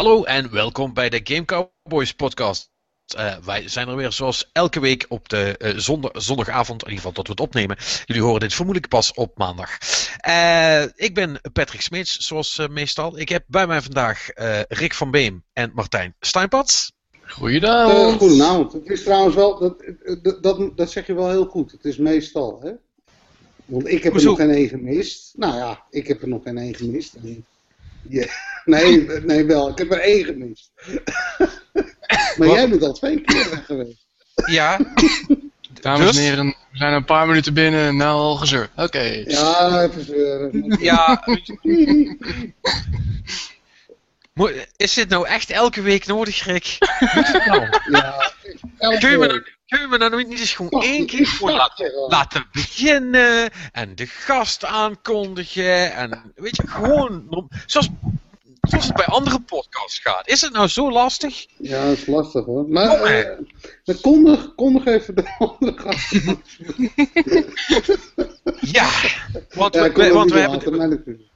Hallo en welkom bij de Game Cowboys podcast. Uh, wij zijn er weer zoals elke week op de uh, zondag, zondagavond, in ieder geval tot we het opnemen. Jullie horen dit vermoedelijk pas op maandag. Uh, ik ben Patrick Smeets, zoals meestal. Ik heb bij mij vandaag Rick van Beem en Martijn Steinpats. Goedenavond. goedenavond. Het is trouwens wel, dat, dat, dat, dat, zeg je wel heel goed. Het is meestal, hè? Want ik heb Hoezo? er nog geen één gemist. Nou ja, ik heb er nog geen één gemist. Ja. Nee, nee, wel. Ik heb er één gemist. maar jij bent al twee keer geweest. Ja. Dames dus? en heren, we zijn een paar minuten binnen, nou al gezeur. Oké. Okay. Ja, even zeuren. Ja. Is dit nou echt elke week nodig, Rick? nou? Ja, kun, je me nou, kun je me nou niet eens gewoon één keer voor laten, laten beginnen en de gast aankondigen en weet je, gewoon zoals zoals het bij andere podcasts gaat. Is het nou zo lastig? Ja, dat is lastig hoor. Maar oh, uh, kondig, kondig even de andere gasten. ja, want we, we want we hebben...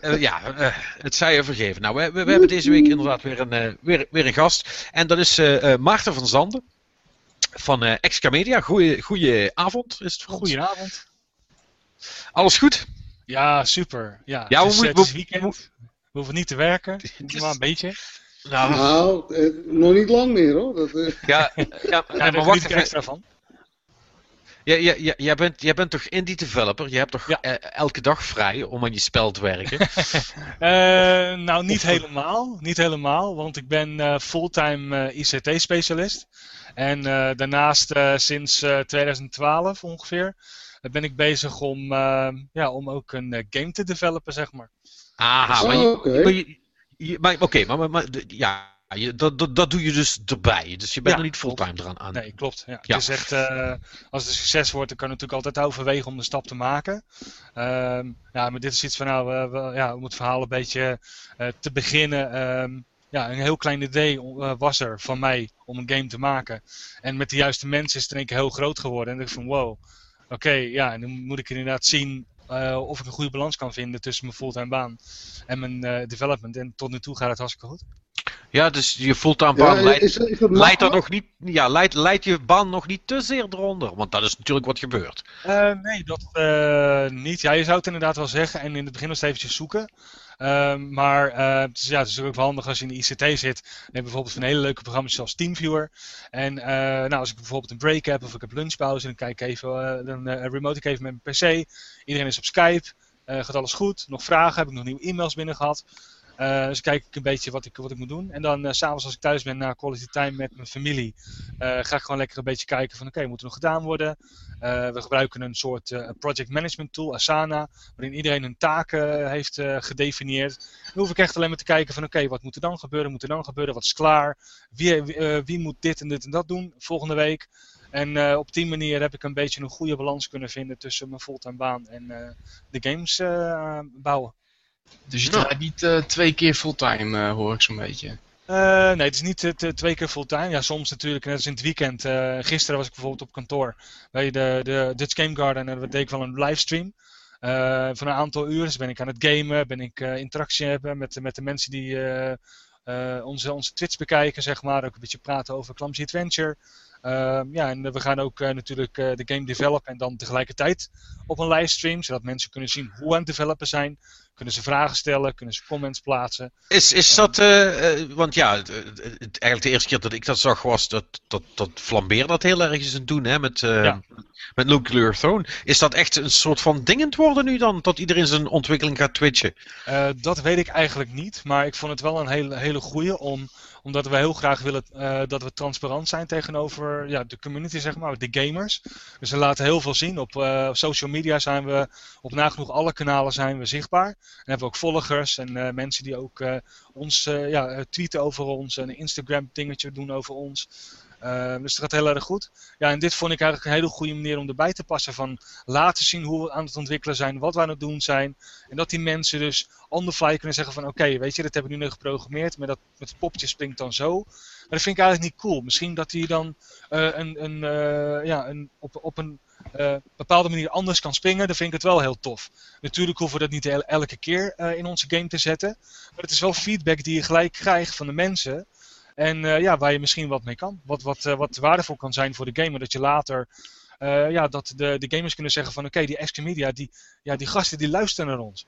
Uh, ja, uh, het zij je vergeven. Nou, we, we, we, hebben deze week inderdaad weer een, uh, weer, weer een gast. En dat is Maarten van Zanden van uh, Excamedia. Goeie, goeie avond is het voor Goedenavond. Alles goed? Ja, super. Ja, ja het, is, we, het is weekend. We hoeven niet te werken, maar een beetje. Nou, nou eh, nog niet lang meer hoor. Dat, eh. Ja, ja, ja, maar wacht er extra van. Ja, ja, ja, jij, bent, jij bent toch indie developer? Je hebt toch ja. uh, elke dag vrij om aan je spel te werken? uh, nou, niet helemaal. Niet helemaal, want ik ben uh, fulltime ICT-specialist. En daarnaast sinds 2012 ongeveer ben ik bezig om, ja, om ook een game te developen, zeg maar. Aha, maar, je, oh, maar, oké, maar, maar, ja, je, dat, dat, dat doe je dus erbij. Dus je bent ja, nog niet fulltime eraan aan. Nee, klopt. Ja. ja. Het is echt, uh, als het een succes wordt, dan kan je natuurlijk altijd overwegen om de stap te maken. Um, ja, maar dit is iets van, nou, uh, we, ja, om het verhaal een beetje uh, te beginnen. Um, ja, een heel klein idee was er van mij om een game te maken. En met de juiste mensen is het in één keer heel groot geworden. En ik van, wow, oké, okay, ja, en dan moet ik inderdaad zien uh, of ik een goede balans kan vinden tussen mijn fulltime baan en mijn uh, development. En tot nu toe gaat het hartstikke goed. Ja, dus je fulltime baan ja, leidt, is, is leidt, er nog niet, ja, leidt, leidt je baan nog niet te zeer eronder? Want dat is natuurlijk wat gebeurt. Uh, nee, dat niet. Ja, je zou het inderdaad wel zeggen en in het begin nog eventjes zoeken. Um, maar uh, het, is, ja, het is ook wel handig als je in de ICT zit. Dan heb bijvoorbeeld van hele leuke programma's zoals Teamviewer. En uh, nou, als ik bijvoorbeeld een break heb of ik heb lunchpauze, dan kijk ik even, uh, dan remote ik even met mijn PC. Iedereen is op Skype. gaat alles goed? Nog vragen? Heb ik nog nieuwe e-mails binnen gehad? Uh, dus kijk ik een beetje wat ik, wat ik moet doen. En dan uh, s'avonds als ik thuis ben na quality time met mijn familie, uh, ga ik gewoon lekker een beetje kijken van oké, moet er nog gedaan worden? we gebruiken een soort project management tool, Asana, waarin iedereen hun taken heeft gedefinieerd. Dan hoef ik echt alleen maar te kijken van oké, wat moet er dan gebeuren? Moet er dan gebeuren? Wat is klaar? Wie, wie moet dit en dit en dat doen volgende week? En op die manier heb ik een beetje een goede balans kunnen vinden tussen mijn fulltime baan en de games bouwen. Dus je draait niet uh, twee keer fulltime, uh, hoor ik zo'n beetje. Uh, nee, het is niet twee keer fulltime. Ja, soms natuurlijk, net als in het weekend. gisteren was ik bijvoorbeeld op kantoor bij de, de Dutch Game Garden en dat deed ik wel een livestream. van een aantal uur dus ben ik aan het gamen, ben ik interactie hebben met, met de mensen die onze, onze Twitch bekijken, zeg maar. Ook een beetje praten over Clumsy Adventure. Ehm, ja, en we gaan ook natuurlijk de game developen en dan tegelijkertijd op een livestream, zodat mensen kunnen zien hoe we aan het developen zijn, kunnen ze vragen stellen, kunnen ze comments plaatsen. Is, is dat, uh, want ja, eigenlijk de eerste keer dat ik dat zag was dat, dat, dat Flambeer dat heel erg is aan doen hè, met, ja. met Nuclear Throne. Is dat echt een soort van dingend worden nu dan, dat iedereen zijn ontwikkeling gaat twitchen? Dat weet ik eigenlijk niet, maar ik vond het wel een hele, hele goede om omdat we heel graag willen uh, dat we transparant zijn tegenover ja, de community, zeg maar, de gamers. Dus we laten heel veel zien. Op uh, social media zijn we op nagenoeg alle kanalen zijn we zichtbaar. En hebben ook volgers en uh, mensen die ook ons ja, tweeten over ons. En een Instagram dingetje doen over ons. Uh, dus het gaat heel erg goed. Ja, en dit vond ik eigenlijk een hele goede manier om erbij te passen. Van laten zien hoe we aan het ontwikkelen zijn, wat we aan het doen zijn. En dat die mensen dus on the fly kunnen zeggen van oké, weet je, dat hebben we nu nog geprogrammeerd. Maar dat met het popje springt dan zo. Maar dat vind ik eigenlijk niet cool. Misschien dat hij dan uh, een, een, uh, ja, een, op, op een uh, bepaalde manier anders kan springen, dan vind ik het wel heel tof. Natuurlijk hoeven we dat niet elke keer in onze game te zetten. Maar het is wel feedback die je gelijk krijgt van de mensen. En uh, ja, waar je misschien wat mee kan. Wat, wat, wat waardevol kan zijn voor de gamer. Dat je later ja, dat de, de gamers kunnen zeggen van oké, okay, die Extra Media, die, ja, die gasten die luisteren naar ons.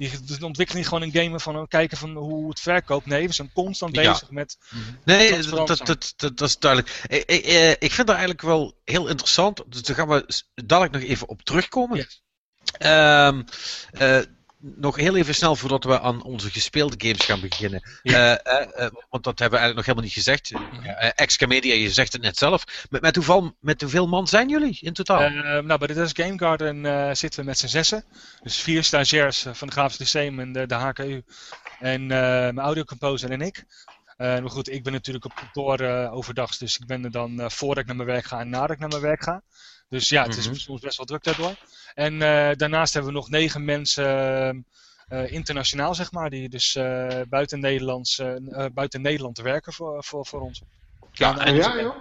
Die ontwikkelen niet gewoon een game van kijken van hoe het verkoopt. Nee, we zijn constant bezig met. Nee, dat, dat, dat, dat, is duidelijk. Ik, ik, ik, vind dat eigenlijk wel heel interessant. Dus daar gaan we dadelijk nog even op terugkomen. Yes. Um, uh, nog heel even snel voordat we aan onze gespeelde games gaan beginnen. Ja. Uh, uh, want dat hebben we eigenlijk nog helemaal niet gezegd. Uh, Media, je zegt het net zelf. Met, met, hoeveel, met hoeveel man zijn jullie in totaal? nou, bij de Des Game Garden zitten we met z'n zessen. Dus vier stagiairs van de Grafisch Lyceum en de, de HKU. En mijn audiocomposer en ik. maar goed, ik ben natuurlijk op kantoor overdags. Dus ik ben er dan voordat ik naar mijn werk ga en nadat ik naar mijn werk ga. Dus ja, het is mm soms best wel druk daardoor. En uh, daarnaast hebben we nog negen mensen uh, internationaal, zeg maar, die dus uh, buiten, Nederlands, buiten Nederland werken voor, voor, voor ons. Ja, en, ja joh.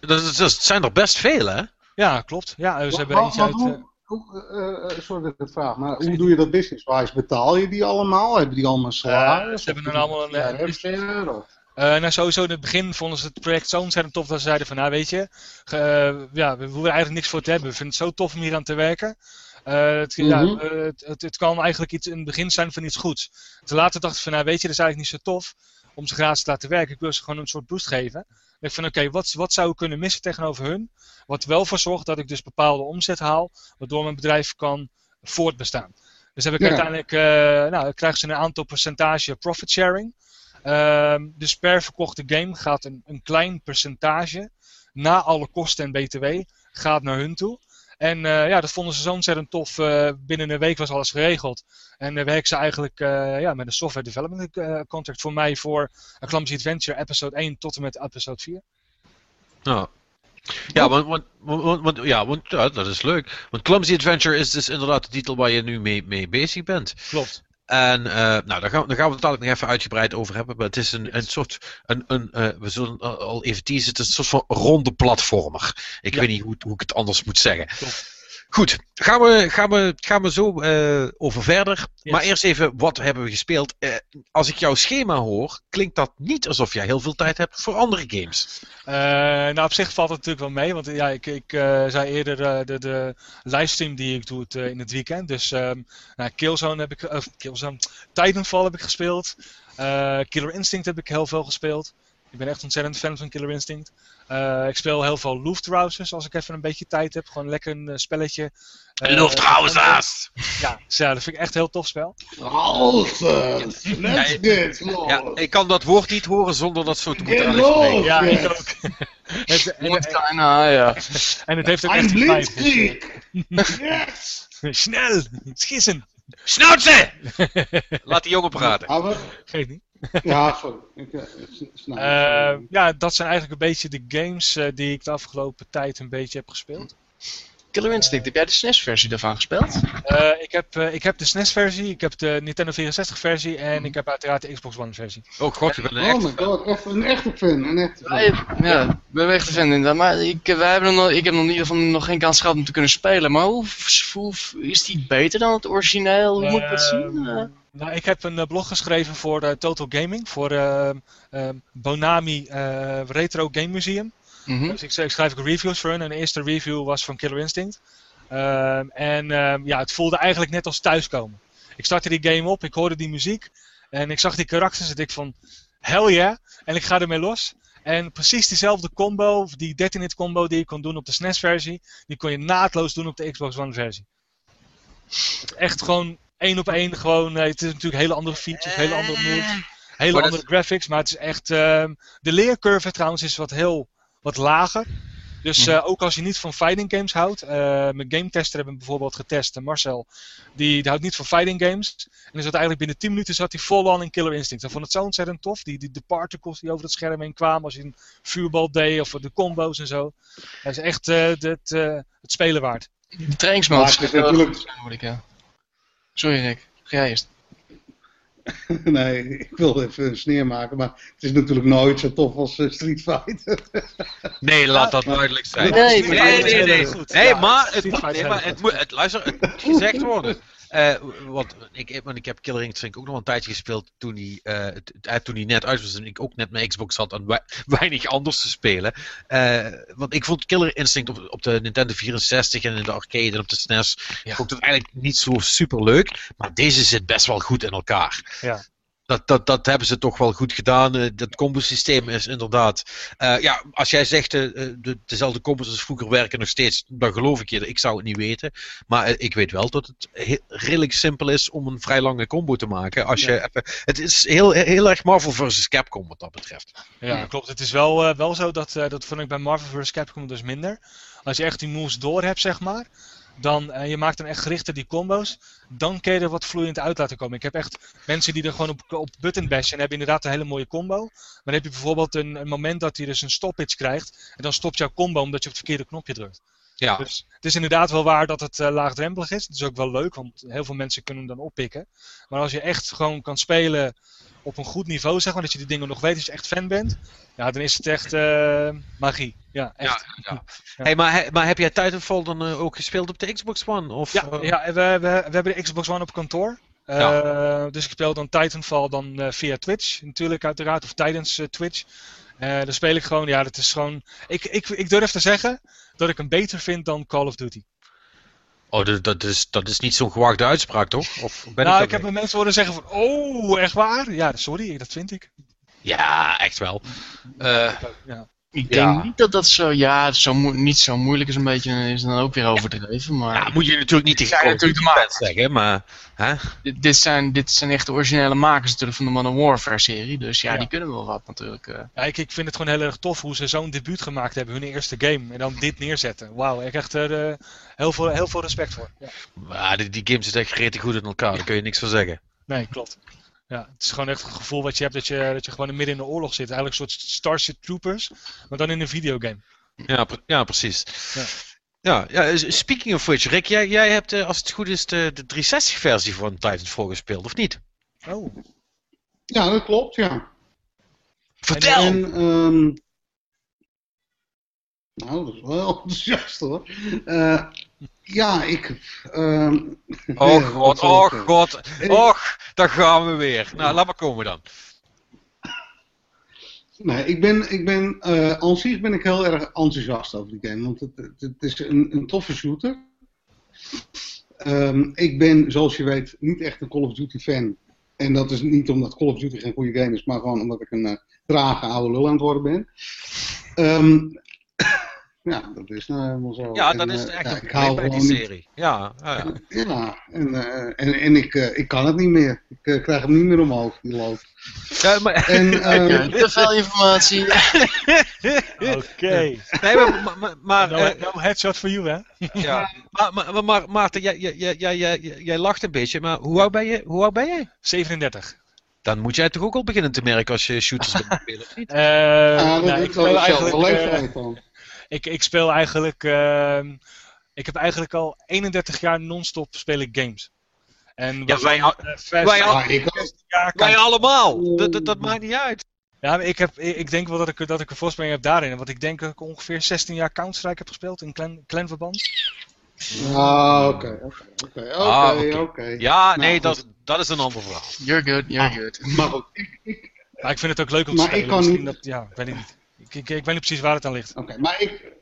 Dat, dat, zijn er best veel, hè? Ja, klopt. Ja, ze hebben eentje uit... Hoe, sorry dat ik het vraag, maar hoe doe je dat business-wise? Betaal je die allemaal? Hebben die allemaal salaris? ze hebben dan allemaal een... een uh, nou, sowieso in het begin vonden ze het project zo ontzettend tof dat ze zeiden van, nou weet je, uh, ja, we hoeven eigenlijk niks voor te hebben. We vinden het zo tof om hier aan te werken. Uh, het, ja, mhm. het, het, het, kan eigenlijk iets in het begin zijn van iets goeds. Te later dacht ik van, nou weet je, dat is eigenlijk niet zo tof om ze gratis te laten werken. Ik wil ze gewoon een soort boost geven. Dan ik van, oké, wat, wat zou ik kunnen missen tegenover hun? Wat wel voor zorgt dat ik dus bepaalde omzet haal, waardoor mijn bedrijf kan voortbestaan. Dus heb ik uiteindelijk, nou, krijgen ze een aantal percentage profit sharing. Um, dus per verkochte game gaat een, een klein percentage, na alle kosten en btw, gaat naar hun toe. En uh, ja, dat vonden ze zo ontzettend tof. Uh, binnen een week was alles geregeld. En uh, werken ze eigenlijk ja, met een software development contract voor mij voor A Clumsy Adventure episode 1 tot en met episode 4. Oh. Ja, want, want, want, want, ja, want ja, dat is leuk. Want Clumsy Adventure is dus inderdaad de titel waar je nu mee, mee bezig bent. Klopt. En uh, nou, daar gaan, daar gaan we het dadelijk nog even uitgebreid over hebben. Maar het is een, een soort. Een, een, uh, we zullen al even teasen. Het is een soort van ronde platformer. Ik weet niet hoe, hoe ik het anders moet zeggen. Goed, gaan we, gaan we, gaan we zo uh, over verder. Maar eerst even, wat hebben we gespeeld? Uh, als ik jouw schema hoor, klinkt dat niet alsof jij heel veel tijd hebt voor andere games. Uh, nou, op zich valt het natuurlijk wel mee. Want ja, ik, ik zei eerder de, de livestream die ik doe het, in het weekend. Dus um, nou, Killzone heb ik, of Killzone, Titanfall heb ik gespeeld. Killer Instinct heb ik heel veel gespeeld. Ik ben echt ontzettend fan van Killer Instinct. Uh, ik speel heel veel Luftrausers als ik even een beetje tijd heb. Gewoon lekker een uh, spelletje. Uh, Luftrausers! Ja, ja, dat vind ik echt een heel tof spel. Rausers! Let's get Ja, ik kan dat woord niet horen zonder dat zo te moeten uitspreken. Ja, ik ook. het, en, en, ja. en het heeft ook echt yes! Snel! Schissen! Schnauze! Laat die jongen praten. Geef niet. Ja, sorry. Ik, uh, ja, dat zijn eigenlijk een beetje de games uh, die ik de afgelopen tijd een beetje heb gespeeld. Killer Instinct, heb jij de SNES-versie daarvan gespeeld? Uh, ik, heb, uh, ik heb de SNES-versie, ik heb de Nintendo 64-versie en mm. ik heb uiteraard de Xbox One-versie. Oh god, je bent een echte fan. Oh echt een echte fan. Een echte fan. Ja, ja, ik ben een echte fan inderdaad. Maar ik, wij hebben nog, ik heb nog in ieder geval nog geen kans gehad om te kunnen spelen. Maar hoe, hoe is die beter dan het origineel? Hoe moet ik dat zien? Nou, ik heb een uh, blog geschreven voor uh, Total Gaming, voor uh, Bonami Retro Game Museum. Mm -hmm. Dus ik, ik, schrijf ook reviews voor hun. En de eerste review was van Killer Instinct. Ehm, en ehm, ja, het voelde eigenlijk net als thuiskomen. Ik startte die game op, ik hoorde die muziek. En ik zag die karakters en ik van, hell yeah. En ik ga ermee los. En precies diezelfde combo, die 13-hit combo die je kon doen op de SNES-versie, die kon je naadloos doen op de Xbox One-versie. Echt gewoon één op één gewoon. Uh, het is natuurlijk hele andere features, hele andere eh. moves, hele andere graphics. Maar het is echt. Uh, de leercurve trouwens is wat heel wat lager. Dus uh, ook als je niet van fighting games houdt. Uh, mijn game tester hebben bijvoorbeeld getest, Marcel. Die, die, houdt niet van fighting games. En is eigenlijk binnen 10 minuten zat hij vol on in Killer Instinct. Ik vond het zo ontzettend tof. Die, die, de particles die over het scherm heen kwamen. Als je een vuurbal deed of de combo's en zo. Dat is echt uh, het, het spelen waard. De trainingsmodus is natuurlijk... Ja. Sorry Rick, ga jij eerst. nee, ik wil even een sneer maken, maar het is natuurlijk nooit zo tof als uh, Street Fighter. nee, laat dat duidelijk zijn. Nee, nee, nee. nee, nee. nee maar, het moet, nee, maar het, moet, het, luister, het moet gezegd worden. Uh, want ik, want ik heb Killer Instinct ook nog een tijdje gespeeld toen hij, uh, toen hij net uit was en ik ook net mijn Xbox had en weinig anders te spelen. Uh, want ik vond Killer Instinct op, op, de Nintendo 64 en in de arcade en op de SNES ja. vond het eigenlijk niet zo super leuk. Maar deze zit best wel goed in elkaar. Ja dat, dat, dat hebben ze toch wel goed gedaan. Uh, dat combo-systeem is inderdaad. Uh, ja, als jij zegt uh, de, dezelfde combos als vroeger werken nog steeds, dan geloof ik je. Ik zou het niet weten. Maar ik weet wel dat het he redelijk simpel is om een vrij lange combo te maken. Als je even, het is heel, heel erg Marvel vs. Capcom wat dat betreft. Ja, klopt. Het is wel, wel zo dat, dat vond ik bij Marvel vs. Capcom dus minder. Als je echt die moves door hebt, zeg maar dan uh, je maakt dan echt gerichter die combo's, dan kun je er wat vloeiend uit laten komen. Ik heb echt mensen die er gewoon op, op button bashen en hebben inderdaad een hele mooie combo. Maar dan heb je bijvoorbeeld een, een moment dat hij dus een stoppage krijgt en dan stopt jouw combo omdat je op het verkeerde knopje drukt. Ja. Dus het is inderdaad wel waar dat het uh, laagdrempelig is. Het is ook wel leuk, want heel veel mensen kunnen hem dan oppikken. Maar als je echt gewoon kan spelen op een goed niveau, zeg maar, dat je die dingen nog weet als je echt fan bent, ja, dan is het echt uh, magie. Ja, echt. Ja, ja. ja. Hey, maar, maar heb jij Titanfall dan uh, ook gespeeld op de Xbox One? Of, ja, uh... ja we, we, we hebben de Xbox One op kantoor. Ja. Dus ik speel dan Titanfall dan via Twitch, natuurlijk uiteraard, of tijdens Twitch. dan speel ik gewoon, ja, dat is gewoon. Ik, ik, ik durf te zeggen dat ik hem beter vind dan Call of Duty. Oh, dat, is, dat is niet zo'n gewaagde uitspraak, toch? Of ben nou, ik, ik heb mee? mensen horen zeggen van, oh, echt waar? Ja, sorry, dat vind ik. Ja, echt wel. Uh, ja. Ik denk ja. niet dat dat zo, ja, zo niet zo moeilijk is, een beetje, is dan ook weer overdreven. Maar ja, moet je natuurlijk niet tegen natuurlijk de makers zeggen, maar. Hè? Dit, dit, zijn, dit zijn echt de originele makers natuurlijk van de Modern Warfare serie, dus ja, ja. die kunnen wel wat natuurlijk. Uh. Ja, ik, ik vind het gewoon heel erg tof hoe ze zo'n debuut gemaakt hebben, hun eerste game, en dan dit neerzetten. Wauw, ik echt er uh, heel, veel, heel veel respect voor. Ja. Maar die, die game zit echt redelijk goed in elkaar, daar kun je niks van zeggen. Nee, klopt. Ja, het is gewoon echt het gevoel wat je hebt dat je, dat je gewoon midden in de oorlog zit. Eigenlijk een soort Starship Troopers, maar dan in een videogame. Ja, ja precies. Ja. Ja, ja, speaking of which, Rick, jij, jij hebt als het goed is de, de 360-versie van Titanfall gespeeld, of niet? Oh. Ja, dat klopt, ja. Vertel! En, um... Nou, dat is wel enthousiast hoor. Uh, ja, ik. Uh, oh god, oh god. Och, daar gaan we weer. Nou, laat maar komen dan. Nee, ik ben, ik ben, uh, ben ik heel erg enthousiast over die game. Want het, het, het is een, een toffe shooter. Um, ik ben, zoals je weet, niet echt een Call of Duty fan. En dat is niet omdat Call of Duty geen goede game is, maar gewoon omdat ik een uh, trage oude lul aan het worden ben. Um, ja, dat is nou helemaal zo. Ja, dat is echt uh, ja, een bij die serie. Ja, ja, ja. en, uh, en, en ik, uh, ik kan het niet meer. Ik krijg hem niet meer omhoog, die loop. Ja, maar... en, te veel informatie. Oké. Okay. Nee, maar... maar, maar no, no headshot voor jou, hè? ja. Maar, maar, maar Maarten, jij, jij, jij, jij, jij lacht een beetje, maar hoe oud ben je? Hoe oud ben je? 37. Dan moet jij toch ook al beginnen te merken als je shooters bent spelen, of niet? Uh, ah, dat nou, ik wel eigenlijk... Uh, ik, ik speel eigenlijk. Uh, ik heb eigenlijk al 31 jaar non-stop speel ik games. En ja, wij, al, wij, al, jaar wij allemaal. Dat, dat, dat maakt niet uit. Ja, ik, heb, ik denk wel dat ik, dat ik een voorsprong heb daarin. Want ik denk dat ik ongeveer 16 jaar Counter-Strike heb gespeeld in clan, clanverband. Ah, oké, oké, oké, oké. Ja, nou, nee, dat, dat is een ander verhaal. You're good, you're ah, good. Maar, ik, ik, maar ik vind het ook leuk om te spelen. Ik kan niet... dat, ja, weet ik niet. Ik, ik, ik weet niet precies waar het aan ligt. Oké, maar ik...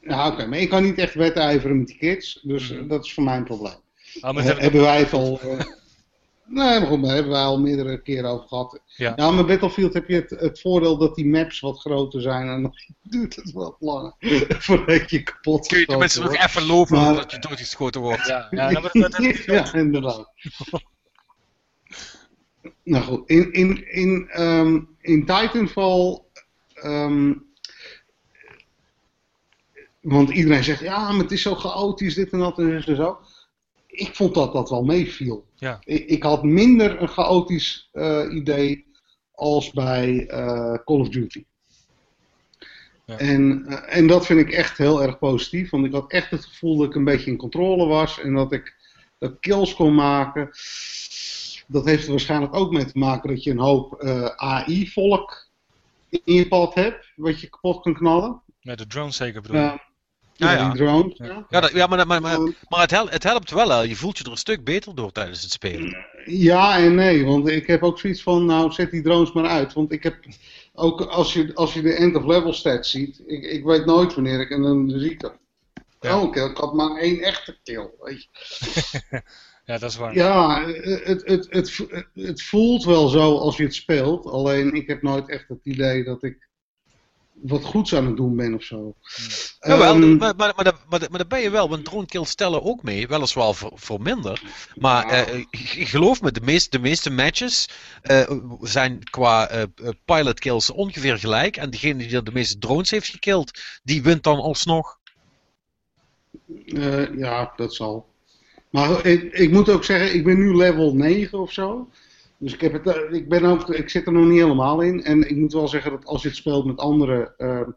Ja, oké, maar ik kan niet echt wedijveren met die kids, dus mm. dat is voor mij een probleem. Maar hebben wij het al... Uh, nee, maar goed, daar hebben wij al meerdere keren over gehad. Ja, ja met Battlefield heb je het, het voordeel dat die maps wat groter zijn en dan duurt het wat langer voordat je kapot Kun je tenminste nog even lopen maar, dat je doodgeschoten wordt. Ja, ja, dat, ja inderdaad. nou goed, in, in, in, um, in Titanfall Um, want iedereen zegt, ja, maar het is zo chaotisch, dit en dat en zo. Ik vond dat dat wel meeviel. Ja. Ik, ik, had minder een chaotisch uh, idee als bij uh, Call of Duty. Ja. En, uh, en dat vind ik echt heel erg positief, want ik had echt het gevoel dat ik een beetje in controle was en dat ik kills kon maken. dat heeft er waarschijnlijk ook mee te maken dat je een hoop AI-volk in je pad hebt, wat je kapot kan knallen. Met de drone zeker bedoel je? Ja, drones. Ja, ja, dat, ja maar, maar, maar, maar het, helpt, het helpt wel. Hè. Je voelt je er een stuk beter door tijdens het spelen. Ja en nee, want ik heb ook zoiets van, nou zet die drones maar uit. Want ik heb ook, als je, als je de end-of-level stats ziet, ik, ik weet nooit wanneer ik, en dan zie ik dat. Ja. Oh, ik had maar één echte kill, weet je. ja, dat is waar. Ja, het, het, het, het voelt wel zo als je het speelt. Alleen ik heb nooit echt het idee dat ik wat goeds aan het doen ben of zo. Ja, wel, um, maar, maar, maar, maar, maar daar ben je wel, want drone kills stellen ook mee, weliswaar voor, voor minder. Maar ja. uh, geloof me, de meeste, de meeste matches uh, zijn qua uh, pilot kills ongeveer gelijk. En degene die de meeste drones heeft gekild, die wint dan alsnog. ja, dat zal. Maar ik, ik moet ook zeggen, ik ben nu level 9 of zo. Dus ik, heb het, eh, ik, ben ook, ik zit er nog niet helemaal in. En ik moet wel zeggen dat als je het speelt met anderen, uh,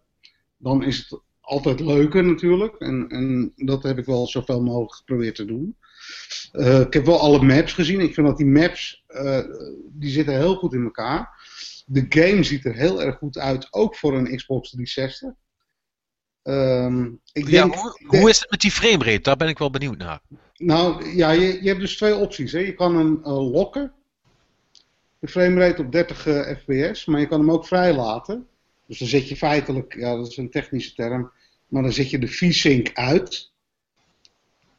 dan is het altijd leuker natuurlijk. En, en dat heb ik wel zoveel mogelijk geprobeerd te doen. Uh, ik heb wel alle maps gezien. Ik vind dat die maps, uh, die zitten heel goed in elkaar. De game ziet er heel erg goed uit, ook voor een Xbox 360. Um, ik ja, denk, hoe, hoe, is het met die framerate? Daar ben ik wel benieuwd naar. Nou, ja, je, je hebt dus twee opties. Hè. Je kan hem lokken de framerate op 30 uh, fps, maar je kan hem ook vrij laten. Dus dan zet je feitelijk, ja dat is een technische term, maar dan zet je de V-Sync uit.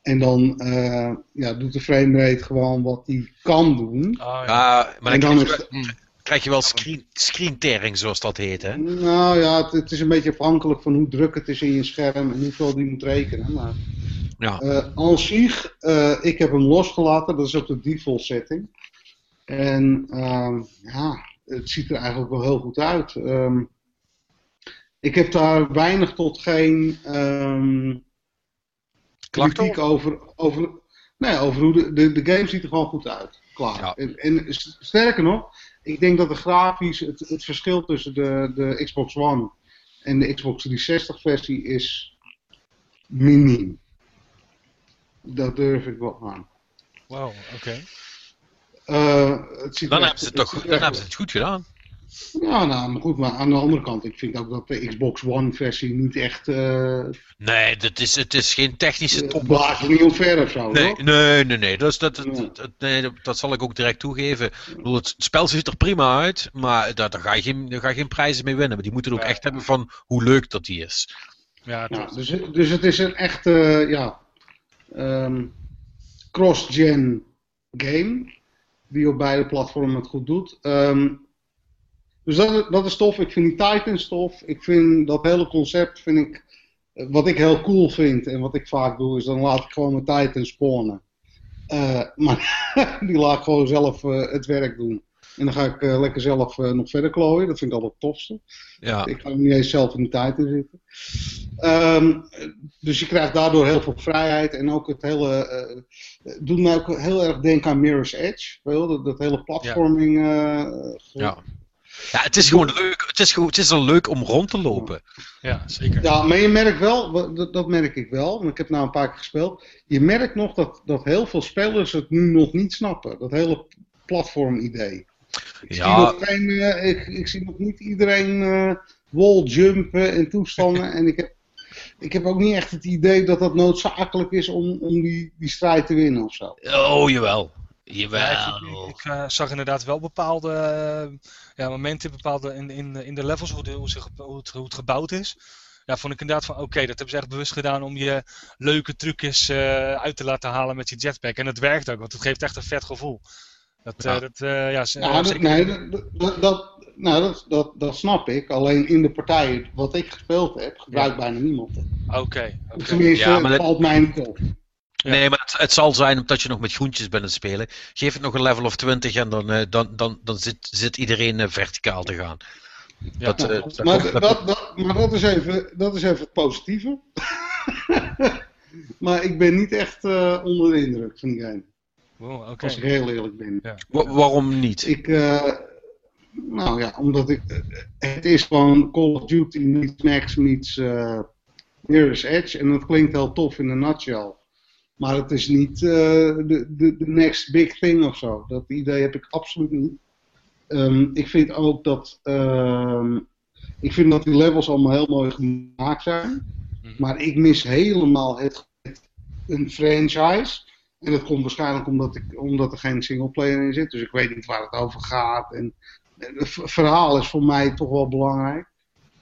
En dan uh, ja, doet de framerate gewoon wat hij kan doen. Oh, ja. maar dan, dan krijg, je, wel, krijg je wel screen, screen tearing, zoals dat heet, hè? Nou ja, het, het, is een beetje afhankelijk van hoe druk het is in je scherm en hoeveel die moet rekenen. Maar, ja. uh, aan zich, uh, ik heb hem losgelaten, dat is ook de default setting. En um, ja, het ziet er eigenlijk wel heel goed uit. Um, ik heb daar weinig tot geen um, kritiek over, over. Nee, over hoe de, de, de game ziet er gewoon goed uit. Klaar. Ja. En, en, sterker nog, ik denk dat de grafisch, het, het verschil tussen de, de Xbox One en de Xbox 360 versie is miniem. Dat durf ik wel aan. Wauw, oké. Uh, dan hebben ze het toch dan hebben ze het goed gedaan. Ja, nou, maar goed, maar aan de andere kant, ik vind ook dat de Xbox One versie niet echt... Uh, nee, dat is, het is geen technische top. Blaas niet omver of zo, Nee, nee, nee, nee. Dat, dat, dat, dat, nee, dat zal ik ook direct toegeven. Ik bedoel, het spel ziet er prima uit, maar daar, daar, ga, je geen, daar ga je geen prijzen mee winnen. Maar die moeten ook echt hebben van hoe leuk dat die is. Ja, ja dus, dus het is een echte, ja, um, cross-gen game die op beide platformen het goed doet. Um, dus dat, is tof. Ik vind die Titans tof. Ik vind dat hele concept, vind ik, wat ik heel cool vind en wat ik vaak doe, is dan laat ik gewoon mijn Titans spawnen. Uh, maar die laat gewoon zelf uh, het werk doen. En dan ga ik uh, lekker zelf nog verder klooien. Dat vind ik altijd het tofste. Ja. Ik ga niet eens zelf in de tijd in zitten. Um, dus je krijgt daardoor heel veel vrijheid. En ook het hele doet mij ook heel erg denken aan Mirror's Edge. Wel, dat, dat hele platforming. Ja. Uh, ja. ja, het is gewoon leuk. Het is, gewoon, het is al leuk om rond te lopen. Ja, zeker. Ja, maar je merkt wel, dat, dat merk ik wel, want ik heb nou een paar keer gespeeld. Je merkt nog dat, dat heel veel spelers het nu nog niet snappen. Dat hele platform-idee. Ik, ja. zie nog geen, uh, ik, ik, zie nog niet iedereen uh, walljumpen en toestanden. en ik heb ik heb ook niet echt het idee dat dat noodzakelijk is om, om die, die strijd te winnen of zo. Oh, jawel. Jawel. Ja, ik, ik uh, zag inderdaad wel bepaalde uh, ja, momenten bepaalde in, in, in de levels, hoe, de, hoe, ze, hoe, het, hoe het gebouwd is. Ja, vond ik inderdaad van oké, okay, dat hebben ze echt bewust gedaan om je leuke trucjes uh, uit te laten halen met je jetpack. En het werkt ook, want het geeft echt een vet gevoel. Dat, ja. dat, ja, ja dat, nee, dat, dat, nou, dat, dat, dat snap ik. Alleen in de partijen wat ik gespeeld heb, gebruikt bijna niemand het. Oké. Okay, okay. Tenminste, ja, het valt mij niet op. Ja. Nee, maar het, het, zal zijn omdat je nog met groentjes bent aan het spelen. Geef het nog een level of 20 en dan, uh, dan, dan, dan zit, zit iedereen uh, verticaal te gaan. Ja, dat, uh, dat, maar, dat, dat, maar dat is even, dat is even het positieve. maar ik ben niet echt onder de indruk van die game. Wow, okay. Als ik heel eerlijk ben. Ja. waarom niet? Ik, nou ja, omdat ik, het is gewoon Call of Duty meets Max meets uh, Mirror's Edge. En dat klinkt heel tof in een nutshell. Maar het is niet de, de, de next big thing of zo. Dat idee heb ik absoluut niet. Um, ik vind ook dat. Uh, ik vind dat die levels allemaal heel mooi gemaakt zijn. Mhm. Maar ik mis helemaal het, een franchise. En dat komt waarschijnlijk omdat, ik, omdat er geen singleplayer in zit. Dus ik weet niet waar het over gaat. En het verhaal is voor mij toch wel belangrijk.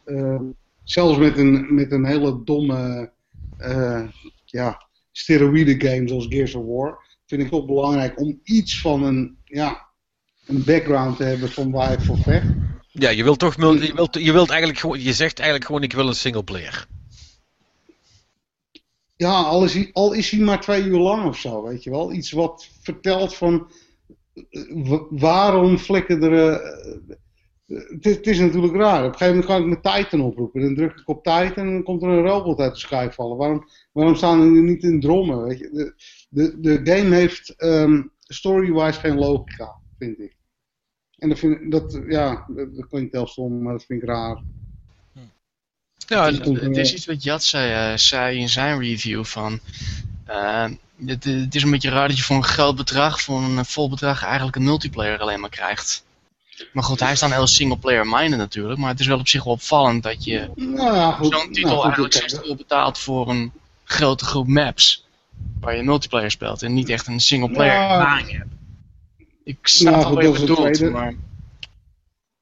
Uh, zelfs met een, met een hele domme uh, ja, steroïde game zoals Gears of War. Vind ik toch belangrijk om iets van een, ja, een background te hebben van waar ik voor vecht. Ja, je wilt toch je wilt, je wilt eigenlijk gewoon, je zegt eigenlijk gewoon ik wil een singleplayer. Ja, al is, hij, al is hij maar twee uur lang of zo, weet je wel. Iets wat vertelt van eh, waarom flikken er. Het, is, het, is, natuurlijk raar. Op een gegeven moment kan ik mijn Titan oproepen. Dan druk ik op Titan en dan komt er een robot uit de sky vallen. Waarom, waarom staan er niet in drommen? Weet je? De, de, de game heeft um, story-wise geen logica, vind ik. En dat, vind, dat, ja, dat klinkt heel stom, maar dat vind ik raar. Ja, het, is iets wat Jat zei, uh, zei in zijn review van... Uh, het, het, is een beetje raar dat je voor een groot bedrag, voor een vol bedrag, eigenlijk een multiplayer alleen maar krijgt. Maar goed, hij is dan heel single-player minded natuurlijk, maar het is wel op zich wel opvallend dat je nou zo'n titel nou, eigenlijk 60 euro betaalt voor een grote groep maps. Waar je multiplayer speelt en niet echt een single-player ja, hebt. Ik snap nou, wel je bedoelt, maar...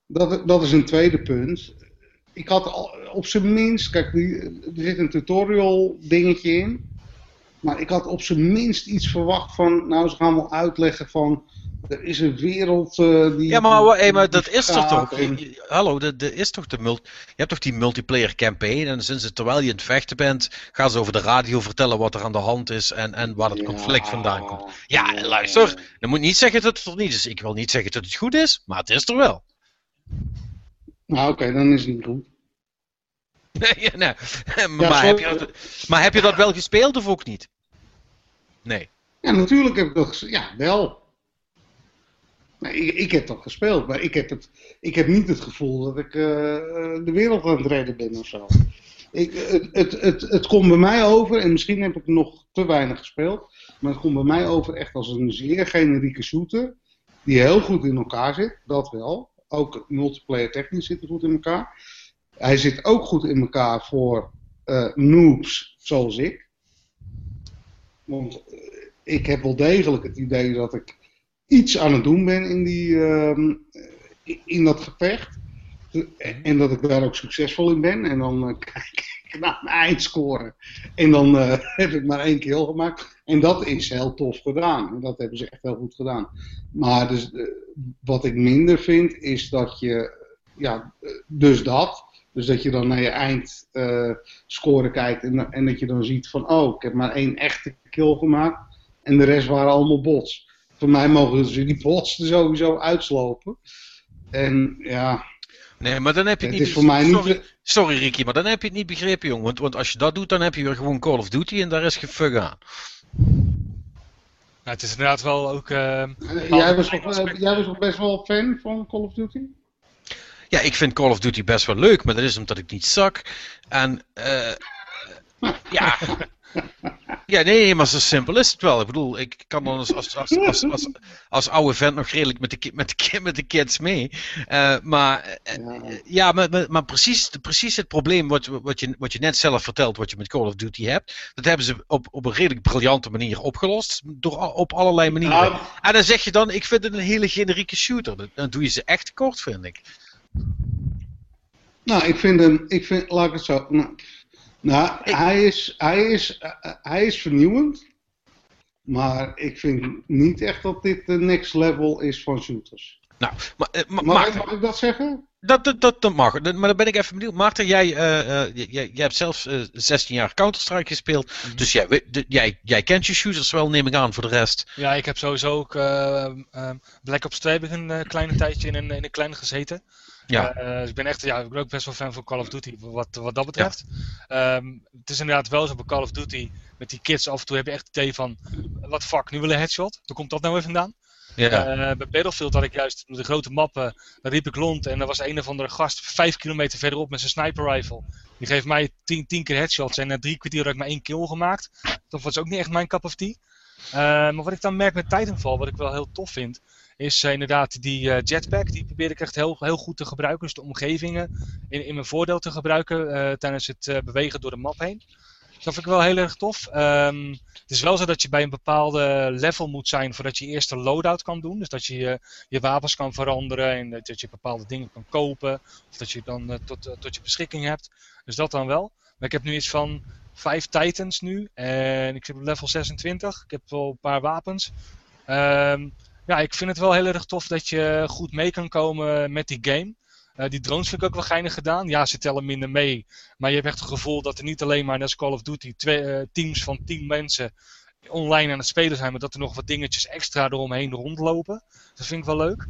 Dat, dat is een tweede punt. Ik had al, op zijn minst, kijk, er zit een tutorial dingetje in. Maar ik had op zijn minst iets verwacht van, nou ze gaan wel uitleggen van, er is een wereld uh, die... Ja, maar, hey, maar dat is toch toch... Hallo, dat, is toch de multi, je hebt toch die multiplayer campaign en sinds terwijl je in het vechten bent, gaan ze over de radio vertellen wat er aan de hand is en, en waar het conflict vandaan komt. Ja, luister, dan moet niet zeggen dat het er niet is. Ik wil niet zeggen dat het goed is, maar het is er wel. Nou, oké, dan is het niet goed. nee. Maar, heb je dat, maar heb je dat wel gespeeld of ook niet? Nee. Ja, natuurlijk heb ik dat Ja, wel. Nee, ik, ik, heb dat gespeeld, maar ik heb, het, ik heb niet het gevoel dat ik uh, de wereld aan het redden ben of zo. Ik, het, het, het, het komt bij mij over, en misschien heb ik nog te weinig gespeeld, maar het komt bij mij over echt als een zeer generieke shooter, die heel goed in elkaar zit, dat wel. Ook multiplayer technisch zit er goed in elkaar. Hij zit ook goed in elkaar voor uh, noobs zoals ik. Want ik heb wel degelijk het idee dat ik iets aan het doen ben in, die, uh, in dat gevecht. En dat ik daar ook succesvol in ben. En dan uh, kijk ik naar mijn eindscore. En dan uh, heb ik maar één kill gemaakt. En dat is heel tof gedaan. En dat hebben ze echt heel goed gedaan. Maar dus, wat ik minder vind is dat je. Ja, dus dat. Dus dat je dan naar je eindscore kijkt en, en dat je dan ziet van, oh, ik heb maar één echte kill gemaakt en de rest waren allemaal bots voor mij mogen ze die bots er sowieso uitslopen. En ja. Nee, maar dan heb je het niet. Is voor mij sorry, niet... sorry Ricky, maar dan heb je het niet begrepen, jongen. Want, want als je dat doet, dan heb je weer gewoon Call of Duty en daar is gefug aan. Nou, het is inderdaad wel ook. Uh, jij, was toch, uh, jij was toch best wel fan van Call of Duty? Ja, ik vind Call of Duty best wel leuk, maar dat is omdat ik niet zak. En uh, ja, Ja, nee, maar zo simpel is het wel. Ik bedoel, ik kan dan als, als, als, als, als, als oude vent nog redelijk met de, met de, met de kids mee. Uh, maar uh, ja, maar, maar, precies, precies het probleem wat, wat, je, wat je net zelf vertelt, wat je met Call of Duty hebt, dat hebben ze op, op een redelijk briljante manier opgelost. Door, op allerlei manieren. En dan zeg je dan, ik vind het een hele generieke shooter. Dan doe je ze echt kort, vind ik. Nou, ik vind hem, ik vind, laat ik het zo. Nou, nou, hij, is, hij, is, uh, hij is vernieuwend. Maar ik vind niet echt dat dit de next level is van shooters. Nou, maar, uh, mag, ik dat zeggen? Dat, dat, dat, dat mag. Maar dan ben ik even benieuwd. Maarten, jij, uh, jij, jij hebt zelf 16 jaar Counter-Strike gespeeld. Mm -hmm. Dus jij, jij, jij kent je shooters wel, neem ik aan, voor de rest. Ja, ik heb sowieso ook Black Ops 2 begin een kleine tijdje in een, in een klein gezeten. Ja. Uh, ik ben echt, ja, ik ben ook best wel fan van Call of Duty wat, wat dat betreft. Ja. Um, het is inderdaad wel zo bij Call of Duty met die kids af en toe heb je echt het idee van, wat fuck, nu willen headshot? Waar komt dat nou even vandaan? Ja. bij Battlefield had ik juist de grote mappen, daar riep ik rond en er was een of andere gast vijf kilometer verderop met zijn sniper rifle. Die geeft mij tien, tien keer headshots en na drie kwartier had ik maar één kill gemaakt. Dat was ook niet echt mijn cup of tea. maar wat ik dan merk met Titanfall, wat ik wel heel tof vind, is inderdaad die uh, jetpack. Die probeer ik echt heel, heel goed te gebruiken. Dus de omgevingen in, in mijn voordeel te gebruiken uh, tijdens het bewegen door de map heen. Dat vind ik wel heel erg tof. Um, het is wel zo dat je bij een bepaalde level moet zijn voordat je eerst een loadout kan doen. Dus dat je je wapens kan veranderen en dat je bepaalde dingen kan kopen. Of dat je dan tot, tot je beschikking hebt. Dus dat dan wel. Maar ik heb nu iets van vijf Titans nu. En ik zit op level 26. Ik heb wel een paar wapens. Um, ja, ik vind het wel heel erg tof dat je goed mee kan komen met die game. Uh, die drones vind ik ook wel geinig gedaan. Ja, ze tellen minder mee. Maar je hebt echt het gevoel dat er niet alleen maar, net als Call of Duty, twee, uh, teams van tien mensen online aan het spelen zijn. Maar dat er nog wat dingetjes extra eromheen rondlopen. Dat vind ik wel leuk.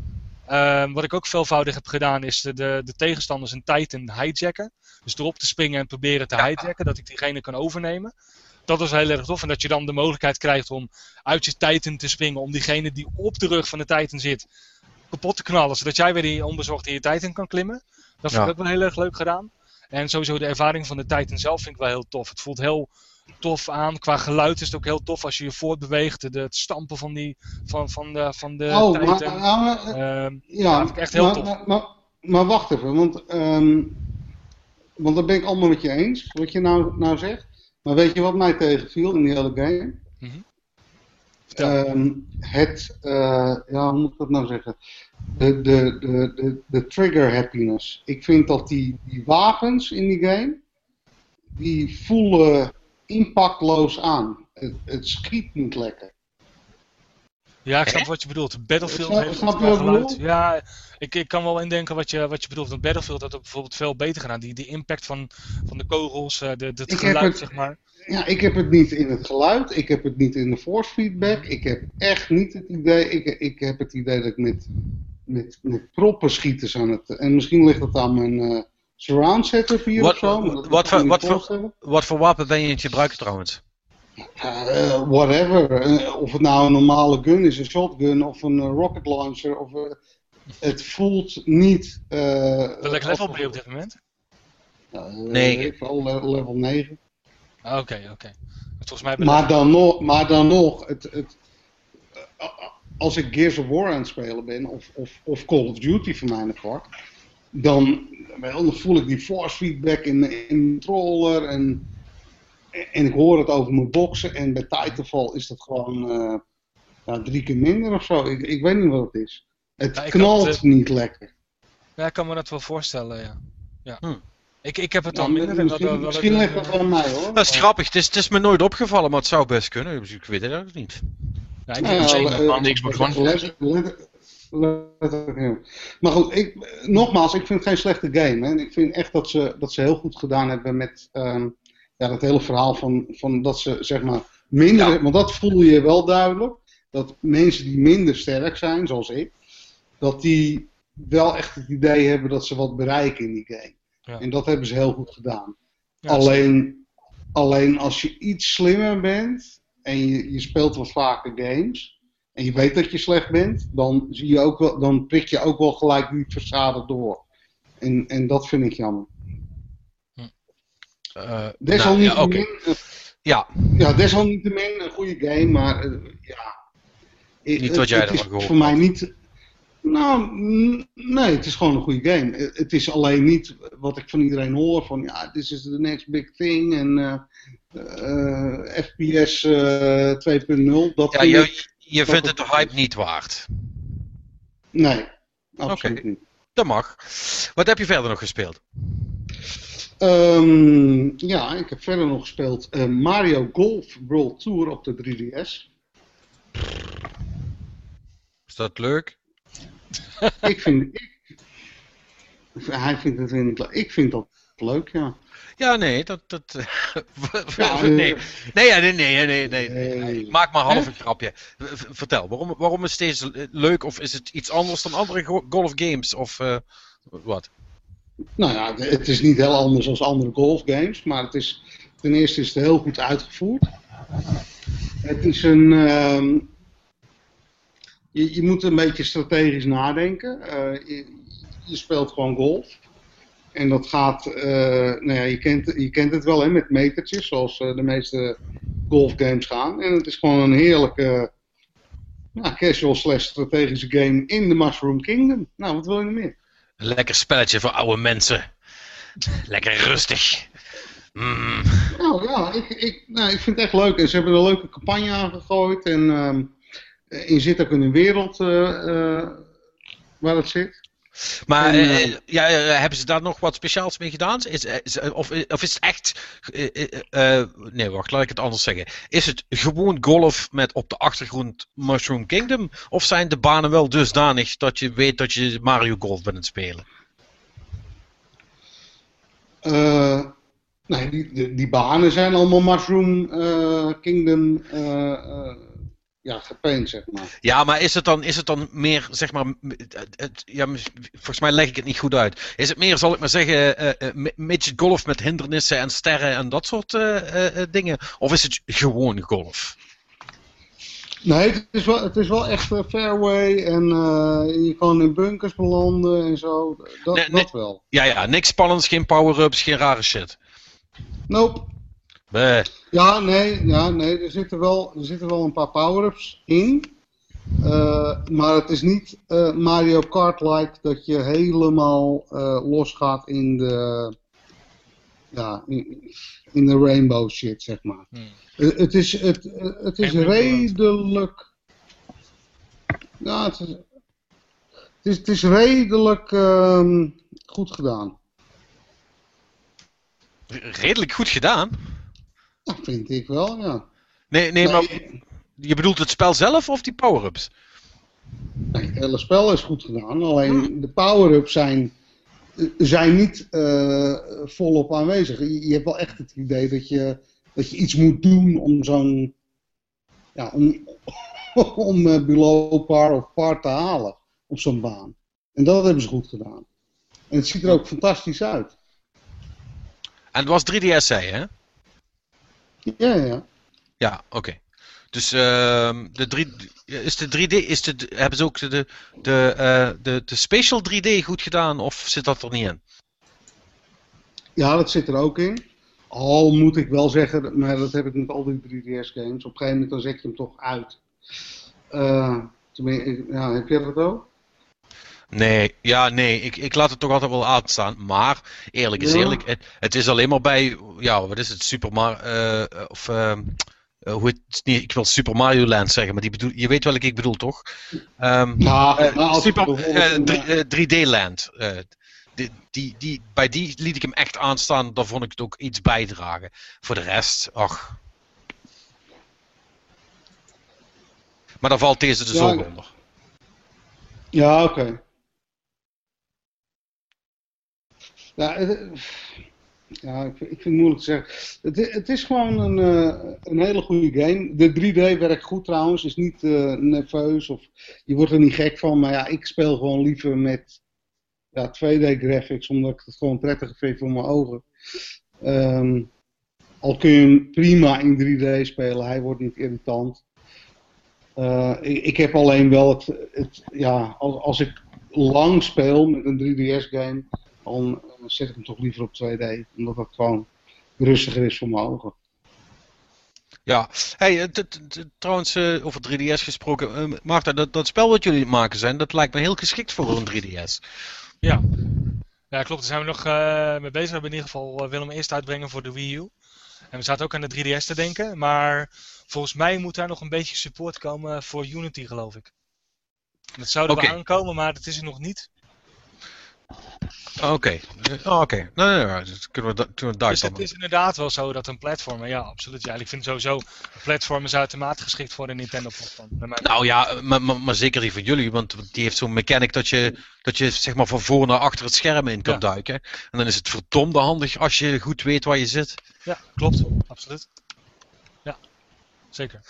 Uh, wat ik ook veelvoudig heb gedaan is de, de, de tegenstanders een Titan hijacken. Dus erop te springen en proberen te hijacken. Dat ik diegene kan overnemen dat is heel erg tof. En dat je dan de mogelijkheid krijgt om uit je Titan te springen. Om diegene die op de rug van de Titan zit kapot te knallen. Zodat jij weer die onbezorgd in je Titan kan klimmen. Dat vind ik ook wel heel erg leuk gedaan. En sowieso de ervaring van de Titan zelf vind ik wel heel tof. Het voelt heel tof aan. Qua geluid is het ook heel tof als je je voortbeweegt. De, het stampen van, die, van, van de, van de oh, Titan. Maar, uh, ja, vind ik echt heel tof. Maar, maar, maar, wacht even, want, um, want dat ben ik allemaal met je eens. Wat je nou, nou zegt. Maar weet je wat mij tegenviel in die hele game? Mm -hmm. um, het, uh, ja, hoe moet ik dat nou zeggen? De, de, de, de, de trigger happiness. Ik vind dat die, die wapens in die game, die voelen impactloos aan. Het, het schiet niet lekker. Ja, ik snap wat je bedoelt. Battlefield snap, heeft snap geluid. Ja, ik, ik kan wel indenken wat je, wat je bedoelt. Want Battlefield had het bijvoorbeeld veel beter gedaan. Die, die impact van, van de kogels, eh, de, de, het geluid, het, zeg maar. Ja, ik heb het niet in het geluid. Ik heb het niet in de force feedback. Ik heb echt niet het idee... Ik, ik heb het idee dat ik met, met, met proppen schieters aan het... En misschien ligt het aan mijn uh, surround setup hier wat, of zo. Wat, voor, wat, voor, wat voor wapen ben je in het gebruiken trouwens? Uh, whatever. Uh, of het nou een normale gun is, een shotgun of een uh, rocket launcher. Of, het voelt niet. Welk level ben je op dit moment? nee. level 9. Ah, oké, oké. Maar, dan nog, maar dan nog, het, het, als ik Gears of War aan het spelen ben, of, of, of Call of Duty voor mijn part, dan, dan voel ik die force feedback in, in de controller en en ik hoor het over mijn boksen en bij Titanfall is dat gewoon uh, ja, drie keer minder of zo. Ik, ik weet niet wat het is. Het knalt het, niet lekker. Ja, ik kan me dat wel voorstellen, ja. ja. Hm. Ik, ik heb het al minder. Misschien, dat, misschien ligt dat wel mij hoor. Dat is grappig, het is, het is me nooit opgevallen, maar het zou best kunnen. Dus ik weet het ook niet. Ja, ik denk de Xbox One. Maar goed, ik, nogmaals, ik vind het geen slechte game. Hè. Ik vind echt dat ze, dat ze heel goed gedaan hebben met, um, ja, dat hele verhaal van, van dat ze zeg maar minder, want dat voel je wel duidelijk, dat mensen die minder sterk zijn, zoals ik, dat die wel echt het idee hebben dat ze wat bereiken in die game. Ja. En dat hebben ze heel goed gedaan. alleen, alleen als je iets slimmer bent en je, je speelt wat vaker games en je weet dat je slecht bent, dan, zie je ook wel, dan prik je ook wel gelijk die door. En, en dat vind ik jammer. Uh, desalniettemin, nou, ja, ja. desalniettemin een goede game, maar uh, ja. Niet wat jij ervan gehoord Voor mij niet. Nou, nee, het is gewoon een goede game. Het is alleen niet wat ik van iedereen hoor: van ja, this is the next big thing en uh, FPS 2.0. Dat ja, je, je vindt het de hype niet waard? Nee, absoluut okay. niet. Dat mag. Wat heb je verder nog gespeeld? Um, ja, ik heb verder nog gespeeld uh, Mario Golf World Tour op de 3DS. Is dat leuk? Ik vind... Ik, hij vindt het niet leuk. Ik vind dat leuk, ja. Ja, nee, dat... dat ja, nee. Nee, nee, nee, nee, nee, nee. Maak maar half een grapje. Vertel, waarom, waarom is deze leuk? Of is het iets anders dan andere golf games? Of uh, wat? Nou ja, het is niet heel anders dan andere golfgames, maar het is, ten eerste is het heel goed uitgevoerd. Het is een, um, je, je moet een beetje strategisch nadenken. je, je speelt gewoon golf. En dat gaat, uh, nou ja, je kent, je kent het wel hè, met metertjes, zoals de meeste golfgames gaan. En het is gewoon een heerlijke casual slash strategische game in de Mushroom Kingdom. Nou, wat wil je nog meer? Een lekker spelletje voor oude mensen. Lekker rustig. Mm. Nou ja, ik, ik, nou, ik vind het echt leuk. En ze hebben een leuke campagne aangegooid. En um, je zit ook in een wereld uh, uh, waar het zit. Maar uh, ja, hebben ze daar nog wat speciaals mee gedaan? Is, is, of, of is het echt. Uh, nee, wacht, laat ik het anders zeggen. Is het gewoon golf met op de achtergrond Mushroom Kingdom? Of zijn de banen wel dusdanig dat je weet dat je Mario Golf bent aan het spelen? nee, die, die, die, banen zijn allemaal Mushroom Kingdom ja, gepaint, zeg maar. Ja, maar is het dan, is het dan meer, zeg maar, het, ja, volgens mij leg ik het niet goed uit. Is het meer, zal ik maar zeggen, uh, midget golf met hindernissen en sterren en dat soort uh, dingen? Of is het gewoon golf? Nee, het is wel, het is wel echt fairway en je kan in bunkers belanden en zo. Dat, nee, dat wel. Ja, ja, niks spannends, geen power-ups, geen rare shit. Nope. Ja, nee, ja, nee er, zitten wel, er zitten wel een paar power-ups in. Uh, maar het is niet uh, Mario Kart-like dat je helemaal uh, losgaat in de, ja, in, in, de rainbow shit, zeg maar. Hmm. het is, het, het is redelijk... Ja, het is, het is, het is redelijk um, goed gedaan. Redelijk goed gedaan? Dat vind ik wel, ja. Nee, nee, maar je bedoelt het spel zelf of die power-ups? Nee, het hele spel is goed gedaan. Alleen de power-ups zijn, zijn niet uh, volop aanwezig. Je, hebt wel echt het idee dat je, dat je iets moet doen om zo'n. Ja, om, om uh, below par of par te halen op zo'n baan. En dat hebben ze goed gedaan. En het ziet er ook fantastisch uit. En het was 3DS, hè? Ja, ja. Ja, oké. Dus uh, de 3, is de 3D, is de, hebben ze ook de, de, uh, de, de Spatial 3D goed gedaan of zit dat er niet in? Ja, dat zit er ook in. Al moet ik wel zeggen, maar dat heb ik met al die 3DS games. Op een gegeven moment dan zet je hem toch uit. Uh, ja, heb jij dat ook? Nee, ja, nee, ik, ik laat het toch altijd wel uitstaan. Maar, eerlijk is eerlijk, het, het, is alleen maar bij, ja, wat is het, Super Mario, uh, of, uh, hoe het, niet, ik wil Super Mario Land zeggen, maar die bedoel, je weet welke ik bedoel, toch? Um, ja, uh, Super, 3D Land. Die, die, die, bij die liet ik hem echt aanstaan, daar vond ik het ook iets bijdragen. Voor de rest, ach. Maar dan valt deze er ja, zo onder. Ja, oké. Ja, ja ik, vind het moeilijk te zeggen. Het, het is gewoon een, uh, een hele goede game. De 3D werkt goed trouwens, is niet uh, nerveus of je wordt er niet gek van. Maar ja, ik speel gewoon liever met ja, 2D graphics, omdat ik het gewoon prettiger vind voor mijn ogen. Um, al kun je hem prima in 3D spelen, hij wordt niet irritant. Ik, ik, heb alleen wel het, het ja, als, als ik lang speel met een 3DS game, dan zet ik hem toch liever op 2D. Omdat dat gewoon rustiger is voor mijn ogen. Ja, hey, trouwens, uh, over 3DS gesproken. Uh, Marta, dat, dat spel wat jullie maken zijn, dat lijkt me heel geschikt voor een 3DS. Ja, ja klopt. Daar zijn we nog uh, mee bezig. We hebben in ieder geval willen hem eerst uitbrengen voor de Wii U. En we zaten ook aan de 3DS te denken. Maar volgens mij moet daar nog een beetje support komen voor Unity, geloof ik. Dat zou er okay. wel aankomen, maar dat is er nog niet. Oké, oh, oké. Nee, nee, nee, dus kunnen we, kunnen we dus het is inderdaad wel zo dat een platformer, ja, absoluut. Ja, ik vind sowieso platformers uitermate geschikt voor een Nintendo-platform. Nou ja, maar, maar, maar, zeker die van jullie, want die heeft zo'n mechanic dat je, dat je zeg maar van voor naar achter het scherm in kan duiken. En dan is het verdomde handig als je goed weet waar je zit. Ja, klopt. Absoluut. Ja, zeker.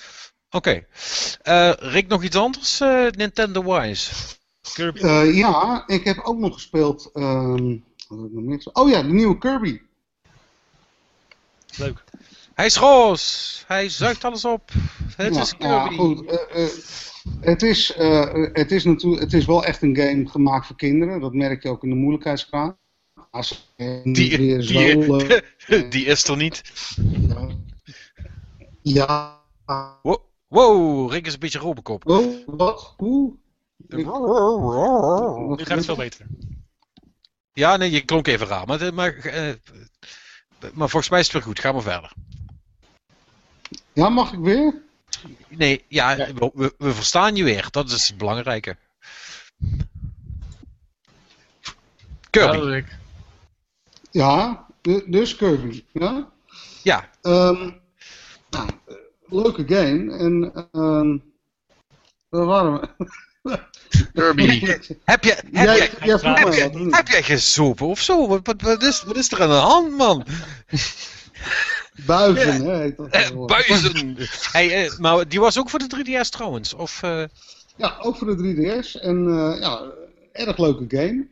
Oké. Okay. Uh, Rick, nog iets anders uh, Nintendo-wise? Kirby. Uh, ja, ik heb ook nog gespeeld. Um, oh ja, de nieuwe Kirby. Leuk. Hij is roos. Hij zuigt alles op. Het is Kirby. Ja, goed. Uh, Het is, uh, het, is natuurlijk, het is wel echt een game gemaakt voor kinderen. Dat merk je ook in de moeilijkheidsgraad. Als die, weer zo, die, die, is er niet. Ja. Wow, wow, Rick is een beetje Robocop. Oh, wat? Hoe? Nu gaat het veel beter. Ja, nee, je klonk even raar. Maar, maar, uh, maar volgens mij is het weer goed. Ga maar verder. Ja, mag ik weer? Nee, ja, We, we, verstaan je weer. Dat is het belangrijke. Kirby. Ja, dus Kirby. Ja. ja. Um, nou, leuke game. En um, waar waren we? Kirby. heb je, heb, jij, je, jij heb, je, heb jij gezopen of zo? Wat, wat, wat, is, wat is er aan de hand, man? Buizen, hè? Heet dat buizen! hey, uh, maar die was ook voor de 3DS trouwens? Of, uh... Ja, ook voor de 3DS. En uh, ja, erg leuke game.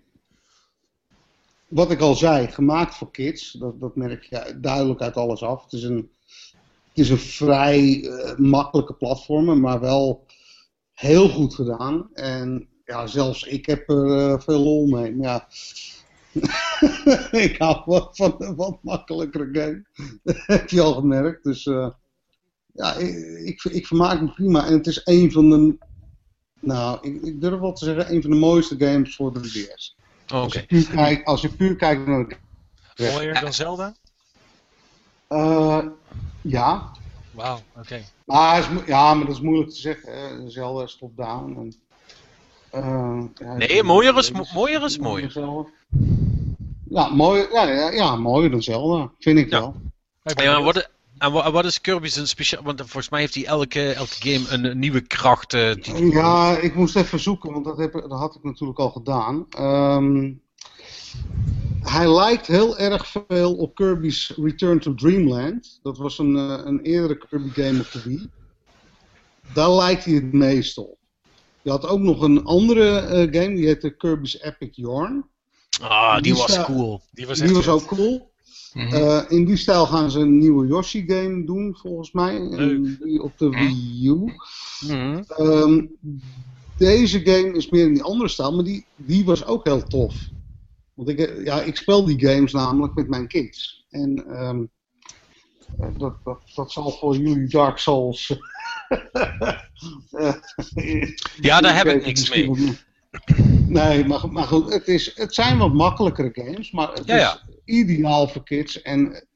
Wat ik al zei, gemaakt voor kids. Dat, dat merk je duidelijk uit alles af. Het is een, het is een vrij makkelijke platformer, maar wel heel goed gedaan. En ja, zelfs ik heb er veel lol mee. Maar ja, ik hou wel van een wat makkelijkere game. heb je al gemerkt. Dus uh, ja, ik, ik, ik, vermaak me prima. En het is een van de, nou, ik, ik durf wel te zeggen, een van de mooiste games voor de DS. Oké. Als, als, je puur kijkt naar de Mooier dan Zelda? Uh, ja. Wauw, oké. Maar, ja, maar dat is moeilijk te zeggen. Zelda is top-down. En, uh, ja, nee, mooier is, mooier is mooier. Ja, mooi, ja, ja, ja, mooier dan Zelda, vind ik wel. Ja, wat, en wat is Kirby's een speciaal... Want volgens mij heeft hij elke, elke game een, nieuwe kracht. Uh, ja, ik moest even zoeken, want dat, heb, dat had ik natuurlijk al gedaan. Um, hij lijkt heel erg veel op Kirby's Return to Dreamland. Dat was een, uh, een eerdere Kirby game op de Wii. Daar lijkt hij het meest op. Je had ook nog een andere uh, game, die heette Kirby's Epic Yarn. Ah, die, die was cool. Die was, die was ook cool. Mm -hmm. uh, in die stijl gaan ze een nieuwe Yoshi game doen, volgens mij. Die op de Wii U. Mm -hmm. um, deze game is meer in die andere stijl, maar die, die was ook heel tof. Want ik, ja, ik speel die games namelijk met mijn kids. En um, dat, dat, dat zal voor jullie Dark Souls. ja, daar heb ik niks mee. Nee, maar, maar goed, het, is, het zijn wat makkelijkere games, maar het is ideaal voor kids. En,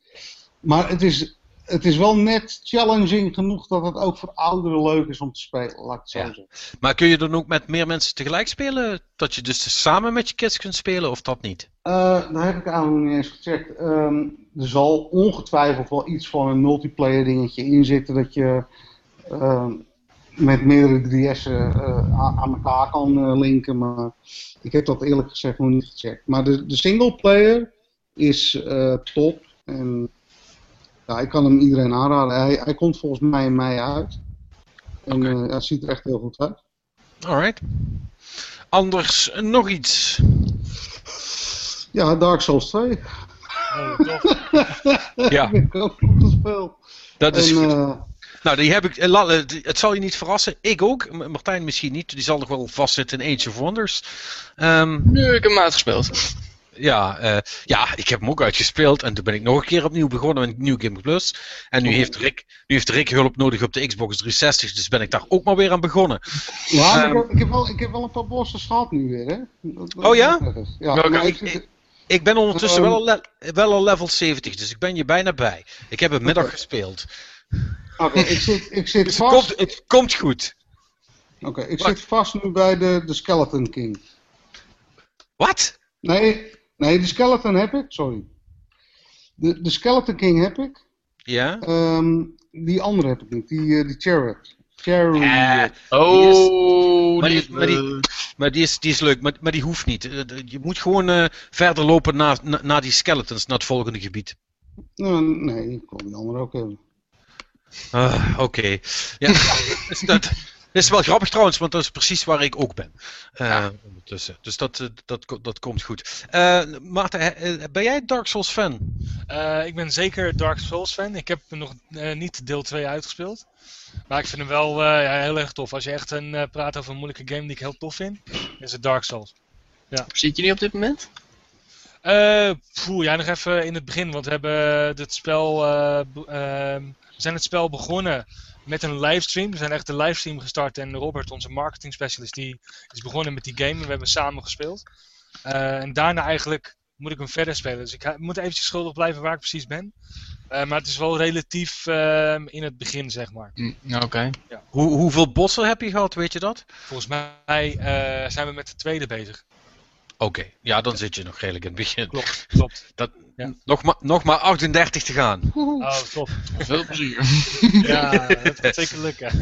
maar het is, het is wel net challenging genoeg dat het ook voor ouderen leuk is om te spelen, laat ik zo zeggen. Maar kun je dan ook met meer mensen tegelijk spelen? Dat je dus samen met je kids kunt spelen, of dat niet? Uh, daar heb ik eigenlijk niet eens gecheckt. Um, er zal ongetwijfeld wel iets van een multiplayer dingetje in zitten dat je... Uh, met meerdere 3S'en uh, aan elkaar kan uh, linken. Maar ik heb dat eerlijk gezegd nog niet gecheckt. Maar de, de singleplayer is uh, top. En ja, ik kan hem iedereen aanraden. Hij, hij komt volgens mij in mei uit. En okay. ja, het ziet er echt heel goed uit. Alright. Anders nog iets? Ja, Dark Souls 2. Oh, tof. ja. heb. Dat is en, goed. Nou, die heb ik. Eh, het zal je niet verrassen. Ik ook. Martijn misschien niet. Die zal nog wel vastzitten in Age of Wonders. Um, nee, ik heb hem uitgespeeld. Ja, uh, ja, ik heb hem ook uitgespeeld. En toen ben ik nog een keer opnieuw begonnen met New Game Plus. En nu oh. heeft, Rick, nu heeft Rick hulp nodig op de Xbox 360. Dus ben ik daar ook maar weer aan begonnen. Ja, um, ik, heb wel, ik heb wel een paar bosses gehad nu weer. Hè? Dat, oh ja? ja nou, ik, ik, ik, ben ondertussen um, wel, al wel al level 70. Dus ik ben je bijna bij. Ik heb een middag okay. gespeeld. Oké, okay, ik zit, ik zit dus vast. Het komt, het komt goed. Oké, okay, ik Wat? zit vast nu bij de, de Skeleton King. Wat? Nee, nee, de Skeleton heb ik, sorry. De, de Skeleton King heb ik. Ja? Um, die andere heb ik niet, die, uh, die Chariot. Cherry. Uh, oh, maar, die, maar, die, maar die, is, die is leuk, maar, maar die hoeft niet. Je moet gewoon uh, verder lopen naar, na, naar die skeletons, naar het volgende gebied. Uh, nee, ik wil die andere ook hebben. Uh, Oké. Okay. Ja, is dat, is wel grappig trouwens, want dat is precies waar ik ook ben. Uh, ja. ondertussen. Dus dat, dat, dat komt goed. Uh, Maarten, ben jij Dark Souls fan? ik ben zeker Dark Souls fan. Ik heb nog niet deel 2 uitgespeeld. Maar ik vind hem wel ja, heel erg tof. Als je echt een, praat over een moeilijke game die ik heel tof vind, is het Dark Souls. Ja. Zit je niet op dit moment? Uh, poeh, ja, nog even in het begin, want we hebben het spel, uh, uh, we zijn het spel begonnen met een livestream. We zijn echt een livestream gestart en Robert, onze marketing specialist, die is begonnen met die game en we hebben samen gespeeld. en daarna eigenlijk moet ik hem verder spelen. Dus ik moet eventjes schuldig blijven waar ik precies ben. maar het is wel relatief in het begin, zeg maar. Mm, Oké. Ja. Hoe, hoeveel bossen heb je gehad, weet je dat? Volgens mij zijn we met de tweede bezig. Oké, ja, dan zit je nog redelijk in het begin. Klopt, klopt. Dat, ja. nog, maar, nog maar 38 te gaan. Oh, top. Veel plezier. ja, dat gaat zeker lukken.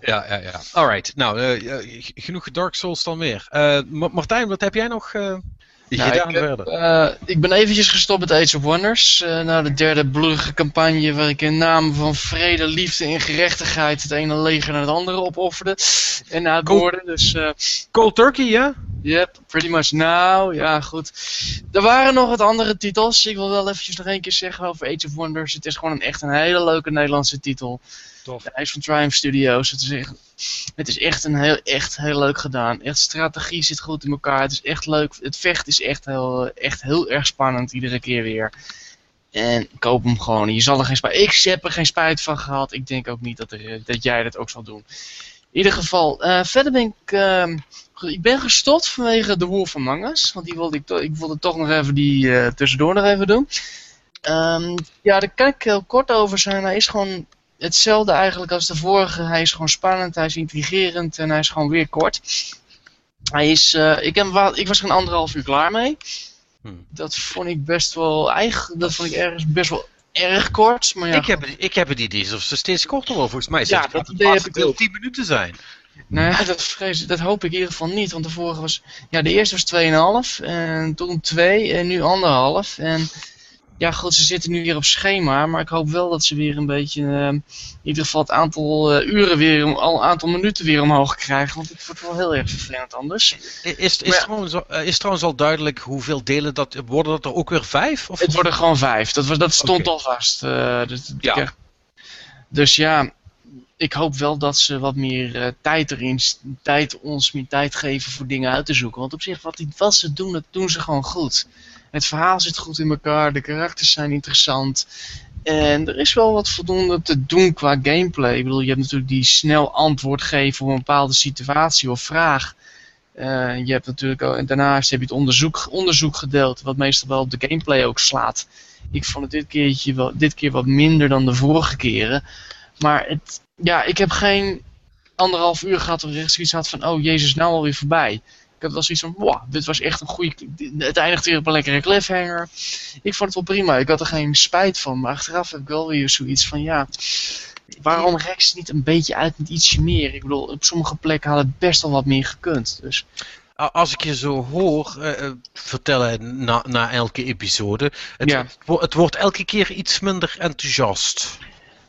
ja, ja, ja. Alright, nou, uh, genoeg Dark Souls dan weer. Uh, Martijn, wat heb jij nog uh, gedaan ik, verder? ik ben eventjes gestopt met Age of Wonders. na de derde bloedige campagne waar ik in naam van vrede, liefde en gerechtigheid het ene leger naar het andere opofferde. En na het woorden, dus... Cold Turkey, ja? Yep, pretty much now. Ja, goed. Er waren nog wat andere titels. Ik wil wel eventjes nog één keer zeggen over Age of Wonders. Het is gewoon een, echt een hele leuke Nederlandse titel. Tof. De IJs van Triumph Studios. Het is echt, het is echt, een heel, echt heel leuk gedaan. Echt strategie zit goed in elkaar. Het is echt leuk. Het vecht is echt heel, echt heel erg spannend iedere keer weer. En koop hem gewoon. Je zal er geen spijt. Ik heb er geen spijt van gehad. Ik denk ook niet dat, er, dat jij dat ook zal doen. In ieder geval, uh, verder ben ik, uh, ik ben gestopt vanwege de Wolf Among Us. Want die wilde ik, ik wilde toch nog even die uh, tussendoor nog even doen. Um, ja, daar kan ik heel kort over zijn. Hij is gewoon hetzelfde eigenlijk als de vorige. Hij is gewoon spannend, hij is intrigerend en hij is gewoon weer kort. Hij is, ik, heb, ik was er een anderhalf uur klaar mee. Hmm. Dat vond ik best wel, eigenlijk, dat vond ik ergens best wel erg kort. Maar ja, ik, heb, ik heb het idee of ze steeds korter worden. Volgens mij ja, dat idee heb ik 10 minuten zijn. Nou ja, dat, vrees, dat hoop ik in ieder geval niet. Want de vorige was... Ja, de eerste was 2,5. En toen 2 en nu 1,5. En ja, goed, ze zitten nu weer op schema. Maar ik hoop wel dat ze weer een beetje... Uh, in ieder geval het aantal uh, uren weer... Al aantal minuten weer omhoog krijgen. Want het wordt wel heel erg vervelend anders. Is, is, trouwens, uh, is trouwens al duidelijk hoeveel delen dat... Worden dat er ook weer vijf? Of? Het worden gewoon vijf. Dat, was, dat stond okay. al vast. Dus, ja. dus ja ik hoop wel dat ze wat meer uh, tijd erin, tijd, ons meer tijd geven voor dingen uit te zoeken. Want op zich, wat, die, wat ze doen, dat doen ze gewoon goed. Het verhaal zit goed in elkaar, de karakters zijn interessant. En er is wel wat voldoende te doen qua gameplay. Ik bedoel, je hebt natuurlijk die snel antwoord geven op een bepaalde situatie of vraag. Uh, je hebt natuurlijk ook, en daarnaast heb je het onderzoek, onderzoek gedeeld, wat meestal wel op de gameplay ook slaat. Ik vond het dit, keertje wel, dit keer wat minder dan de vorige keren. Maar het, ja, ik heb geen anderhalf uur gehad waar ik zoiets had van, oh jezus, nou alweer voorbij. Ik had wel zoiets van, wow, dit was echt een goede... Het eindigt weer op een lekkere cliffhanger. Ik vond het wel prima. Ik had er geen spijt van. Maar achteraf heb ik wel weer zoiets van, ja... Waarom rek ze niet een beetje uit met ietsje meer? Ik bedoel, op sommige plekken had het best wel wat meer gekund. Dus... Als ik je zo hoor uh, vertellen na, na elke episode, het, ja. het wordt elke keer iets minder enthousiast.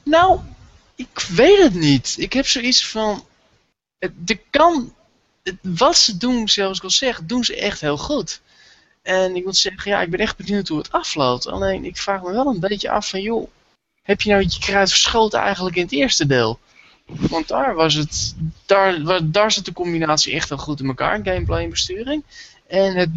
Nou, ik weet het niet. Ik heb zoiets van. De kan. Wat ze doen, zoals ik al zeg, doen ze echt heel goed. En ik moet zeggen, ja, ik ben echt benieuwd hoe het afloopt. Alleen, ik vraag me wel een beetje af van, joh, heb je nou je kruid verschoten eigenlijk in het eerste deel? Want daar was het, daar, daar zit de combinatie echt heel goed in elkaar, gameplay en besturing. En het,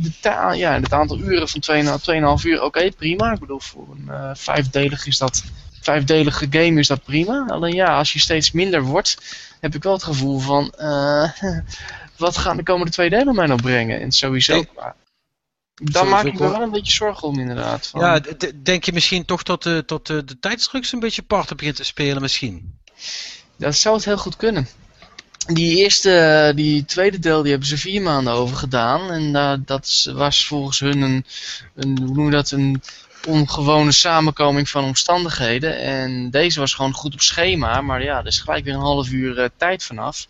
ja, het aantal uren van 2,5 uur, oké, prima. Ik bedoel, voor een uh, vijfdelig is dat vijfdelige game is dat prima. Alleen ja, als je steeds minder wordt, heb ik wel het gevoel van... Uh, wat gaan de komende twee delen mij nog brengen? En sowieso... Nee. Daar maak ik me wel een beetje zorgen om inderdaad. Van. Ja, denk je misschien toch dat de, tot de, de tijdsdruk een beetje parten begint te spelen misschien? Dat zou het heel goed kunnen. Die eerste, die tweede deel, die hebben ze vier maanden over gedaan. En uh, dat was volgens hun een, een hoe noem je dat, een ongewone samenkoming van omstandigheden. En deze was gewoon goed op schema, maar ja, er is gelijk weer een half uur uh, tijd vanaf.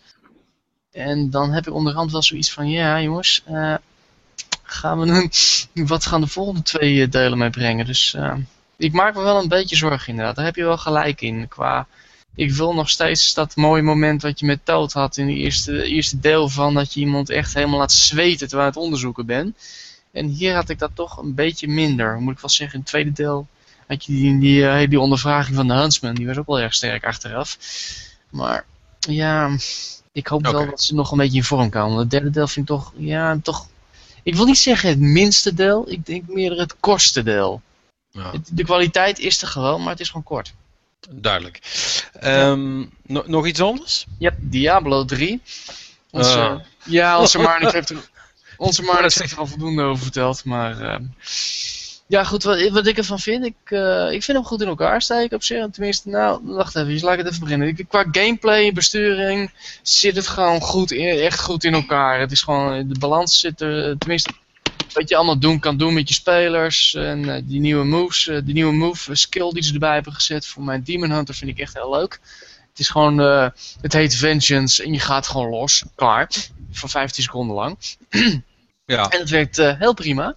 En dan heb ik onderhand wel zoiets van, ja jongens, uh, gaan we nu, wat gaan de volgende twee eh, delen mee brengen? Dus ik maak me wel een beetje zorgen inderdaad, daar heb je wel gelijk in. Qua, ik wil nog steeds dat mooie moment wat je met Toad had in het eerste, eerste deel van dat je iemand echt helemaal laat zweten terwijl je het onderzoeken bent. En hier had ik dat toch een beetje minder. Moet ik wel zeggen, in het tweede deel Had je die, die, die ondervraging van de Huntsman, die was ook wel erg sterk achteraf. Maar ja, ik hoop wel dat ze nog een beetje in vorm komen. Het derde deel vind ik toch, ja, toch... Ik wil niet zeggen het minste deel, ik denk meer het kortste deel. Ja. De kwaliteit is er gewoon, maar het is gewoon kort. Duidelijk. Um, no nog iets anders? Ja, Diablo 3. Onze, uh. Ja, onze Marnik heeft er, onze Marnik heeft er al voldoende over verteld, maar... Uh, ja, goed, wat, wat ik ervan vind, ik, uh, ik vind hem goed in elkaar steken op zich. Tenminste, nou, wacht even, laat ik het even beginnen. Ik, qua gameplay, besturing, zit het gewoon goed in, echt goed in elkaar. Het is gewoon, de balans zit er, tenminste, wat je allemaal doen kan doen met je spelers. En uh, die nieuwe moves, uh, die nieuwe move skill die ze erbij hebben gezet voor mijn Demon Hunter vind ik echt heel leuk. Het is gewoon, het heet Vengeance en je gaat gewoon los, klaar. Voor 15 seconden lang. ja. En het werkt heel prima.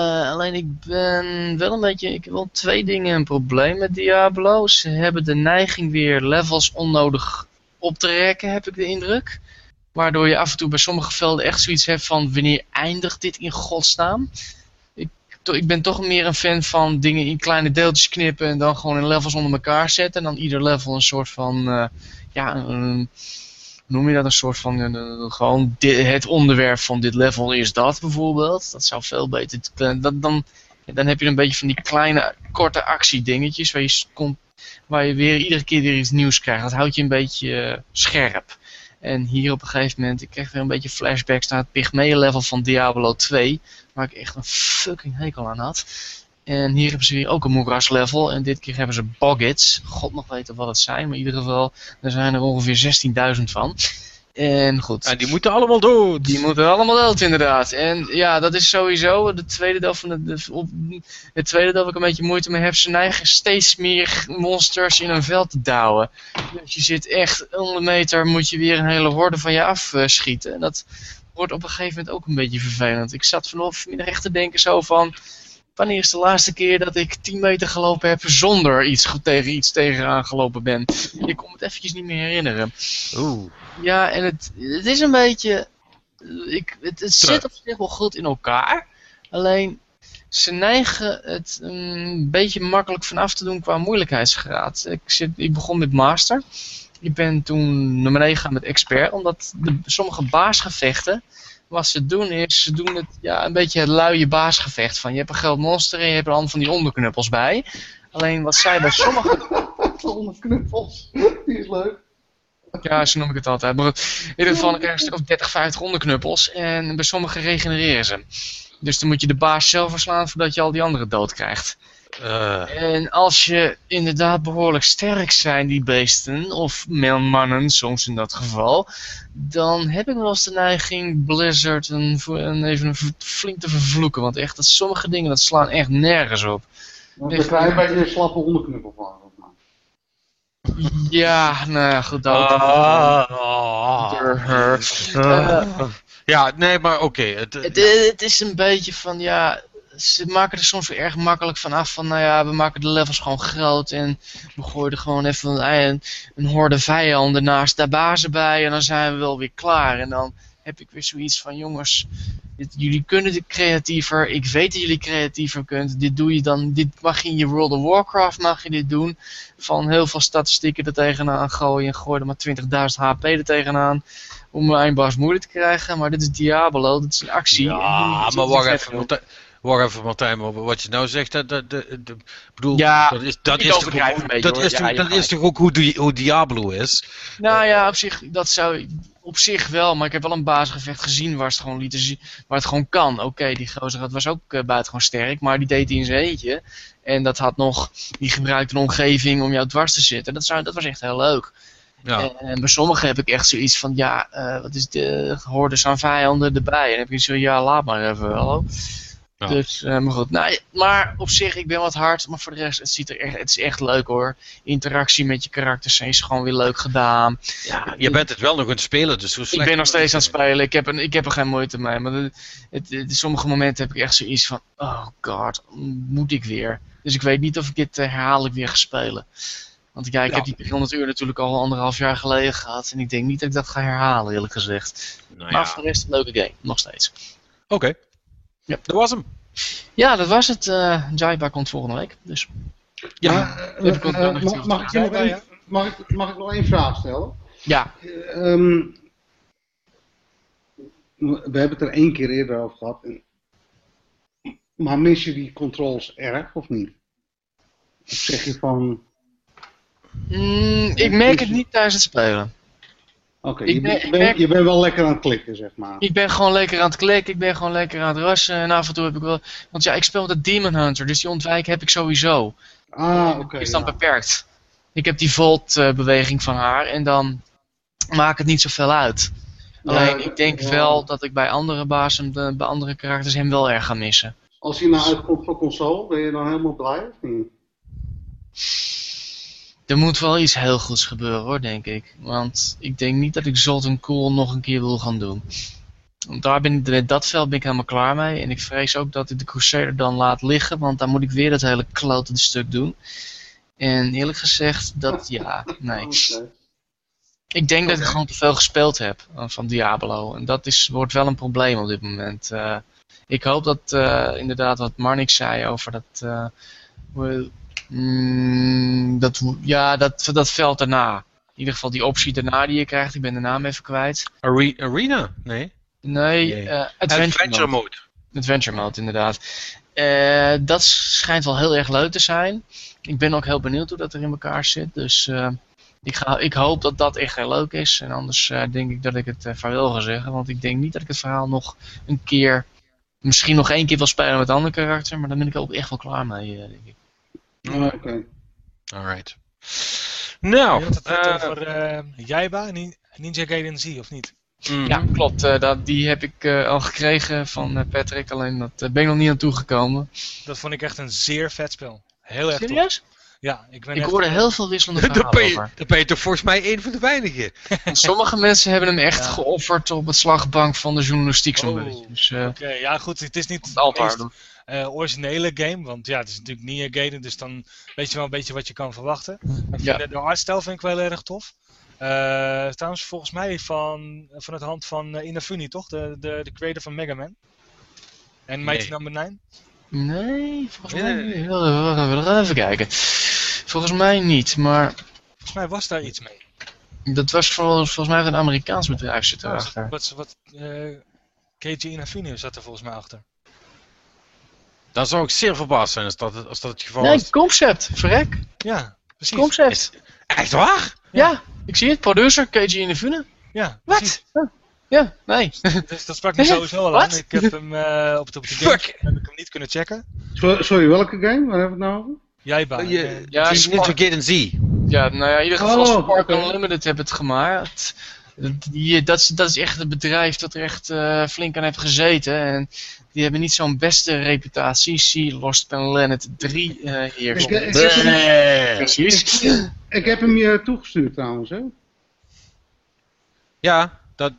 Alleen ik ben wel een beetje, ik heb wel twee dingen een probleem met Diablo. Ze hebben de neiging weer levels onnodig op te rekken, heb ik de indruk. Waardoor je af en toe bij sommige velden echt zoiets hebt van wanneer eindigt dit in godsnaam? Ik, ik ben toch meer een fan van dingen in kleine deeltjes knippen en dan gewoon in levels onder elkaar zetten. En dan ieder level een soort van, uh, ja, een, noem je dat een soort van, gewoon het onderwerp van dit level is dat bijvoorbeeld. Dat zou veel beter, dan, dan heb je een beetje van die kleine korte actiedingetjes waar je, waar je weer iedere keer weer iets nieuws krijgt. Dat houdt je een beetje uh, scherp. En hier op een gegeven moment, ik kreeg weer een beetje flashbacks naar het Pygmee level van Diablo 2. Waar ik echt een fucking hekel aan had. En hier hebben ze weer ook een moeras level. En dit keer hebben ze boggits. God nog weten wat het zijn. Maar in ieder geval, er zijn er ongeveer 16.000 van. En goed. En die moeten allemaal dood. Die moeten allemaal dood, inderdaad. En ja, dat is sowieso de tweede deel van de, de op, het tweede deel waar ik een beetje moeite mee heb. Ze neigen steeds meer monsters in een veld te douwen. Dus je zit echt onder een meter, moet je weer een hele horde van je afschieten. En dat wordt op een gegeven moment ook een beetje vervelend. Ik zat vanochtend echt te denken zo van... Wanneer is de laatste keer dat ik 10 meter gelopen heb zonder iets tegen iets tegenaan gelopen ben? Ik kon het eventjes niet meer herinneren. Oeh. Ja, en het, het is een beetje... Ik, het, het zit op zich wel goed in elkaar. Alleen, ze neigen het een beetje makkelijk vanaf te doen qua moeilijkheidsgraad. Ik, zit, ik begon met Master. Ik ben toen naar beneden gegaan met Expert. Omdat de, sommige baasgevechten wat ze doen is, ze doen het ja, een beetje het luie baasgevecht. Van je hebt een groot monster en je hebt er allemaal van die onderknuppels bij. Alleen wat zij bij sommige... onderknuppels, die is leuk. Ja, zo noem ik het altijd. Maar in ieder geval krijg je een stuk of 30, 50 onderknuppels. En bij sommige regenereren ze. Dus dan moet je de baas zelf verslaan voordat je al die anderen dood krijgt. Uh. En als je inderdaad behoorlijk sterk zijn, die beesten, of mannen soms in dat geval, dan heb ik wel eens de neiging Blizzard een, een, even een flink te vervloeken. Want echt, dat sommige dingen dat slaan echt nergens op. Dan krijg je bij je slappe onderknuppel van. Ja, nou ja, goed. Dat ah, uh, ja, nee, maar oké. Okay, het, het, het, is een beetje van, ja, ze maken er soms weer erg makkelijk van af van, nou ja, we maken de levels gewoon groot en we gooien er gewoon even een, een horde vijanden naast de bazen bij en dan zijn we wel weer klaar. En dan heb ik weer zoiets van, jongens, dit, jullie kunnen dit creatiever, ik weet dat jullie creatiever kunt, dit doe je dan, dit mag je in je World of Warcraft mag je dit doen, van heel veel statistieken er tegenaan gooien en gooi er maar 20.000 HP er tegenaan om een eindbaas moeilijk te krijgen, maar dit is Diablo, dit is een actie. Ja, maar wacht even, Wacht even Martijn, wat je nou zegt, dat, dat, dat, dat bedoel, ja, dat is, dat is, toch, ook, dat, is, toch, dat is toch ook hoe, hoe Diablo is? Nou ja, op zich, dat zou, op zich wel, maar ik heb wel een basisgevecht gezien waar het gewoon, lieten zien, waar het gewoon kan. Oké, die gozer dat was ook uh, buitengewoon sterk, maar die deed hij in zijn eentje. En dat had nog, die gebruikte een omgeving om jou dwars te zitten. Dat, zou, dat was echt heel leuk. Ja. En, bij sommigen heb ik echt zoiets van, ja, uh, wat is de hordes aan vijanden erbij? En dan heb je zo, ja, laat maar even, Dus, uh, maar goed. Nou, maar op zich, ik ben wat hard. Maar voor de rest, het, ziet er echt, het is echt leuk hoor. Interactie met je karakters is gewoon weer leuk gedaan. Ja, je bent het wel nog aan het spelen, dus hoe slecht... Ik ben nog steeds aan het spelen. Ik heb, een, ik heb er geen moeite mee. Maar het, het, sommige momenten heb ik echt zoiets van... Oh god, moet ik weer? Dus ik weet niet of ik dit uh, herhaaldelijk weer ga spelen. Want ja, ik heb die 100 uur natuurlijk al anderhalf jaar geleden gehad. En ik denk niet dat ik dat ga herhalen, eerlijk gezegd. Nou ja. Maar voor de rest, een leuke game. Nog steeds. Oké. Ja. Dat was hem. Ja, dat was het. Uh, Jaiba komt volgende week. Dus. Ja, uh, uh, mag, mag, ik nog één, mag, ik, mag ik nog één vraag stellen? Ja. Um, we hebben het er één keer eerder over gehad. Maar mis je die controls erg of niet? Of zeg je van... Mm, ik merk het niet tijdens het spelen. Oké, je, ben, je bent wel lekker aan het klikken, zeg maar. Ik ben gewoon lekker aan het klikken, ik ben gewoon lekker aan het russen. En af en toe heb ik wel... Want ja, ik speel met de Demon Hunter, dus die ontwijk heb ik sowieso. Ah, oké. is dan beperkt. Ik heb die Volt-beweging van haar en dan maakt het niet zoveel uit. Alleen, ik denk wel dat ik bij andere bazen, bij andere karakters hem wel erg ga missen. Als hij nou uitkomt voor console, ben je dan helemaal blij of niet? Er moet wel iets heel goeds gebeuren hoor, denk ik. Want ik denk niet dat ik Zoltan Cool nog een keer wil gaan doen. Want daar ben ik, dat veld ben ik helemaal klaar mee. En ik vrees ook dat ik de Crusader dan laat liggen, want dan moet ik weer dat hele klote stuk doen. En eerlijk gezegd, dat ja, nee. Ik denk dat ik gewoon te veel gespeeld heb eh, van Diablo. En dat is, wordt wel een probleem op dit moment. Uh, ik hoop dat uh, inderdaad wat Marnik zei over dat, uh, mm, dat, ja, dat, dat veld daarna. In ieder geval die optie daarna die je krijgt. Ik ben de naam even kwijt. Arena? Nee. Nee, uh, Adventure, Adventure mode. mode. Adventure Mode, inderdaad. dat schijnt wel heel erg leuk te zijn. Ik ben ook heel benieuwd hoe dat er in elkaar zit. Dus ik, ga, ik hoop dat dat echt heel leuk is. En anders denk ik dat ik het vaarwel ga zeggen. Want ik denk niet dat ik het verhaal nog een keer misschien nog één keer wil spelen met een ander karakter, maar dan ben ik ook echt wel klaar mee, eh, denk ik. Oh, Oké. Okay. Alright. Nou, het uh, over uh, Jaiba, Ninja Gaiden Z, of niet? Mm. Ja, klopt. dat, die heb ik al gekregen van Patrick, alleen dat ben ik nog niet aan toegekomen. Dat vond ik echt een zeer vet spel. Heel erg Serieus? Ja, ik, ben ik hoorde heel veel wisselende verhalen ben je, over. Dan ben je toch volgens mij een van de weinigen. Sommige mensen hebben hem echt geofferd op het slagbank van de journalistiek zo'n oh, beetje. Dus, uh, Oké, ja goed, het is niet het meest uh, originele game, want ja, het is natuurlijk Ninja Gaiden, dus dan weet je wel een beetje wat je kan verwachten. Ja. De, de artstijl vind ik wel erg tof. Uh, trouwens, volgens mij van, van het hand van uh, Inafune, toch? De, de, de creator van Mega Man. En Mighty nee. Number 9. Nee, volgens mij niet. We gaan even kijken. Volgens mij niet, maar... Volgens mij was daar iets mee. Dat was volgens, volgens mij een Amerikaans bedrijf zit erachter. Ja, wat, wat, uh, KG Inafune zat er volgens mij achter. Dan zou ik zeer verbaasd zijn als dat, als dat het geval nee, is. Nee, concept, verrek. Ja, precies. Concept. Is, echt waar? Ja. ja. ik zie het. Producer, KG Inafune. Ja, Wat? Ja, nee. Dus dat sprak me sowieso al aan. Ik heb hem uh, op, de, op de game heb ik hem niet kunnen checken. Sorry, welke game? Waar hebben we het nou over? Jaiba. Uh, je, ja, Z. Ja, nou ja, in ieder geval oh, Spark okay. Unlimited hebben het gemaakt. Die, dat, is, dat is echt het bedrijf dat er echt uh, flink aan heeft gezeten. En die hebben niet zo'n beste reputatie. See Lost Planet 3 uh, hier. Ik, ik, ik, Precies. Ik, heb hem je toegestuurd trouwens, hè? Ja, dat,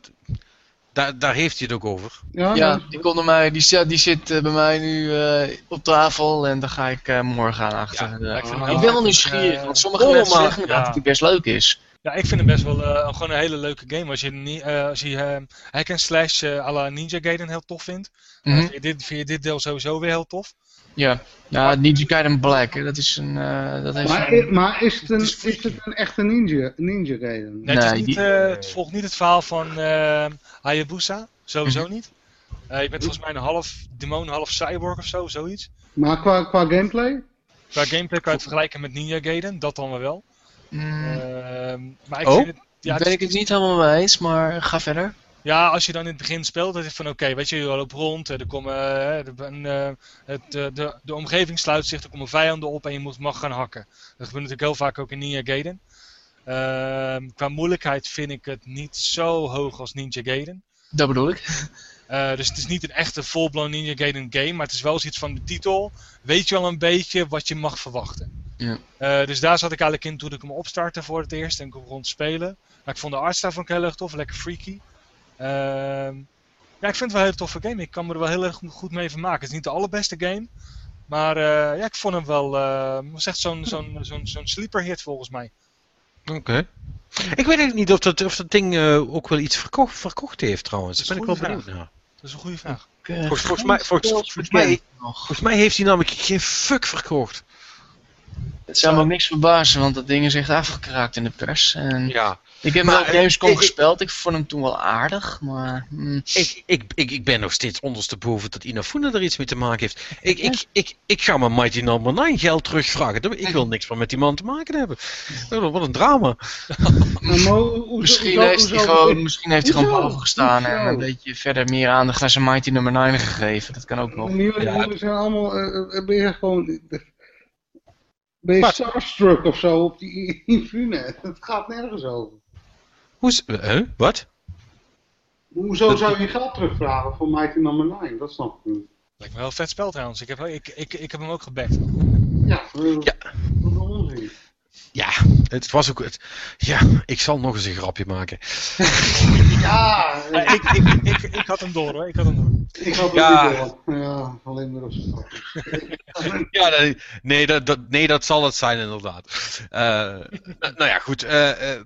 daar, daar heeft hij het ook over. Ja, ja die, kon mij, die, die zit uh, bij mij nu uh, op tafel en daar ga ik uh, morgen aan achter. Ja, ik, ik ben wel nieuwsgierig, want sommige oh, mensen zeggen ja. dat het best leuk is. Ja, ik vind hem best wel gewoon een hele leuke game. Als je, als je hack and slash à la Ninja Gaiden heel tof vindt, mm -hmm. vind, je dit, vind je dit deel sowieso weer heel tof. Ja, ja Ninja Gaiden Black, dat is een... Uh, dat heeft maar, een, maar is het een, is, is het een echte ninja, ninja Gaiden? Nee, het, niet, die, uh, het, volgt niet het verhaal van uh, Hayabusa, sowieso mm -hmm. niet. je bent volgens mij een half demon, half cyborg of zo, zoiets. Maar qua, qua gameplay? Qua gameplay kan je het vergelijken met Ninja Gaiden, dat dan wel. Mm. maar ik oh? vind het, ja, ben ik het niet helemaal mee eens, maar ga verder. Ja, als je dan in het begin speelt, dat is van oké, okay, weet je, je loopt rond, er komen, uh, de, het, de, de, de omgeving sluit zich, er komen vijanden op en je moet, mag gaan hakken. Dat gebeurt natuurlijk heel vaak ook in Ninja Gaiden. Uh, qua moeilijkheid vind ik het niet zo hoog als Ninja Gaiden. Dat bedoel ik. Uh, dus het is niet een echte full-blown Ninja Gaiden game, maar het is wel iets van de titel. Weet je wel een beetje wat je mag verwachten. Ja. Uh, dus daar zat ik eigenlijk in toen ik hem opstartte voor het eerst en ik begon te spelen. Maar ik vond de arts daarvan heel erg tof, lekker freaky. Uh, ja, ik vind het wel een hele toffe game. Ik kan me er wel heel erg goed mee vermaken. Het is niet de allerbeste game. Maar uh, ja, ik vond hem wel... Uh, was echt zo'n zo'n zo'n zo'n sleeper hit volgens mij. Oké. Okay. Ik weet eigenlijk niet of dat, of dat ding uh, ook wel iets verkocht, verkocht heeft trouwens. Dat ben ik wel benieuwd naar. Dat is een goede vraag. Volgens, volgens, mij, volgens, volgens, mij, volgens mij heeft hij namelijk geen fuck verkocht. Het zou me ook niks verbazen, want dat ding is echt afgekraakt in de pers. En Ja, ik heb Maar, hem op Gamescom gespeeld, ik vond hem toen wel aardig, maar... hm, ik, ik, ik, ik ben nog steeds ondersteboven dat Inafune er iets mee te maken heeft. Ik, ik, ik, ik ga mijn Mighty Number 9 geld terugvragen. Ik wil niks meer met die man te maken hebben. Wat een drama. Misschien heeft hij gewoon, misschien heeft hij gewoon boven gestaan en een beetje verder meer aandacht aan zijn Mighty nummer 9 gegeven. Dat kan ook nog. Ja. jullie zijn allemaal, eh, eh, ben je gewoon, ben je starstruck of zo op die Infune? Het gaat nergens over. Hoe is, huh? Wat? Hoezo zou je je geld terugvragen voor Mighty Number 9? Dat snap ik niet. Lijkt me wel een vet spel trouwens. Ik heb, ik, ik, ik heb hem ook gebackt. Ja, Ja. Ja, het was ook. Het, ja, ik zal nog eens een grapje maken. Ja, ik, ik, ik, ik had hem door hoor. Ik had hem door. ik had Ja. niet door. Ja, alleen maar op stap. Ja, nee, nee, dat, dat, nee, dat zal het zijn inderdaad. Eh, nou, ja, goed. eh, eh, eh,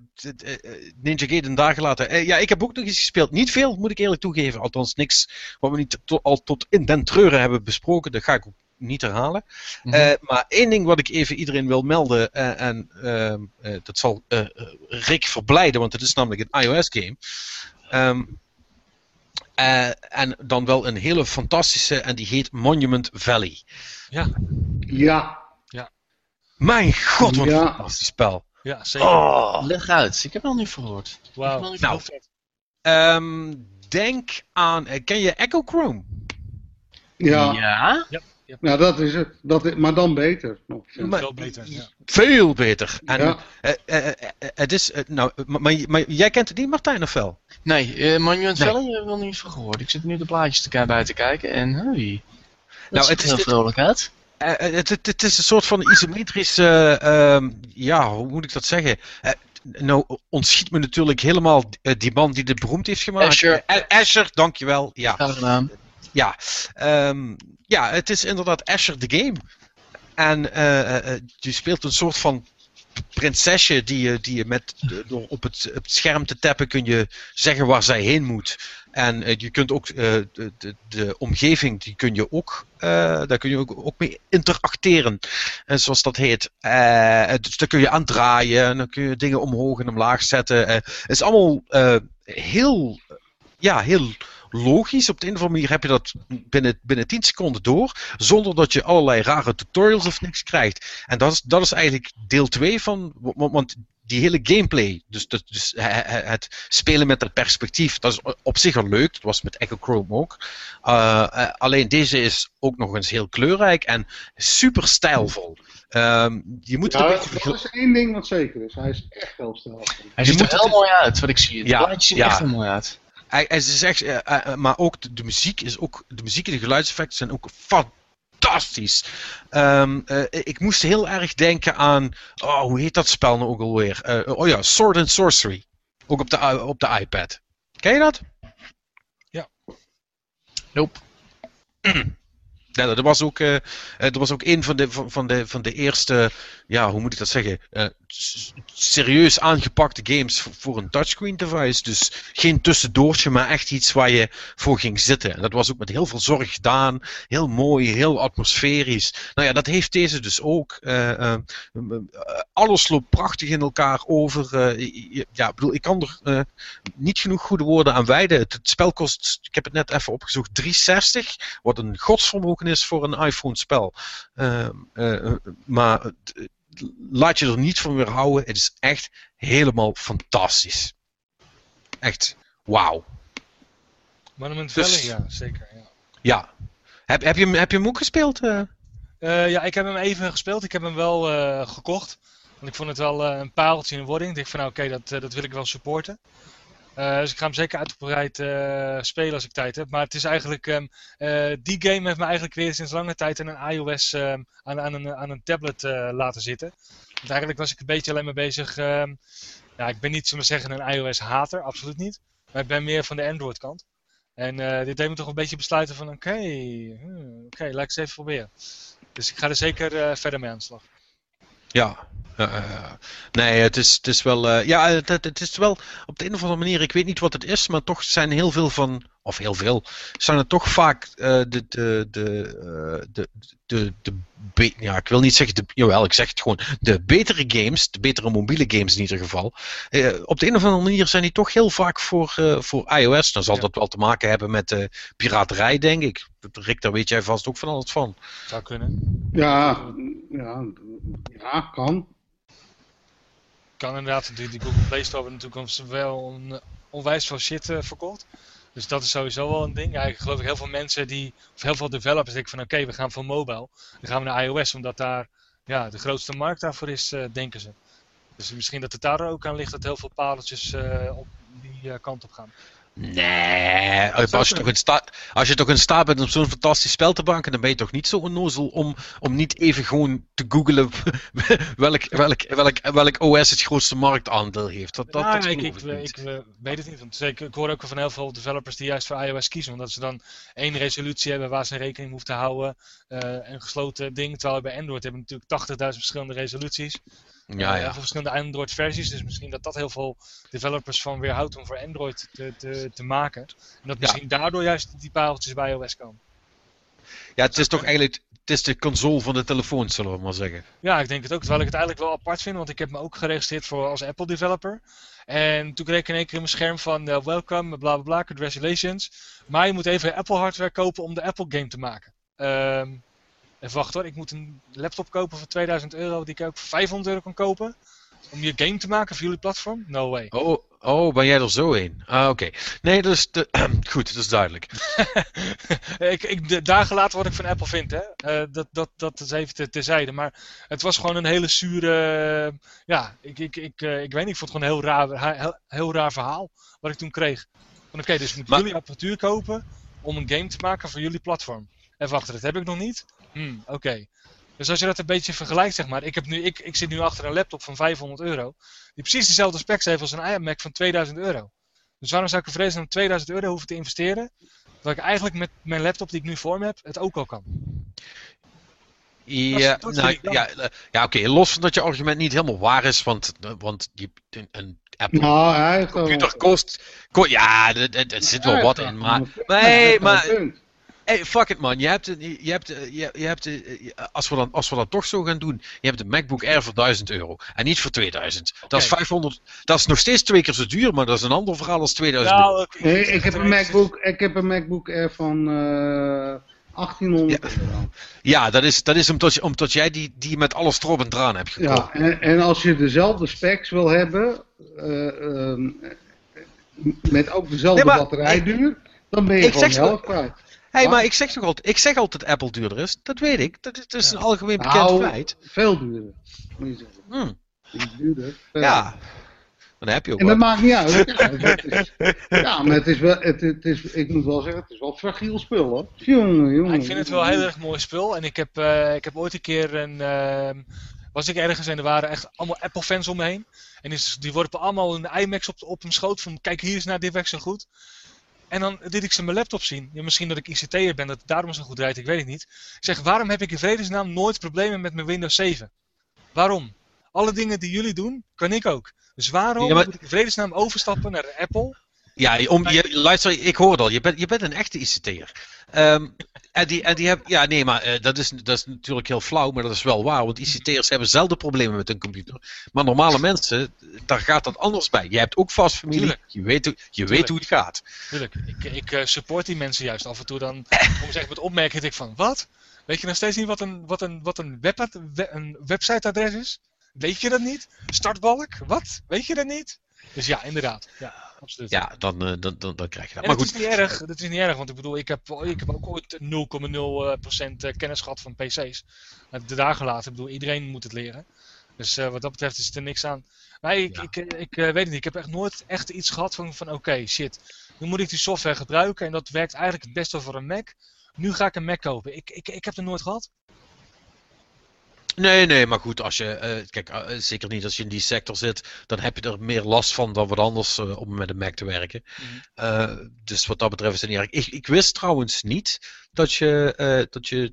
eh, Ninja Gaiden daar gelaten. Eh, ja, ik heb ook nog eens gespeeld. Niet veel, moet ik eerlijk toegeven. Althans, niks wat we niet to- al tot in den treuren hebben besproken. Dat ga ik ook niet herhalen. Eh, maar één ding wat ik even iedereen wil melden. eh, en ehm, eh, dat zal Rick verblijden, want het is namelijk een iOS-game. Ehm, eh, en dan wel een hele fantastische, en die heet Monument Valley. Ja, Mijn god, wat Ja. een fantastisch spel. Ja, zeker. Oh. Leg uit, ik heb al niet er Wauw. Nou. Ehm, denk aan, ken je Echo Chrome? ja. ja? Nou, dat is het. Dat is, maar dan beter. Nog. Maar- Veel beter. Ja. Veel beter. En, Ja. eh, eh, eh, het is, nou, maar, maar, maar jij kent het niet, Martijn, of wel? Nee, eh Monument Nee. Valley heb ik nog niet van gehoord. Ik zit nu de plaatjes te bij te kijken en hey, dat Nou, het is heel dit- vrolijk uit. Het, het, het is een soort van isometrische, ehm, ja, hoe moet ik dat zeggen? Nou, ontschiet me natuurlijk helemaal die man die dit beroemd heeft gemaakt. Asher. Asher, dankjewel. Ja, Graag gedaan. Ja. Ehm, ja, het is inderdaad Asher the Game. En eh, eh, eh, je speelt een soort van prinsesje die je, die je met, door op het, scherm te tappen kun je zeggen waar zij heen moet. En eh, je kunt ook eh, de, de, de omgeving, die kun je ook, eh, daar kun je ook, ook mee interacteren. En zoals dat heet. Eh, dus daar kun je aan draaien en dan kun je dingen omhoog en omlaag zetten. Eh, het is allemaal eh, heel, ja, heel logisch. Op de een of andere manier heb je dat binnen, binnen 10 seconden door. Zonder dat je allerlei rare tutorials of niks krijgt. En dat is, dat is eigenlijk deel 2 van. Want, want die hele gameplay, dus, dus, dus he- he- het spelen met dat perspectief, dat is op zich al leuk. Dat was met Echo Chrome ook. Uh, uh, alleen deze is ook nog eens heel kleurrijk en super stijlvol. Um, je moet ja, het beetje dat is één ding wat zeker is. Hij is echt heel stijlvol. Hij Je ziet moet er heel het- mooi uit, wat ik zie. Het Ja, plaatje ziet er ja. echt heel mooi uit. Echt, uh, uh, maar ook de, de muziek is ook, de muziek en de geluidseffecten zijn ook fantastisch. Um, uh, ik moest heel erg denken aan, oh, hoe heet dat spel nou ook alweer? Oh ja, Sword and Sorcery. Ook op de, op de iPad. Ken je dat? Ja. Nope. Ja, dat was ook, uh, dat was ook een van de, van, van, de, van de eerste, ja, hoe moet ik dat zeggen, uh, serieus aangepakte games voor, een touchscreen device. Dus geen tussendoortje, maar echt iets waar je voor ging zitten. En dat was ook met heel veel zorg gedaan, heel mooi, heel atmosferisch. Nou ja, dat heeft deze dus ook. Uh, alles loopt prachtig in elkaar over. ja, ik bedoel, ik kan er niet genoeg goede woorden aan wijden. Het, het spel kost, ik heb het net even opgezocht, 360, wat een godsvermogen is voor een iPhone-spel. Uh, maar laat je er niet van weer houden. Het is echt helemaal fantastisch. Echt, wauw. Monument Valley, dus, ja, zeker. Ja. ja. Heb, heb, je, heb je hem ook gespeeld? Uh, ja, ik heb hem even gespeeld. Ik heb hem wel uh, gekocht. Want ik vond het wel een pareltje in de wording. Ik dacht van nou oké, okay, dat, dat wil ik wel supporten. Uh, dus ik ga hem zeker uitgebreid uh, spelen als ik tijd heb. Maar het is eigenlijk. Um, uh, die game heeft me eigenlijk weer sinds lange tijd aan een iOS um, aan, aan, een, aan een tablet laten zitten. Want eigenlijk was ik een beetje alleen maar bezig. Um, ja, ik ben niet, zullen we zeggen, een iOS-hater, absoluut niet. Maar ik ben meer van de Android-kant. En dit deed me toch een beetje besluiten van: oké, hmm, oké, laat ik eens even proberen. Dus ik ga er zeker verder mee aan de slag. Ja, nee, het is, het is wel. Uh, ja, het, het, is wel op de een of andere manier. Ik weet niet wat het is, maar toch zijn heel veel van. Of heel veel. Zijn het toch vaak uh, de, de, de, de, de, de, Ja, ik wil niet zeggen. De, jawel, ik zeg het gewoon. De betere games, de betere mobiele games in ieder geval. Uh, op de een of andere manier zijn die toch heel vaak voor, voor iOS. Dan zal ja. dat wel te maken hebben met de piraterij, denk ik. Rick, daar weet jij vast ook van alles van. Zou kunnen. Ja, ja, ja kan kan inderdaad, die, die Google Play Store hebben natuurlijk wel een, onwijs veel shit uh, verkocht. Dus dat is sowieso wel een ding. Ik geloof ik heel veel mensen die, of heel veel developers denken van oké, we gaan van mobile. Dan gaan we naar iOS, omdat daar ja, de grootste markt daarvoor is, uh, denken ze. Dus misschien dat het daar ook aan ligt dat heel veel paaltjes uh, op die kant op gaan. Nee, als je, toch in staat, als je toch in staat bent om zo'n fantastisch spel te banken, dan ben je toch niet zo onnozel om, om niet even gewoon te googlen welk, welk, welk, welk OS het grootste marktaandeel heeft. Dat, dat, nou, ik, ik, ik, ik, weet het niet. Want ik, ik hoor ook van heel veel developers die juist voor iOS kiezen, omdat ze dan één resolutie hebben waar ze rekening hoeven te houden. Uh, een gesloten ding, terwijl bij Android hebben natuurlijk 80.000 verschillende resoluties. Ja, ja. Voor verschillende Android-versies. Dus misschien dat dat heel veel developers van weerhoudt om voor Android te, te, te maken. En dat misschien daardoor juist die pareltjes bij iOS komen. Ja, het is toch eigenlijk het is de console van de telefoon, zullen we maar zeggen. Ja, ik denk het ook. Terwijl ik het eigenlijk wel apart vind, want ik heb me ook geregistreerd voor als Apple developer. En toen kreeg ik in één keer in mijn scherm van uh, welcome, bla bla bla, congratulations. Maar je moet even Apple hardware kopen om de Apple game te maken. Um, Even wacht hoor, ik moet een laptop kopen voor 2000 euro die ik ook voor 500 euro kan kopen. Om je game te maken voor jullie platform? No way. Oh, oh ben jij er zo in? Ah, oké. Nee, dus de, goed, dat is duidelijk. ik, ik, de dagen later wat ik van Apple vind, hè. Uh, dat, dat, dat is even te, terzijde. Maar het was gewoon een hele zure... ja, ik, ik, ik, uh, ik weet niet, ik vond het gewoon een heel raar, heel, heel raar verhaal wat ik toen kreeg. Oké, okay, dus moet maar... jullie apparatuur kopen om een game te maken voor jullie platform. En wacht, dat heb ik nog niet. Hmm, oké. Dus als je dat een beetje vergelijkt, zeg maar. Ik, heb nu, ik, ik zit nu achter een laptop van 500 euro. Die precies dezelfde specs heeft als een iMac van 2000 euro. Dus waarom zou ik vrezen om 2000 euro hoeven te investeren? Dat ik eigenlijk met mijn laptop die ik nu voor me heb, het ook al kan. Ja, nou, ja, ja oké. Los van dat je argument niet helemaal waar is, want, want je, een Apple nou, computer kost, kost, Ja, er zit wel wat in, maar... Nee, maar... Hey, fuck it man, je hebt, je hebt, je, je hebt als, we dan, als we dat toch zo gaan doen, je hebt een MacBook Air voor 1000 euro en niet voor 2000. Dat is 500, dat is nog steeds twee keer zo duur, maar dat is een ander verhaal als 2000 nou. Nee, ik, heb een MacBook, ik heb een MacBook Air van uh, eh, 1800 ja. euro. Ja, dat is, dat is omdat, je, omdat jij die, die met alles erop en eraan hebt gekocht. Ja, en, en als je dezelfde specs wil hebben, uh, uh, met ook dezelfde nee, batterijduur, dan ben je ik gewoon helft kwijt hey, maar ik zeg toch altijd, ik zeg altijd dat Apple duurder is. Dat weet ik. Dat is, dat is een algemeen bekend nou, feit. Veel duurder, moet je zeggen. Hmm. Duurder. Ja. Dan heb je ook En dat maakt niet uit. Ja, maar het is wel, het, het, is, ik moet wel zeggen, het is wel fragiel spul hoor. Jongen, jongen. ik vind het wel heel erg mooi spul. En ik heb, uh, ik heb ooit een keer een. Uh, was ik ergens en er waren echt allemaal Apple fans om me heen. En is, die worpen allemaal een iMac op, op hun schoot van kijk hier is naar dit werkt zo goed. En dan liet ik ze mijn laptop zien. Ja, misschien dat ik ICT'er ben, dat het daarom zo goed draait, ik weet het niet. Ik zeg, waarom heb ik in vredesnaam nooit problemen met mijn Windows 7? Waarom? Alle dingen die jullie doen, kan ik ook. Dus waarom moet ik in vredesnaam overstappen naar Apple? Ja, om, je, luister, ik hoor het al, je bent, je bent een echte ICT'er. Um, en die, en die hebben, ja nee, maar uh, dat, is, dat is natuurlijk heel flauw, maar dat is wel waar. Want ICT'ers hebben zelden problemen met hun computer. Maar normale mensen, daar gaat dat anders bij. Je hebt ook vast familie, je, weet, je weet hoe het gaat. Tuurlijk, ik, ik uh, support die mensen juist af en toe dan, om zeg met opmerking, ik van, wat? Weet je nog steeds niet wat een, wat een, wat een, web, een websiteadres is? Weet je dat niet? Startbalk? Wat? Weet je dat niet? Dus ja, inderdaad. Ja absoluut. Ja, dan, uh, dan, dan, dan krijg je dat. maar goed. Dat is niet erg, dat is niet erg, want ik bedoel, ik heb, ik heb ook ooit 0,0% eh, kennis gehad van PC's. De dagen later, ik bedoel, iedereen moet het leren. Dus uh, wat dat betreft is er niks aan. Maar ik, ja. ik, ik, ik weet het niet, ik heb echt nooit echt iets gehad van, van oké, shit, nu moet ik die software gebruiken en dat werkt eigenlijk het beste voor een Mac. Nu ga ik een Mac kopen. Ik, ik, ik heb het nooit gehad. Nee, nee, maar goed, als je, uh, kijk, uh, zeker niet als je in die sector zit, dan heb je er meer last van dan wat anders uh, om met een Mac te werken. Mm. dus wat dat betreft is het niet erg. Ik, ik wist trouwens niet dat je, dat je,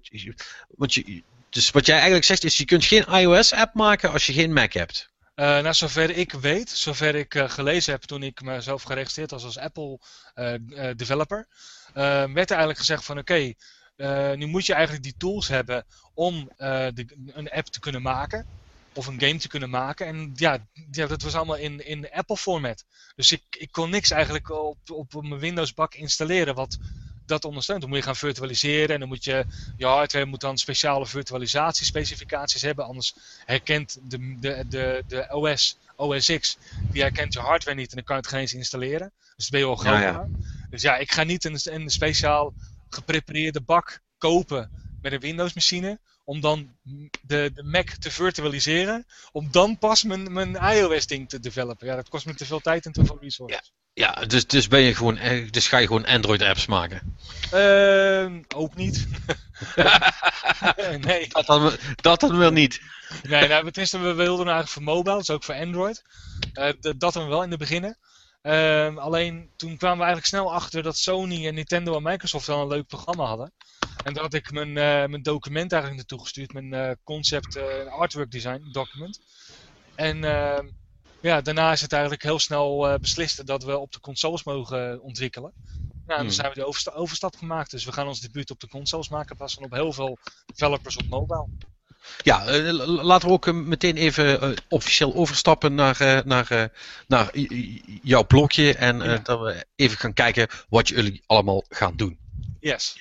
want je, dus wat jij eigenlijk zegt is, je kunt geen iOS-app maken als je geen Mac hebt. Uh, nou, zover ik weet, zover ik uh, gelezen heb toen ik mezelf geregistreerd was als Apple uh, developer, werd er eigenlijk gezegd van oké, okay, nu moet je eigenlijk die tools hebben om de, een app te kunnen maken of een game te kunnen maken. En ja, ja dat was allemaal in, in Apple format. Dus ik, ik kon niks eigenlijk op, op mijn Windows bak installeren wat dat ondersteunt. Dan moet je gaan virtualiseren en dan moet je, je hardware moet dan speciale virtualisatiespecificaties hebben. Anders herkent de, de, de, de OS, OS X, die herkent je hardware niet en dan kan het geen eens installeren. Dus dat ben je al groot. Ja, Dus ja, ik ga niet een, een speciaal geprepareerde bak kopen met een Windows machine om dan de, de Mac te virtualiseren, om dan pas mijn, mijn iOS-ding te developen. Ja, dat kost me te veel tijd en te veel resources. Ja, ja dus, dus, ben je gewoon, eh, dus ga je gewoon Android-apps maken? Uh, ook niet. nee. Dat dan, dat dan wel niet. Nee, nou, tenminste, we wilden eigenlijk voor mobile, dus ook voor Android. Uh, dat dan wel in de beginnen. Uh, alleen toen kwamen we eigenlijk snel achter dat Sony en Nintendo en Microsoft wel een leuk programma hadden. En dat had ik mijn, uh, mijn document eigenlijk naartoe gestuurd, mijn uh, concept uh, artwork design document. En ehm, ja, daarna is het eigenlijk heel snel beslist dat we op de consoles mogen ontwikkelen. Nou, dan hmm. zijn we de oversta overstap gemaakt. Dus we gaan ons debuut op de consoles maken, pas van op heel veel developers op mobile. Ja, laten we ook meteen even officieel overstappen naar, naar, naar jouw blogje. En ja. dat we even gaan kijken wat jullie allemaal gaan doen. Yes.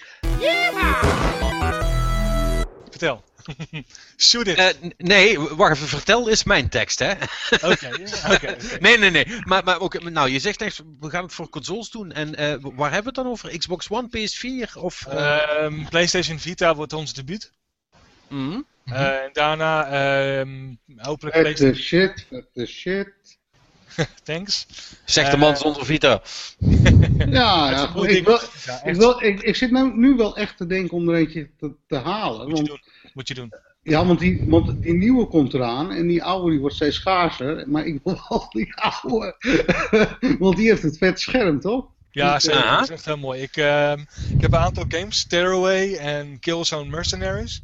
Vertel. Shoot it. Uh, nee, wacht even. Vertel is mijn tekst, hè? Oké, oké. Nee, nee, nee. Maar, maar ook, nou, je zegt echt, we gaan het voor consoles doen. En uh, waar hebben we het dan over? Xbox One, PS4 of... Uh... Um, PlayStation Vita wordt ons debuut. Mm -hmm. En daarna um, hopelijk PlayStation... shit, the shit. Thanks. Zegt de man uh, zonder Vita. ja, ja ik, wil, ik, wil, ik, ik, zit nou, nu wel echt te denken om er eentje te, te halen. Moet want, je doen. Moet je doen. Ja, want die, want die nieuwe komt eraan en die oude die wordt steeds schaarser. Maar ik wil wel die oude. want die heeft het vet scherm, toch? Ja, zeker. Uh -huh. Dat is echt heel mooi. Ik, uh, ik heb een aantal games, Stairway en Killzone Mercenaries.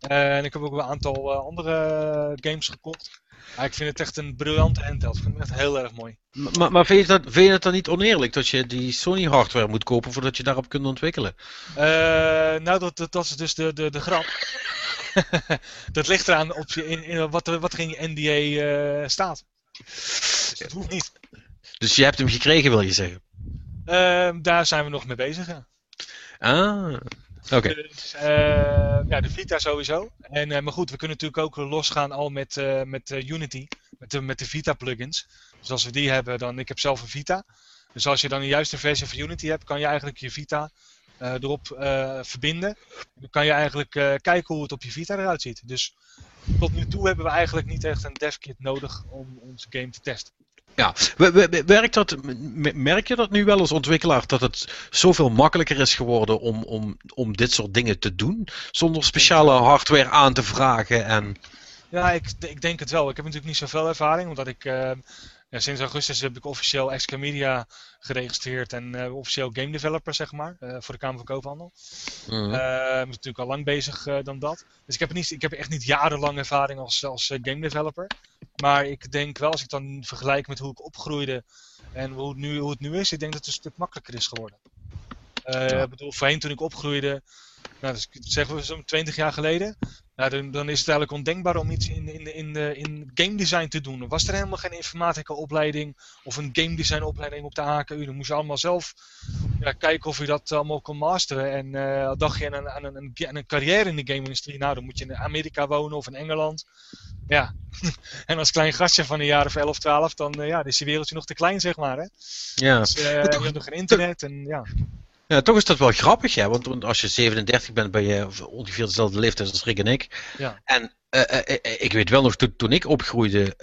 En ik heb ook een aantal uh, andere games gekocht. Ja, ik vind het echt een briljante handheld. Ik vind het echt heel erg mooi. Maar, maar vind, je dat, vind je het dan niet oneerlijk dat je die Sony hardware moet kopen voordat je daarop kunt ontwikkelen? Uh, nou, dat, dat, dat, is dus de, de, de grap. dat ligt eraan op je, in, in, wat, wat er in je NDA uh, staat. Dus dat hoeft niet. Dus je hebt hem gekregen, wil je zeggen? Uh, daar zijn we nog mee bezig, ja. Ah. Dus, uh, ja, de Vita sowieso. En, uh, maar goed, we kunnen natuurlijk ook losgaan al met, uh, met Unity, met de, met de Vita plugins. Dus als we die hebben, dan, ik heb zelf een Vita. Dus als je dan een juiste versie van Unity hebt, kan je eigenlijk je Vita erop verbinden. En dan kan je eigenlijk kijken hoe het op je Vita eruit ziet. Dus tot nu toe hebben we eigenlijk niet echt een devkit nodig om onze game te testen. Ja, werkt dat, merk je dat nu wel als ontwikkelaar dat het zoveel makkelijker is geworden om, om, om dit soort dingen te doen? Zonder speciale hardware aan te vragen en... Ja, ik, ik denk het wel. Ik heb natuurlijk niet zoveel ervaring, omdat ik uh, ja, sinds augustus heb ik officieel Exca Media geregistreerd en uh, officieel game developer, zeg maar, uh, voor de Kamer van Koophandel. Mm. Uh, ben natuurlijk al lang bezig dan dat. Dus ik heb, niet, ik heb echt niet jarenlang ervaring als, als game developer. Maar ik denk wel, als ik dan vergelijk met hoe ik opgroeide en hoe het nu, hoe het nu is, ik denk dat het een stuk makkelijker is geworden. Ja. Ik bedoel, voorheen toen ik opgroeide, nou, dus zeggen we zo'n 20 jaar geleden, nou, dan, dan, is het eigenlijk ondenkbaar om iets in, in, in, in game design te doen. Er was er helemaal geen informatica opleiding of een game design opleiding op de HKU. Dan moest je allemaal zelf ja, kijken of je dat allemaal kon masteren. En uh, dacht je aan een, aan, een, aan een carrière in de game-industrie, nou dan moet je in Amerika wonen of in Engeland. Ja, en als klein gastje van een jaar of 11, 12, dan, uh, ja, is je wereldje nog te klein, zeg maar. Hè? Ja. Dus, uh, je hebt nog geen internet en ja. Ja, toch is dat wel grappig, hè? Want, als je 37 bent, ben je ongeveer dezelfde leeftijd als Rick en ik. Ja. En uh, uh, ik weet wel nog, toen, toen ik opgroeide,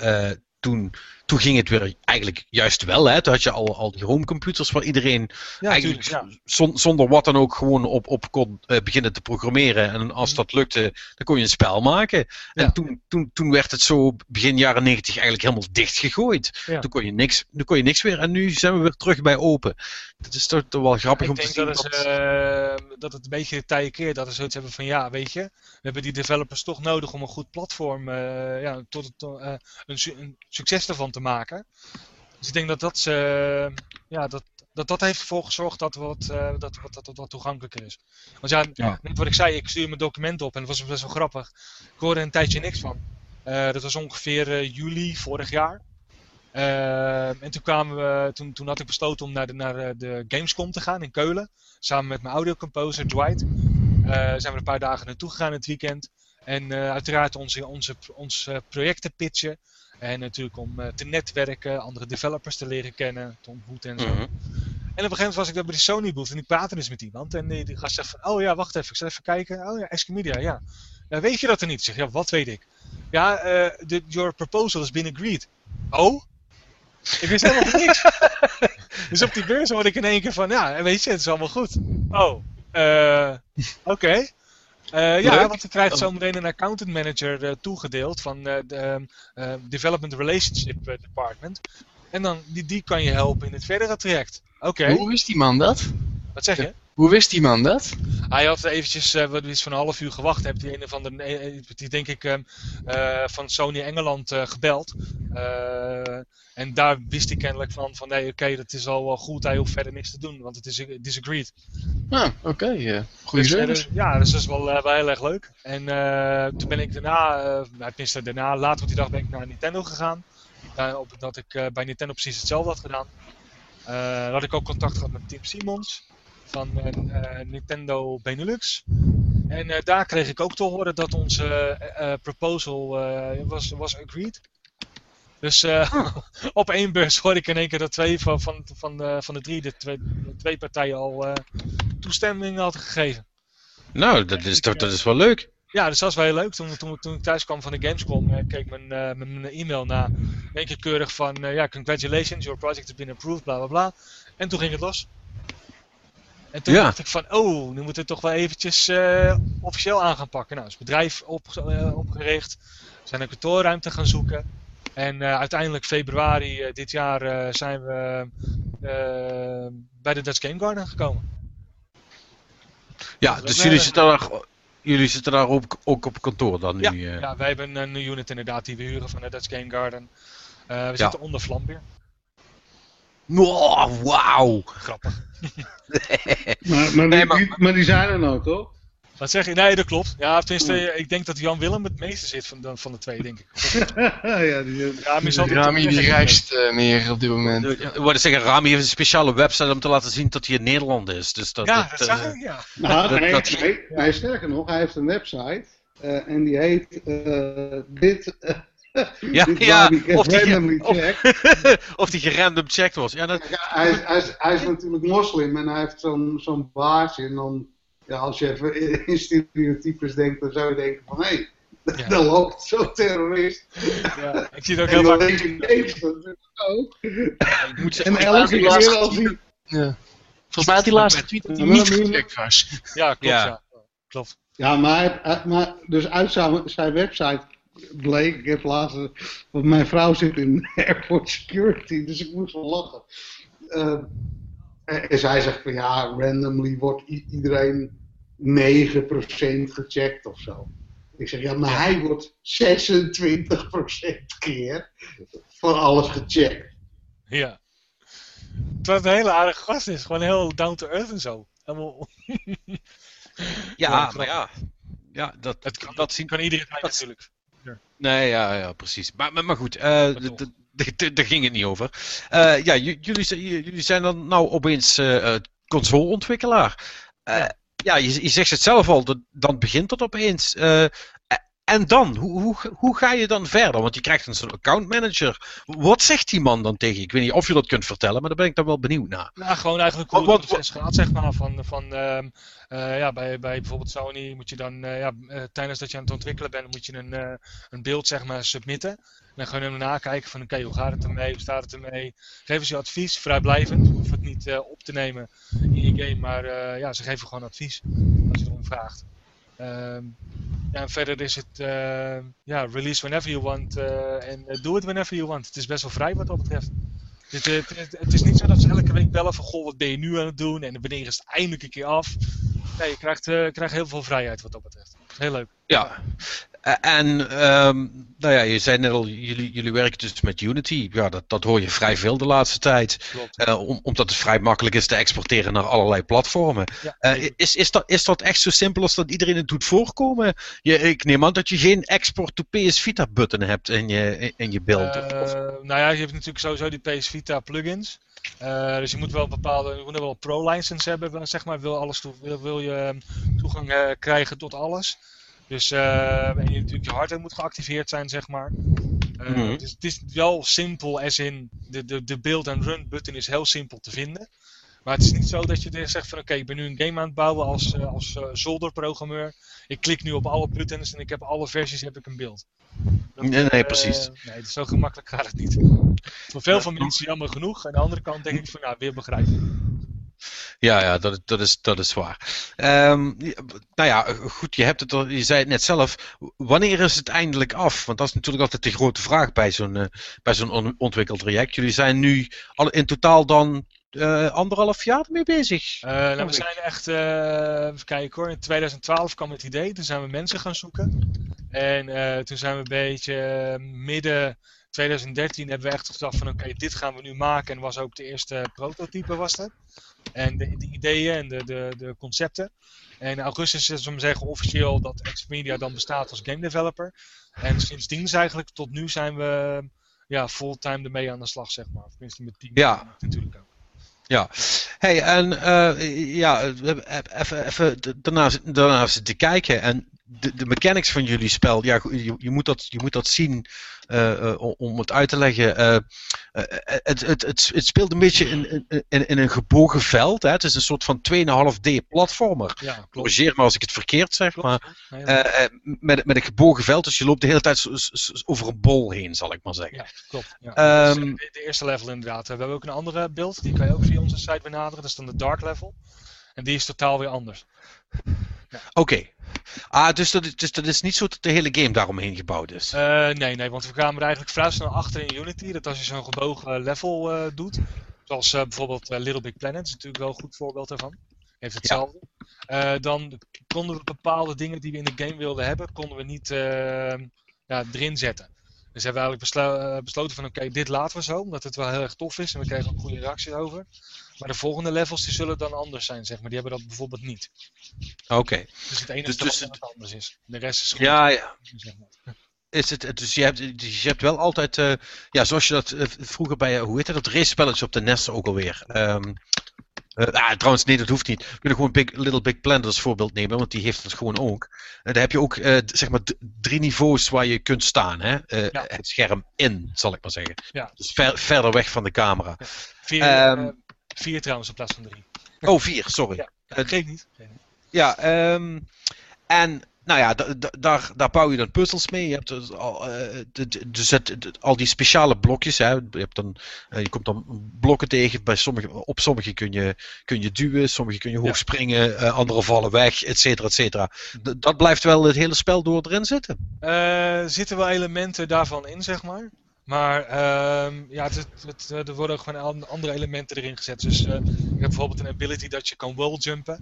toen, toen ging het weer eigenlijk juist wel. Hè? Toen had je al, al die homecomputers waar iedereen Ja, eigenlijk tuurlijk, ja. zon- zonder wat dan ook gewoon op, op kon eh, beginnen te programmeren. En als Mhm. dat lukte, dan kon je een spel maken. En toen, toen, toen werd het zo begin jaren 90 eigenlijk helemaal dichtgegooid. Toen, kon je niks, toen kon je niks weer. En nu zijn we weer terug bij open. Dat is toch, toch wel grappig om te zien. dat, het, dat- eh, dat het een beetje de tijden keert dat ze zoiets hebben van ja, weet je, we hebben die developers toch nodig om een goed platform, eh, ja, tot, eh, een, su- een succes ervan te maken. Dus ik denk dat dat, ze, ja, dat, dat, dat heeft ervoor gezorgd dat wat, eh, dat, wat, dat, wat toegankelijker is. Want ja, Ja. net wat ik zei, ik stuur mijn document op en dat was best wel grappig. Ik hoorde er een tijdje niks van. Eh, dat was ongeveer eh, juli vorig jaar. Eh, en toen, kwamen we, toen, toen had ik besloten om naar de, naar eh, de Gamescom te gaan in Keulen. Samen met mijn audiocomposer Dwight. Eh, zijn we een paar dagen naartoe gegaan in het weekend. En eh, uiteraard onze, onze, onze projecten pitchen. En natuurlijk om eh, te netwerken, andere developers te leren kennen, te ontmoeten en zo. Mhm. En op een gegeven moment was ik daar bij de Sony booth en ik praatte dus met iemand. En die, die gast zegt van, oh ja, wacht even, ik zal even kijken. Oh ja, Escomedia, ja. ja. Weet je dat er niet? Ik zeg, ja, wat weet ik? Ja, eh, de- your proposal has been agreed. Oh? Ik wist helemaal niks. dus op die beurs hoorde ik in één keer van, ja, weet je, het is allemaal goed. Oh, eh, oké. Eh, ja, want je krijgt zometeen een accountant manager eh, toegedeeld van eh, de Development Relationship Department. En dan, die, die kan je helpen in het verdere traject. Oké, Hoe wist die man dat? wat zeg je? Hoe wist die man dat? Hij had eventjes eh, wat is van een half uur gewacht. Heeft die een van de, eh, eh, die denk ik ehm, eh, van Sony Engeland gebeld. En daar wist hij kennelijk van, van nee oké, dat is al wel goed. Hij hoeft verder niks te doen, want het is disagreed. Ah, oké. eh, service. dus- ja, dus dat is wel, wel heel erg leuk. En toen ben ik daarna, nou, tenminste daarna, later op die dag ben ik naar Nintendo gegaan. Uh, op, dat ik bij Nintendo precies hetzelfde had gedaan. Dan had ik ook contact gehad met Tim Simons van eh, eh, Nintendo Benelux. En eh, daar kreeg ik ook te horen dat onze proposal was, was agreed. Dus eh, op één beurs hoorde ik in één keer dat twee van, van, van, de, van de drie, de twee, de twee partijen al eh, toestemming hadden gegeven. Nou, dat is, dat, dat is wel leuk. Ja, dus dat was wel heel leuk. Toen, toen, toen ik thuis kwam van de Gamescom, eh, keek mijn, mijn, mijn e-mail na. In één keer keurig van, ja, congratulations, your project has been approved, bla bla bla. En toen ging het los. En toen Ja. dacht ik van, oh, nu moeten we toch wel eventjes eh, officieel aan gaan pakken. Nou, is het bedrijf op, eh, opgericht. We zijn een kantoorruimte gaan zoeken. En eh, uiteindelijk februari dit jaar zijn we bij de Dutch Game Garden gekomen. Ja, dus jullie zitten daar, jullie zitten daar ook, ook op kantoor dan Ja, nu? ja, wij hebben een unit inderdaad die we huren van de Dutch Game Garden. We zitten onder Vlambeer. Oh, wauw! Grappig. Maar, maar, Nee, die, maar- die- maar die zijn er nou, toch? Wat zeg je? Nee, dat klopt. Ja, tenminste, ik denk dat Jan Willem het meeste zit van de, van de twee, denk ik. ja, die, Rami zal het Rami die reist eh, meer op dit moment. Ik wilde zeggen, Rami heeft een speciale website om te laten zien dat hij in Nederland is. Dus dat, Ja, dat, dat eh, zag ik, ja. Nou, Dat- nee, dat- nee, nee, sterker nog, hij heeft een website. eh, en die heet eh, dit. Eh, Ja, ja, of die- of- check. of die gerandom checked was. Ja, dat, Ja, hij, is, hij, is, hij is natuurlijk moslim en hij heeft zo'n zo'n baasje. En dan, ja, als je even in- stereotypes denkt, dan zou je denken van hé, hey, Ja. loopt zo'n terrorist. ja. Ik zie het ook heel vaak. denk je, nee, dat is ook. ik moet En elke die laatste keer als hij... Ja. Volgens mij had hij laatst getweet dat hij niet gecheckt was. Ja, klopt, Ja. ja. Klopt. Ja, maar, hij- maar dus uit zijn, zijn website bleek, ik heb laatst, want mijn vrouw zit in airport security, dus ik moest wel lachen. Eh, en, en zij zegt van ja, randomly wordt iedereen 9% gecheckt of zo. Ik zeg ja, maar hij wordt 26% keer van alles gecheckt. Ja. Terwijl het een hele aardige gast is. Gewoon heel down to earth en zo. Helemaal... ja, Ja, maar ja. Ja, dat, Het kan, dat zien kan iedereen dat- natuurlijk. Nee, ja, ja precies. Maar, maar, maar goed, eh, daar ging het niet over. Eh, ja, jullie, zijn- j- jullie zijn dan nou opeens eh, consoleontwikkelaar. Ja, je, je zegt het zelf al, dat, dan begint dat opeens. Eh, eh, en dan? Hoe, hoe, hoe ga je dan verder? Want je krijgt een soort account manager. Wat zegt die man dan tegen je? Ik weet niet of je dat kunt vertellen, maar daar ben ik dan wel benieuwd naar. Nou, gewoon eigenlijk hoe het proces gaat, zeg maar. Van, van, uh, uh, ja, bij, bij bijvoorbeeld Sony moet je dan, uh, ja, tijdens dat je aan het ontwikkelen bent, moet je een, een beeld zeg maar submitten. En dan gaan we hem nakijken van, oké, hoe gaat het ermee? Hoe staat het ermee? Geven ze je advies, vrijblijvend. Je hoeft het niet op te nemen in je game, maar ja, ze geven gewoon advies als je erom vraagt. Ehm, ja, en verder is het uh, ja, release whenever you want uh, en uh, do it whenever you want. Het is best wel vrij wat dat betreft. Het, het, het, is niet zo dat ze elke week bellen van goh, wat ben je nu aan het doen en wanneer is het eindelijk een keer af. Nee, je krijgt, krijgt heel veel vrijheid wat dat betreft. Heel leuk. Ja, en um, nou ja, je zei net al, jullie, jullie werken dus met Unity. Ja, dat, dat hoor je vrij veel de laatste tijd. Uh, om, omdat het vrij makkelijk is te exporteren naar allerlei platformen. Ja, uh, is, is, dat, is dat echt zo simpel als dat iedereen het doet voorkomen? Je, ik neem aan dat je geen export to PS Vita button hebt in je, in je beeld. Uh, nou ja, je hebt natuurlijk sowieso die PS Vita plugins. Uh, dus je moet wel een bepaalde, je moet wel pro-license hebben, zeg maar. Wil, alles wil, wil je ehm, toegang uh, krijgen tot alles. Dus uh, en je natuurlijk je hardware moet geactiveerd zijn, zeg maar. Uh, mm -hmm. Dus het is wel simpel, als in de, de, de build en run button is heel simpel te vinden. Maar het is niet zo dat je zegt van oké, okay, ik ben nu een game aan het bouwen als, uh, als uh, zolderprogrammeur. Ik klik nu op alle buttons en ik heb alle versies heb ik een beeld. Dat, nee, nee, precies. nee, zo gemakkelijk gaat het niet. Voor veel van mensen jammer genoeg. Aan de andere kant denk ik van nou, weer begrijpen. Ja, ja dat, dat, is, dat is waar. Um, nou ja, goed, je, hebt het al, je zei het net zelf. Wanneer is het eindelijk af? Want dat is natuurlijk altijd de grote vraag bij zo'n uh, bij zo'n on ontwikkeltraject. Jullie zijn nu al in totaal dan uh, anderhalf jaar mee bezig. Uh, nou, we zijn echt, even kijken hoor, in 2012 kwam het idee. Toen zijn we mensen gaan zoeken. En toen zijn we een beetje midden 2013 hebben we echt gedacht van oké, dit gaan we nu maken. En was ook de eerste prototype was dat. En de, de, ideeën en de, de, de concepten. En in augustus is het zeggen officieel dat Xpedia dan bestaat als game developer. En sindsdien eigenlijk tot nu zijn we ja, fulltime ermee aan de slag, zeg maar. Tenminste met team ja. natuurlijk ook. Ja, hey, en uh, ja, even, even daarnaast, daarnaast te kijken. En de, de mechanics van jullie spel, ja, je, je, moet, dat, je moet dat zien om het uit te leggen. Uh, het, het, het, het, speelt een beetje in, in, in een gebogen veld. Hè? Het is een soort van 2,5D platformer. Ja, Corrigeer me als ik het verkeerd zeg. Klopt, maar, met, met een gebogen veld, dus je loopt de hele tijd over een bol heen, zal ik maar zeggen. Ja, klopt. Ja. Um, de, de, eerste level inderdaad. We hebben ook een andere beeld, die kan je ook via onze site benaderen. Dat is dan de dark level. En die is totaal weer anders. Ja. Oké. Okay. Ah, dus dat, is, dus dat is niet zo dat de hele game daaromheen gebouwd is? Uh, nee, nee, want we kwamen er eigenlijk vrij snel achter in Unity. Dat als je zo'n gebogen level uh, doet, zoals uh, bijvoorbeeld Little Big Planet, is natuurlijk wel een goed voorbeeld daarvan. Heeft hetzelfde. Ja. dan konden we bepaalde dingen die we in de game wilden hebben, konden we niet ja, erin zetten. Dus hebben we eigenlijk beslo besloten van oké, okay, dit laten we zo, omdat het wel heel erg tof is en we kregen ook goede reacties over. Maar de volgende levels die zullen dan anders zijn, zeg maar. Die hebben dat bijvoorbeeld niet. Oké. Okay. Dus het enige dus, dus het anders is. De rest is goed. Ja, ja. Zeg maar. Is het, dus je hebt, dus je hebt wel altijd, uh, ja, zoals je dat uh, vroeger bij, uh, hoe heet dat, dat race op de NES ook alweer. Um, ah, trouwens, nee, dat hoeft niet. We kunnen gewoon Big, Little Big Planet als voorbeeld nemen, want die heeft het gewoon ook. En daar heb je ook, zeg maar, drie niveaus waar je kunt staan. Hè? Ja. Het scherm in, zal ik maar zeggen. Ja. Dus ver, verder weg van de camera. Ja. Vier, um, Vier trouwens in plaats van drie. Oh, vier, sorry. Ja, dat geeft niet. Ja, um, en nou ja, daar, daar bouw je dan puzzels mee. Je hebt dus al, uh, dus het, al die speciale blokjes. Hè. Je, hebt dan, uh, je komt dan blokken tegen. Bij sommige, op sommige kun je, kun je duwen, sommige kun je hoog ja. springen, uh, andere vallen weg, et cetera, et cetera. Dat blijft wel het hele spel door erin zitten. Zitten wel elementen daarvan in, zeg maar. Maar uh, ja, het, het, er worden gewoon andere elementen erin gezet. Dus uh, je hebt bijvoorbeeld een ability dat je kan walljumpen.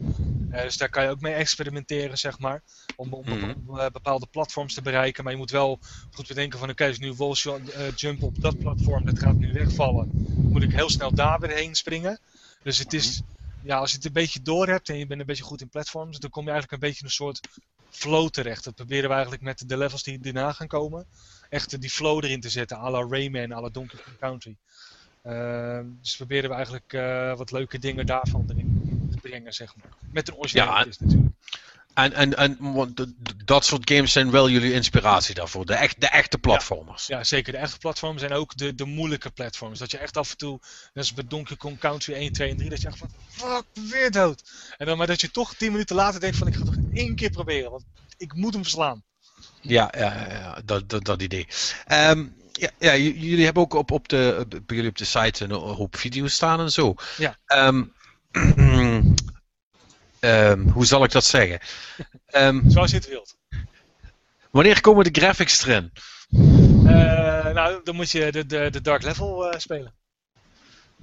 Uh, dus daar kan je ook mee experimenteren, zeg maar. Om, om mm -hmm. bepaalde platforms te bereiken. Maar je moet wel goed bedenken van, oké, okay, dus nu walljumpen op dat platform, dat gaat nu wegvallen. Moet ik heel snel daar weer heen springen. Dus het is, mhm. ja, als je het een beetje door hebt en je bent een beetje goed in platforms, dan kom je eigenlijk een beetje in een soort flow terecht. Dat proberen we eigenlijk met de levels die daarna gaan komen echt die flow erin te zetten, à la Rayman, à la Donkey Kong Country. Uh, dus proberen we eigenlijk uh, wat leuke dingen daarvan erin te brengen, zeg maar. Met een originele ja, natuurlijk. En, en, en dat soort games zijn wel jullie inspiratie daarvoor, de, echt, de echte platformers. Ja, zeker. De echte platformers zijn ook de, de moeilijke platformers. Dat je echt af en toe, net als bij Donkey Kong Country 1, 2 en 3, dat je echt van, fuck, weer dood. En dan maar dat je toch 10 minuten later denkt van, ik ga het nog één keer proberen, want ik moet hem verslaan. Ja, ja, ja dat, dat, dat idee. Um, ja, ja, jullie hebben ook op, op, de, bij jullie op de site een hoop video's staan en zo. Ja. Um, um, hoe zal ik dat zeggen? Zoals je het wilt. Wanneer komen de graphics erin? Uh, nou, dan moet je de, de, de Dark Level uh, spelen.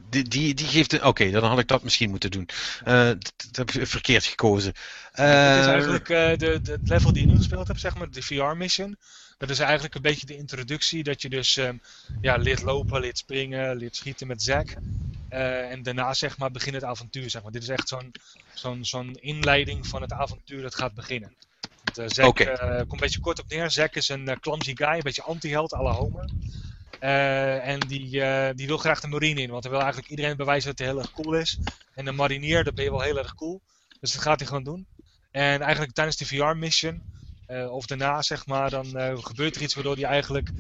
Die, die, die geeft een. Oké, dan had ik dat misschien moeten doen. Uh, dat, heb ik verkeerd gekozen. het is eigenlijk de, de, het level die je nu gespeeld hebt, zeg maar, de VR-mission. Dat is eigenlijk een beetje de introductie, dat je dus um, ja, leert lopen, leert springen, leert schieten met Zack. Uh, en daarna zeg maar begint het avontuur. Zeg maar. Dit is echt zo'n zo'n zo'n inleiding van het avontuur dat gaat beginnen. Want, uh, Zack okay. uh, komt een beetje kort op neer. Zack is een clumsy guy, een beetje anti-held à la Homer. En die, die wil graag de marine in, want hij wil eigenlijk iedereen bewijzen dat hij heel erg cool is. En de marinier, dat ben je wel heel erg cool. Dus dat gaat hij gewoon doen. En eigenlijk tijdens de VR-mission uh, of daarna, zeg maar, dan gebeurt er iets waardoor hij eigenlijk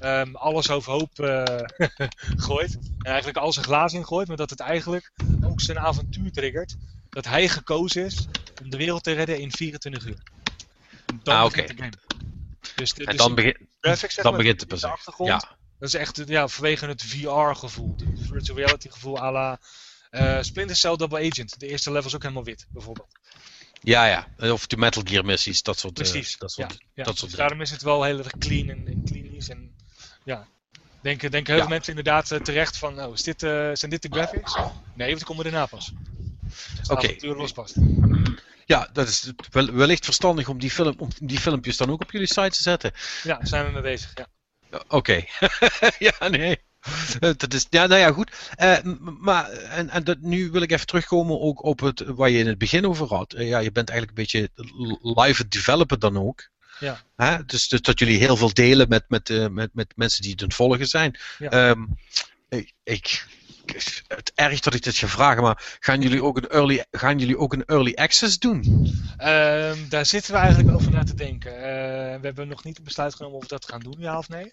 um, alles overhoop gooit. En eigenlijk al zijn glazen ingooit, maar dat het eigenlijk ook zijn avontuur triggert. Dat hij gekozen is om de wereld te redden in 24 uur. Dan ah, oké. Okay. Dus, en dus dan, begin, graphics, zeg dan begint het pas. Ja. Dat is echt ja, vanwege het VR-gevoel, het virtual reality-gevoel à la Splinter Cell Double Agent. De eerste level is ook helemaal wit, bijvoorbeeld. Ja, ja. Of de Metal Gear missies, dat soort Precies. Uh, dat soort, ja, Dat soort dus daarom is het wel heel erg clean en, en klinisch. En ja, denken, denken heel veel mensen inderdaad uh, terecht van, oh, is dit, uh, zijn dit de graphics? Nee, want die komen daarna pas. Oké. Okay. lospast. Ja, dat is wellicht verstandig om die, film, om die filmpjes dan ook op jullie site te zetten. Ja, zijn we mee bezig, ja. Oké. Okay. ja, nee. dat is, ja, nou ja, goed. Uh, maar en, en dat, nu wil ik even terugkomen ook op het waar je in het begin over had. Uh, ja, je bent eigenlijk een beetje live developer dan ook. Ja. Hè? Dus, dus, dat jullie heel veel delen met, met, uh, met, met mensen die het volgen zijn. Ja. Um, ik, ik, het erg dat ik dit ga vragen, maar gaan jullie ook een early, gaan jullie ook een early access doen? Um, daar zitten we eigenlijk over na te denken. we hebben nog niet een besluit genomen of we dat gaan doen, ja of nee.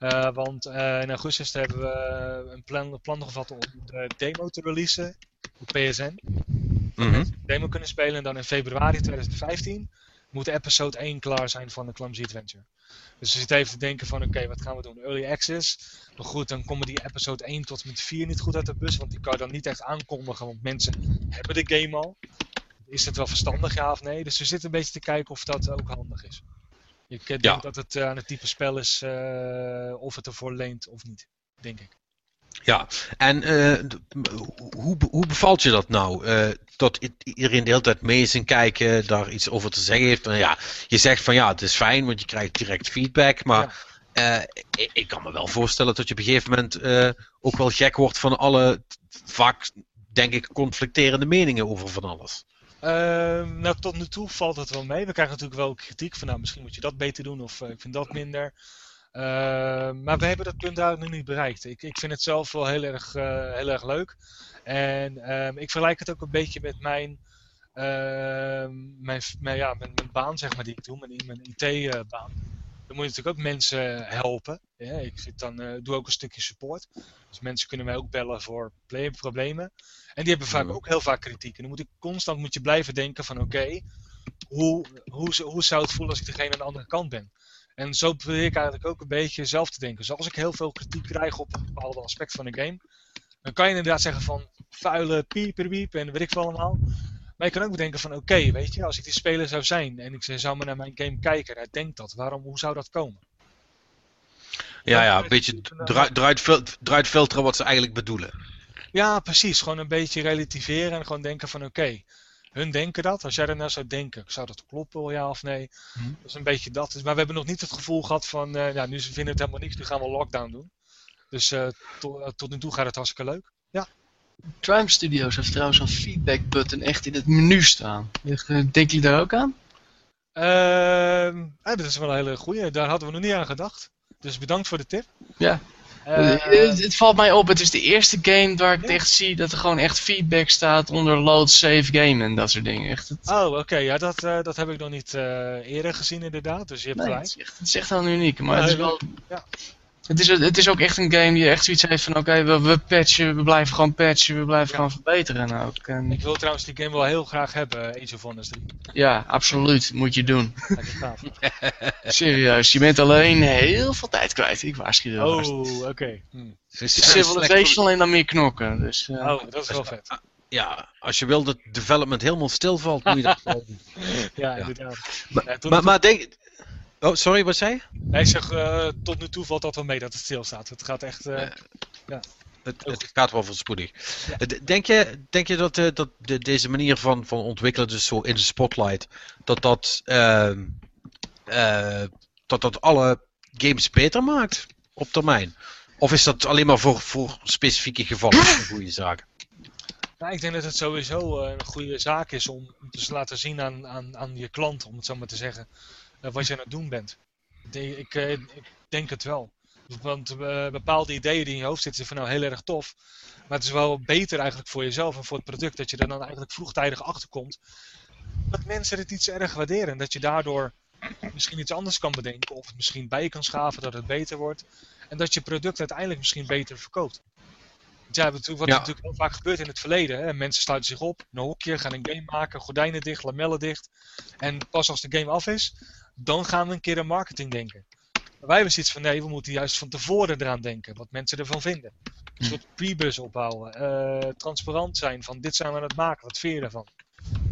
Uh, want uh, in augustus hebben we een plan, een plan gevat om de demo te releasen op PSN. Mm -hmm. demo kunnen spelen en dan in februari 2015 moet episode 1 klaar zijn van de Clumsy Adventure. Dus we zitten even te denken van oké, okay, wat gaan we doen? Early access. Maar goed, dan komen die episode 1 tot met 4 niet goed uit de bus, want die kan je dan niet echt aankondigen, want mensen hebben de game al. Is het wel verstandig, ja of nee? Dus we zitten een beetje te kijken of dat ook handig is. Ik denk ja. dat het aan het type spel is uh, of het ervoor leent of niet, denk ik. Ja, en uh, hoe, hoe bevalt je dat nou? Uh, dat iedereen de hele tijd mee is en kijken, daar iets over te zeggen heeft. ja, je zegt van ja, het is fijn, want je krijgt direct feedback. Maar ja. ik, ik, kan me wel voorstellen dat je op een gegeven moment ook wel gek wordt van alle vaak, denk ik, conflicterende meningen over van alles. Uh, nou, tot nu toe valt het wel mee. We krijgen natuurlijk wel kritiek van, nou, misschien moet je dat beter doen of ik vind dat minder. Uh, maar we hebben dat punt daar nu niet bereikt. Ik, ik vind het zelf wel heel erg, uh, heel erg leuk. En ehm, ik vergelijk het ook een beetje met mijn, mijn, mijn, ja, mijn, mijn, baan, zeg maar, die ik doe, mijn, mijn IT-baan. Dan moet je natuurlijk ook mensen helpen. Ja, ik zit dan, doe ook een stukje support. Dus mensen kunnen mij ook bellen voor problemen. En die hebben vaak ook heel vaak kritiek. En dan moet ik constant moet je blijven denken van oké, hoe, hoe, hoe zou het voelen als ik degene aan de andere kant ben? En zo probeer ik eigenlijk ook een beetje zelf te denken. Dus als ik heel veel kritiek krijg op een bepaalde aspect van een game, dan kan je inderdaad zeggen van vuile pieperwiep en weet ik veel allemaal. Maar je kan ook bedenken van oké, weet je, als ik die speler zou zijn en ik zou maar naar mijn game kijken, hij denkt dat, waarom, hoe zou dat komen? Ja, ja, een beetje draait filteren wat ze eigenlijk bedoelen. Ja, precies. Gewoon een beetje relativeren en gewoon denken van oké, hun denken dat. Als jij er nou zou denken, zou dat kloppen, ja of nee? Hm. Dat is een beetje dat. Maar we hebben nog niet het gevoel gehad van, uh, ja, nu vinden het helemaal niks, nu gaan we lockdown doen. Dus uh, to, uh, tot nu toe gaat het hartstikke leuk. Ja. Triumph Studios heeft trouwens een feedback button echt in het menu staan. Denken jullie daar ook aan? Uh, dat is wel een hele goede. Daar hadden we nog niet aan gedacht. Dus bedankt voor de tip. Ja. Uh, het valt mij op, het is de eerste game waar ik echt zie dat er gewoon echt feedback staat onder load, save game en dat soort dingen. Echt, het... Oh, oké, ja, dat, uh, dat heb ik nog niet uh, eerder gezien inderdaad, dus je hebt nee, gelijk. Het is, echt, het is echt wel uniek, maar het is wel... Ja. Het is, het is ook echt een game die echt zoiets heeft van oké, okay, we, we patchen, we blijven gewoon patchen, we blijven ja. gewoon verbeteren ook. En... Ik wil trouwens die game wel heel graag hebben, Age of Wonders 3. Ja, absoluut. Moet je doen. Serieus, je bent alleen heel veel tijd kwijt. Ik waarschuw je Oh, oké. Okay. Hm. Civilization alleen dan meer knokken. Dus, uh... oh, dat is wel vet. Ja, als je wil dat development helemaal stilvalt, moet je dat ja, ja, inderdaad. Maar, ja, maar, maar denk, Oh, sorry, wat zei je? Hij zegt, uh, tot nu toe valt dat wel mee dat het stilstaat. Het gaat echt... Uh, ja. Het, het, gaat wel voorspoedig. Ja. Denk, je, denk je dat, dat de, deze manier van, van ontwikkelen, dus zo in de spotlight, dat dat, dat dat alle games beter maakt op termijn? Of is dat alleen maar voor, voor specifieke gevallen een goede zaak? Nou, ik denk dat het sowieso een goede zaak is om te laten zien aan, aan, aan je klant, om het zo maar te zeggen, wat je aan het doen bent. Ik, ik denk het wel. Want uh, bepaalde ideeën die in je hoofd zitten, zijn van nou heel erg tof. Maar het is wel beter eigenlijk voor jezelf en voor het product dat je er dan eigenlijk vroegtijdig achter komt. Dat mensen het iets erg waarderen. En dat je daardoor misschien iets anders kan bedenken. Of het misschien bij kan schaven dat het beter wordt. En dat je product uiteindelijk misschien beter verkoopt. Ja, wat, ja. natuurlijk heel vaak gebeurt in het verleden. Hè? Mensen sluiten zich op, een hokje, gaan een game maken, gordijnen dicht, lamellen dicht. En pas als de game af is, dan gaan we een keer aan marketing denken. Maar wij hebben zoiets van nee, we moeten juist van tevoren eraan denken, wat mensen ervan vinden. Een soort pre-bus opbouwen, uh, transparant zijn van dit zijn we aan het maken, wat vind je ervan?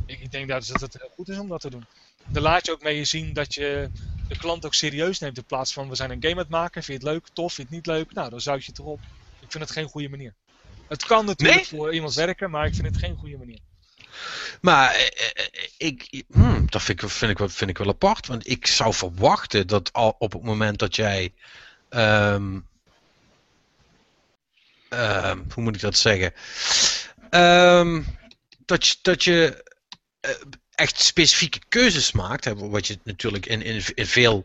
Ik, ik denk dat het heel goed is om dat te doen. Dan laat je ook mee zien dat je de klant ook serieus neemt in plaats van we zijn een game aan het maken, vind je het leuk, tof, vind je het niet leuk, nou dan zou je het erop. Ik vind het geen goede manier. Het kan natuurlijk nee? voor iemand werken, maar ik vind het geen goede manier. Maar eh, ik, hmm, dat vind ik, vind, ik wel, vind ik wel apart. Want ik zou verwachten dat al op het moment dat jij. Um, um, hoe moet ik dat zeggen? Um, dat, je, dat je uh, echt specifieke keuzes maakt. Hè, wat je natuurlijk in, in, in veel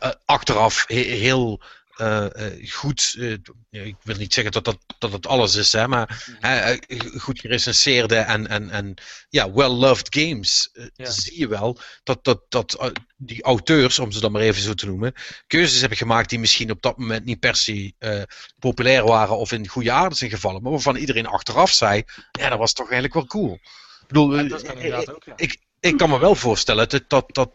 uh, achteraf heel uh, goed, uh, ik wil niet zeggen dat dat, dat het alles is, hè, maar uh, goed gerecenseerde en, en, en ja, well-loved games, ja. zie je wel dat, dat, dat die auteurs, om ze dan maar even zo te noemen, keuzes hebben gemaakt die misschien op dat moment niet per se populair waren of in goede aarde zijn gevallen, maar waarvan iedereen achteraf zei, ja, dat was toch eigenlijk wel cool. Ik bedoel, ja, dat kan inderdaad ook, ja. ik, ik kan me wel voorstellen dat, dat, dat,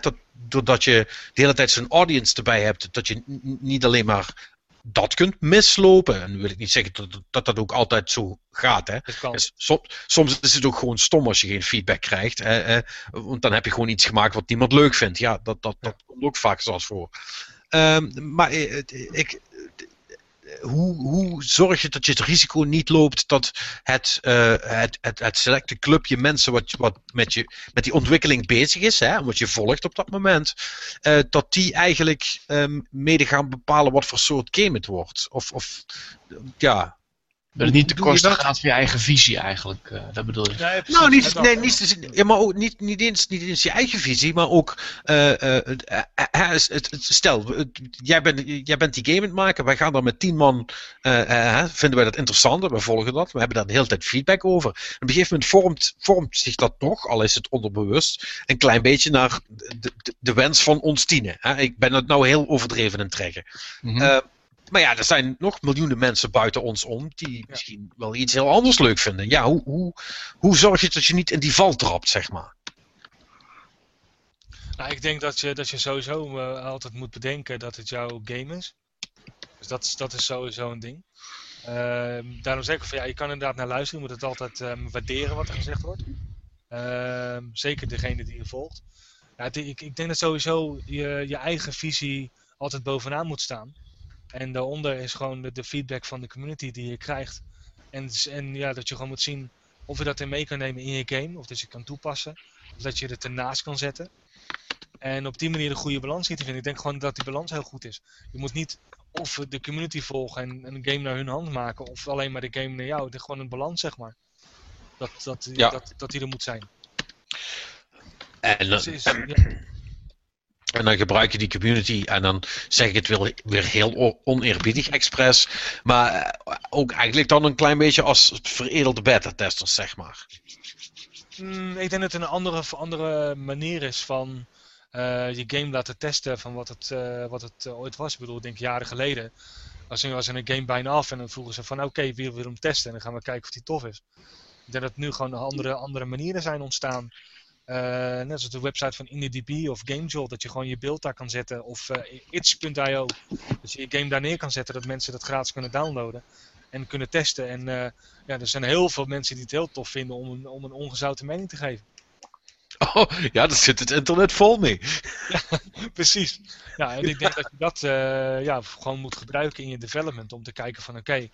dat doordat je de hele tijd zo'n audience erbij hebt, dat je niet alleen maar dat kunt mislopen. En wil ik niet zeggen dat dat, dat ook altijd zo gaat. Hè. Soms, soms is het ook gewoon stom als je geen feedback krijgt. Hè, hè, want dan heb je gewoon iets gemaakt wat niemand leuk vindt. Ja, dat, dat, dat komt ook vaak zoals voor. Um, maar ik, hoe, hoe zorg je dat je het risico niet loopt dat het, uh, het, het, selecte clubje mensen wat, wat met, je, met die ontwikkeling bezig is, hè, wat je volgt op dat moment, uh, dat die eigenlijk um, mede gaan bepalen wat voor soort game het wordt? Of, of ja, dat het niet te kosten gaat van je eigen visie eigenlijk, uh, dat bedoel je? Nee, nou, niet, nee, niet, ja, maar ook niet, niet, eens, niet eens je eigen visie, maar ook, uh, uh, stel, jij, bent, jij bent die game aan het maken, wij gaan daar met tien man, vinden wij dat interessant, we volgen dat, we hebben daar de hele tijd feedback over. op een gegeven moment vormt, vormt zich dat toch, al is het onderbewust, een klein beetje naar de, de, de wens van ons tienen. Hè? Ik ben het nou heel overdreven aan het trekken. Mm -hmm. Maar ja, er zijn nog miljoenen mensen buiten ons om die misschien wel iets heel anders leuk vinden. Ja, hoe, hoe, hoe zorg je dat je niet in die val trapt, zeg maar? Nou, ik denk dat je, dat je sowieso uh, altijd moet bedenken dat het jouw game is. Dus dat is, dat is sowieso een ding. Uh, daarom zeg ik van ja, je kan inderdaad naar luisteren. Je moet het altijd um, waarderen wat er gezegd wordt. Uh, zeker degene die je volgt. Ja, ik, ik denk dat sowieso je, je eigen visie altijd bovenaan moet staan. En daaronder is gewoon de, de, feedback van de community die je krijgt. En, en ja, dat je gewoon moet zien of je dat in mee kan nemen in je game. Of dat je kan toepassen. Of dat je het ernaast kan zetten. En op die manier de goede balans zien te vinden. Ik denk gewoon dat die balans heel goed is. Je moet niet of de community volgen en, een game naar hun hand maken. Of alleen maar de game naar jou. Het is gewoon een balans, zeg maar. Dat, dat, ja. dat, dat die er moet zijn. En, dus is, ja. En dan gebruik je die community en dan zeg ik het weer, heel oneerbiedig expres. Maar eh, ook eigenlijk dan een klein beetje als veredelde beta-testers, zeg maar. Mm, ik denk dat het een andere, andere manier is van uh, je game laten testen van wat het, uh, wat het ooit was. Ik bedoel, ik denk jaren geleden was er, was er een game bijna af en dan vroegen ze van oké, okay, wie wil hem testen? En dan gaan we kijken of die tof is. Ik denk dat nu gewoon andere, andere manieren zijn ontstaan. Uh, net zoals de website van IndieDB of GameJolt, dat je gewoon je beeld daar kan zetten. Of uh, itch.io, dat je je game daar neer kan zetten, dat mensen dat gratis kunnen downloaden en kunnen testen. En uh, ja, er zijn heel veel mensen die het heel tof vinden om een, om een ongezouten mening te geven. Oh, ja, daar zit het internet vol mee. ja, precies. Ja, en ik denk dat je dat ja, gewoon moet gebruiken in je development om te kijken van oké,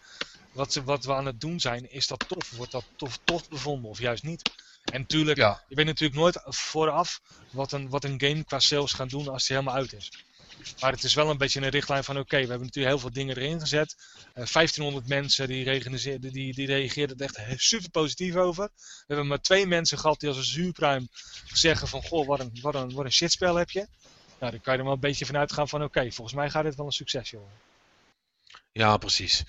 wat, wat we aan het doen zijn, is dat tof? Wordt dat tof, tof bevonden of juist niet? En natuurlijk, ja. je weet natuurlijk nooit vooraf wat een, wat een game qua sales gaat doen als die helemaal uit is. Maar het is wel een beetje een richtlijn van oké, we hebben natuurlijk heel veel dingen erin gezet. Uh, 1500 mensen die, die, die reageerden er echt super positief over. We hebben maar twee mensen gehad die als een zuurpruim zeggen van goh, wat een, wat een, wat een shitspel heb je. Nou, dan kan je er wel een beetje vanuit gaan van oké, volgens mij gaat dit wel een succes worden. Ja, precies.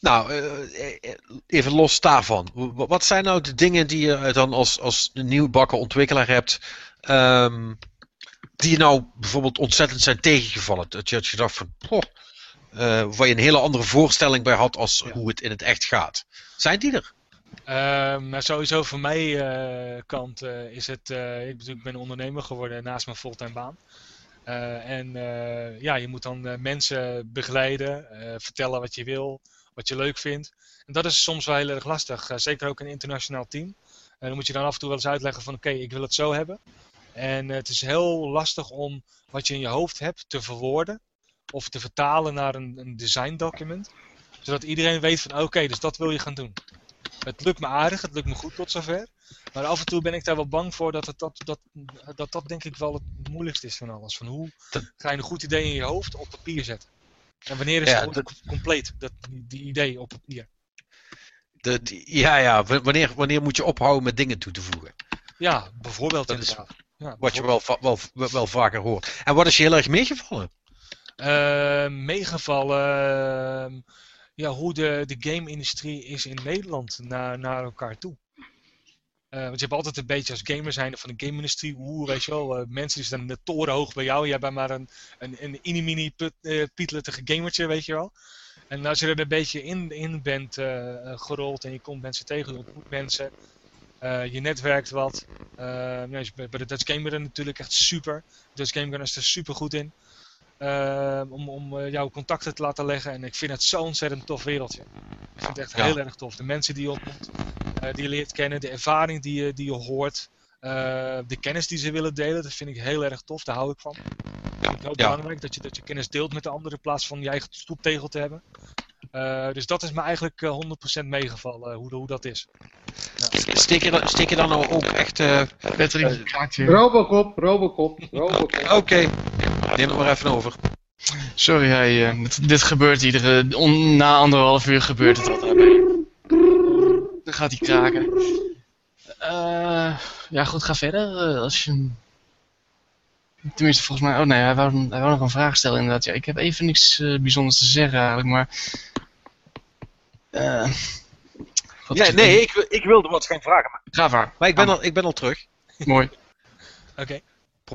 Nou, eh, eh, even los daarvan. Wat zijn nou de dingen die je dan als, als nieuwbakken ontwikkelaar hebt, um, die je nou bijvoorbeeld ontzettend zijn tegengevallen? Dat je had gedacht van, poh, uh, waar je een hele andere voorstelling bij had als hoe het in het echt gaat. Zijn die er? Um, nou, sowieso voor mij uh, kant is het, ik, ik ben ondernemer geworden naast mijn fulltime baan. en ja, je moet dan mensen begeleiden, vertellen wat je wil, wat je leuk vindt. En dat is soms wel heel erg lastig. Uh, zeker ook een internationaal team. En dan moet je dan af en toe wel eens uitleggen van oké, ik wil het zo hebben. En uh, het is heel lastig om wat je in je hoofd hebt te verwoorden. Of te vertalen naar een, een design document. Zodat iedereen weet van oké, dus dat wil je gaan doen. Het lukt me aardig, het lukt me goed tot zover. Maar af en toe ben ik daar wel bang voor dat het, dat, dat, dat, dat denk ik wel het moeilijkste is van alles. Van hoe ga je een goed idee in je hoofd op papier zetten? En wanneer is ja, het dat, compleet, dat, die, idee op papier? De, ja, ja. Wanneer, wanneer moet je ophouden met dingen toe te voegen? Ja, bijvoorbeeld dat inderdaad. Is ja, wat je wel, wel, wel, vaker hoort. En wat is je heel erg meegevallen? Uh, meegevallen... Ehm, ja, hoe de, de game-industrie is in Nederland naar, naar elkaar toe. Uh, want je hebt altijd een beetje als gamer zijn van de game-industrie, oeh, weet je wel, uh, mensen die staan de toren hoog bij jou, jij bent maar een, een, een mini uh, pietlettige gamertje, weet je wel. En als je er een beetje in, in bent gerold en je komt mensen tegen, je ontmoet mensen, je netwerkt wat. ja, bij de Dutch Gamer natuurlijk echt super. Dutch Gamer is er super goed in. Om om jouw contacten te laten leggen. En ik vind het zo'n ontzettend tof wereldje. Ik vind het echt heel erg tof. De mensen die je ontmoet. Eh, die je leert kennen, de ervaring die je, die je hoort, eh, de kennis die ze willen delen. Dat vind ik heel erg tof, daar hou ik van. Ja, het is heel belangrijk dat je, dat je kennis deelt met de anderen in plaats van je eigen stoeptegel te hebben. Uh, dus dat is me eigenlijk uh, 100% meegevallen, hoe, hoe dat is. Ja. Steek, je, steek je dan ook echt... Uh, Robocop, Robocop, Robocop. Oké, okay. Neem het maar even over. Sorry, hij, dit, dit, gebeurt iedere... On, na anderhalf uur gebeurt het altijd. Dan gaat hij kraken. Uh, ja, goed, ga verder. Uh, als je... Tenminste, volgens mij... Oh nee, hij wou, hij wou nog een vraag stellen inderdaad. Ja, ik heb even niks uh, bijzonders te zeggen eigenlijk, maar... nee, nee ik, ik wilde wat geen vragen. Maar, Ga maar. Maar ik ben, al, ik ben al terug. Mooi. Oké.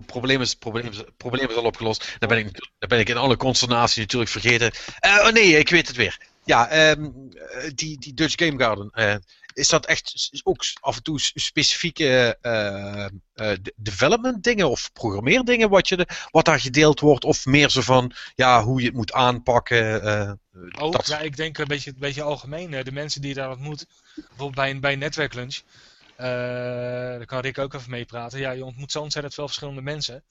Probleem, is, probleem, is, probleem is al opgelost. Dan ben ik, dan ben ik in alle consternatie natuurlijk vergeten. oh nee, ik weet het weer. Ja, um, die, die Dutch Game Garden. Uh, is dat echt ook af en toe specifieke uh, development dingen of programmeerdingen wat, je de, wat daar gedeeld wordt? Of meer zo van ja, hoe je het moet aanpakken? ook, dat... ja, ik denk een beetje, een beetje algemeen. De mensen die daar ontmoet, bijvoorbeeld bij een, bij een netwerklunch. Daar kan Rick ook even mee praten. Ja, je ontmoet zo ontzettend veel verschillende mensen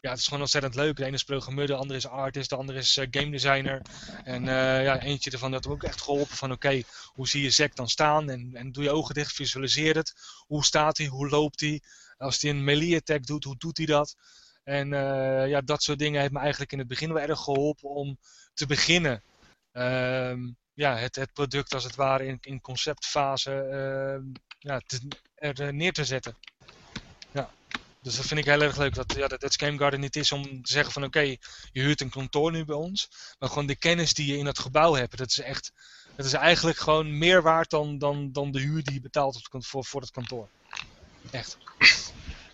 ja, het is gewoon ontzettend leuk. De ene is programmeur, de andere is artist, de andere is uh, game designer. En uh, ja, eentje ervan dat ook echt geholpen van oké, hoe zie je Zack dan staan? En, en doe je ogen dicht, visualiseer het. Hoe staat hij? Hoe loopt hij? Als hij een melee attack doet, hoe doet hij dat? En uh, ja, dat soort dingen heeft me eigenlijk in het begin wel erg geholpen om te beginnen. Ehm, ja, het, het product als het ware in, in conceptfase ehm, ja, er neer te zetten. Ja. Dus dat vind ik heel erg leuk. Dat ja, dat Game Garden niet is om te zeggen van oké, je huurt een kantoor nu bij ons. Maar gewoon de kennis die je in het gebouw hebt. Dat is echt, dat is eigenlijk gewoon meer waard dan, dan, dan de huur die je betaalt voor, voor het kantoor. Echt.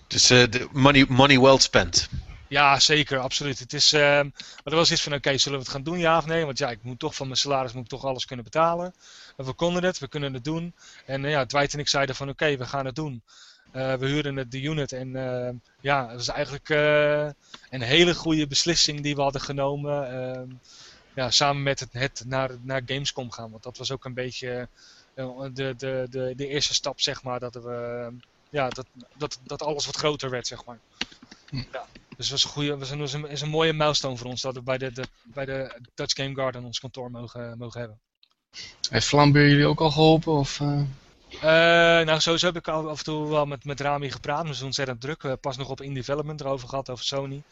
Dus uh, money, money well spent. Ja, zeker, absoluut. Het is, uh, maar er was iets van, oké, zullen we het gaan doen, ja of nee? Want ja, ik moet toch van mijn salaris moet ik toch alles kunnen betalen. we konden het, we kunnen het doen. En uh, ja, Dwight en ik zeiden van, oké, we gaan het doen. Uh, we huurden het, de unit en ja, het was eigenlijk een hele goede beslissing die we hadden genomen. Ehm, ja, samen met het, het naar, naar Gamescom gaan, want dat was ook een beetje de, de, de, de eerste stap, zeg maar, dat we ja, dat, dat, dat alles wat groter werd, zeg maar. Hm. Ja. Dus was een, goede, was een, was een, is een mooie milestone voor ons dat we bij de, de, bij de Dutch Game Garden ons kantoor mogen, mogen hebben. Heeft Flambeer jullie ook al geholpen? Of, uh... Uh, nou, sowieso heb ik af en toe wel met, met Rami gepraat. We zijn ontzettend druk. We hebben pas nog op in development erover gehad, over Sony.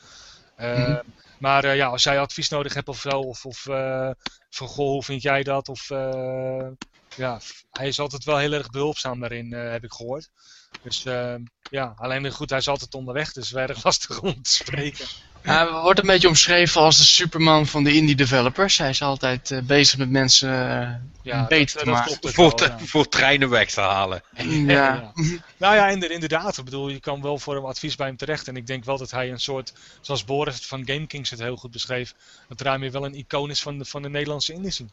Uh, mm -hmm. Maar ja, als jij advies nodig hebt of zo, of, of van goh, hoe vind jij dat? Of ja, hij is altijd wel heel erg behulpzaam daarin, heb ik gehoord. Dus uh, ja, alleen goed, hij is altijd onderweg, dus is erg lastig om te spreken. Hij wordt een beetje omschreven als de Superman van de indie developers. Hij is altijd uh, bezig met mensen uh, ja, beter te maken. Voor, wel, ja. voor, treinen weg te halen. Ja. nou ja, inderdaad. Ik bedoel, je kan wel voor hem advies bij hem terecht. En ik denk wel dat hij een soort, zoals Boris van GameKings het heel goed beschreef, dat Rami wel een icoon is van de, van de Nederlandse industrie.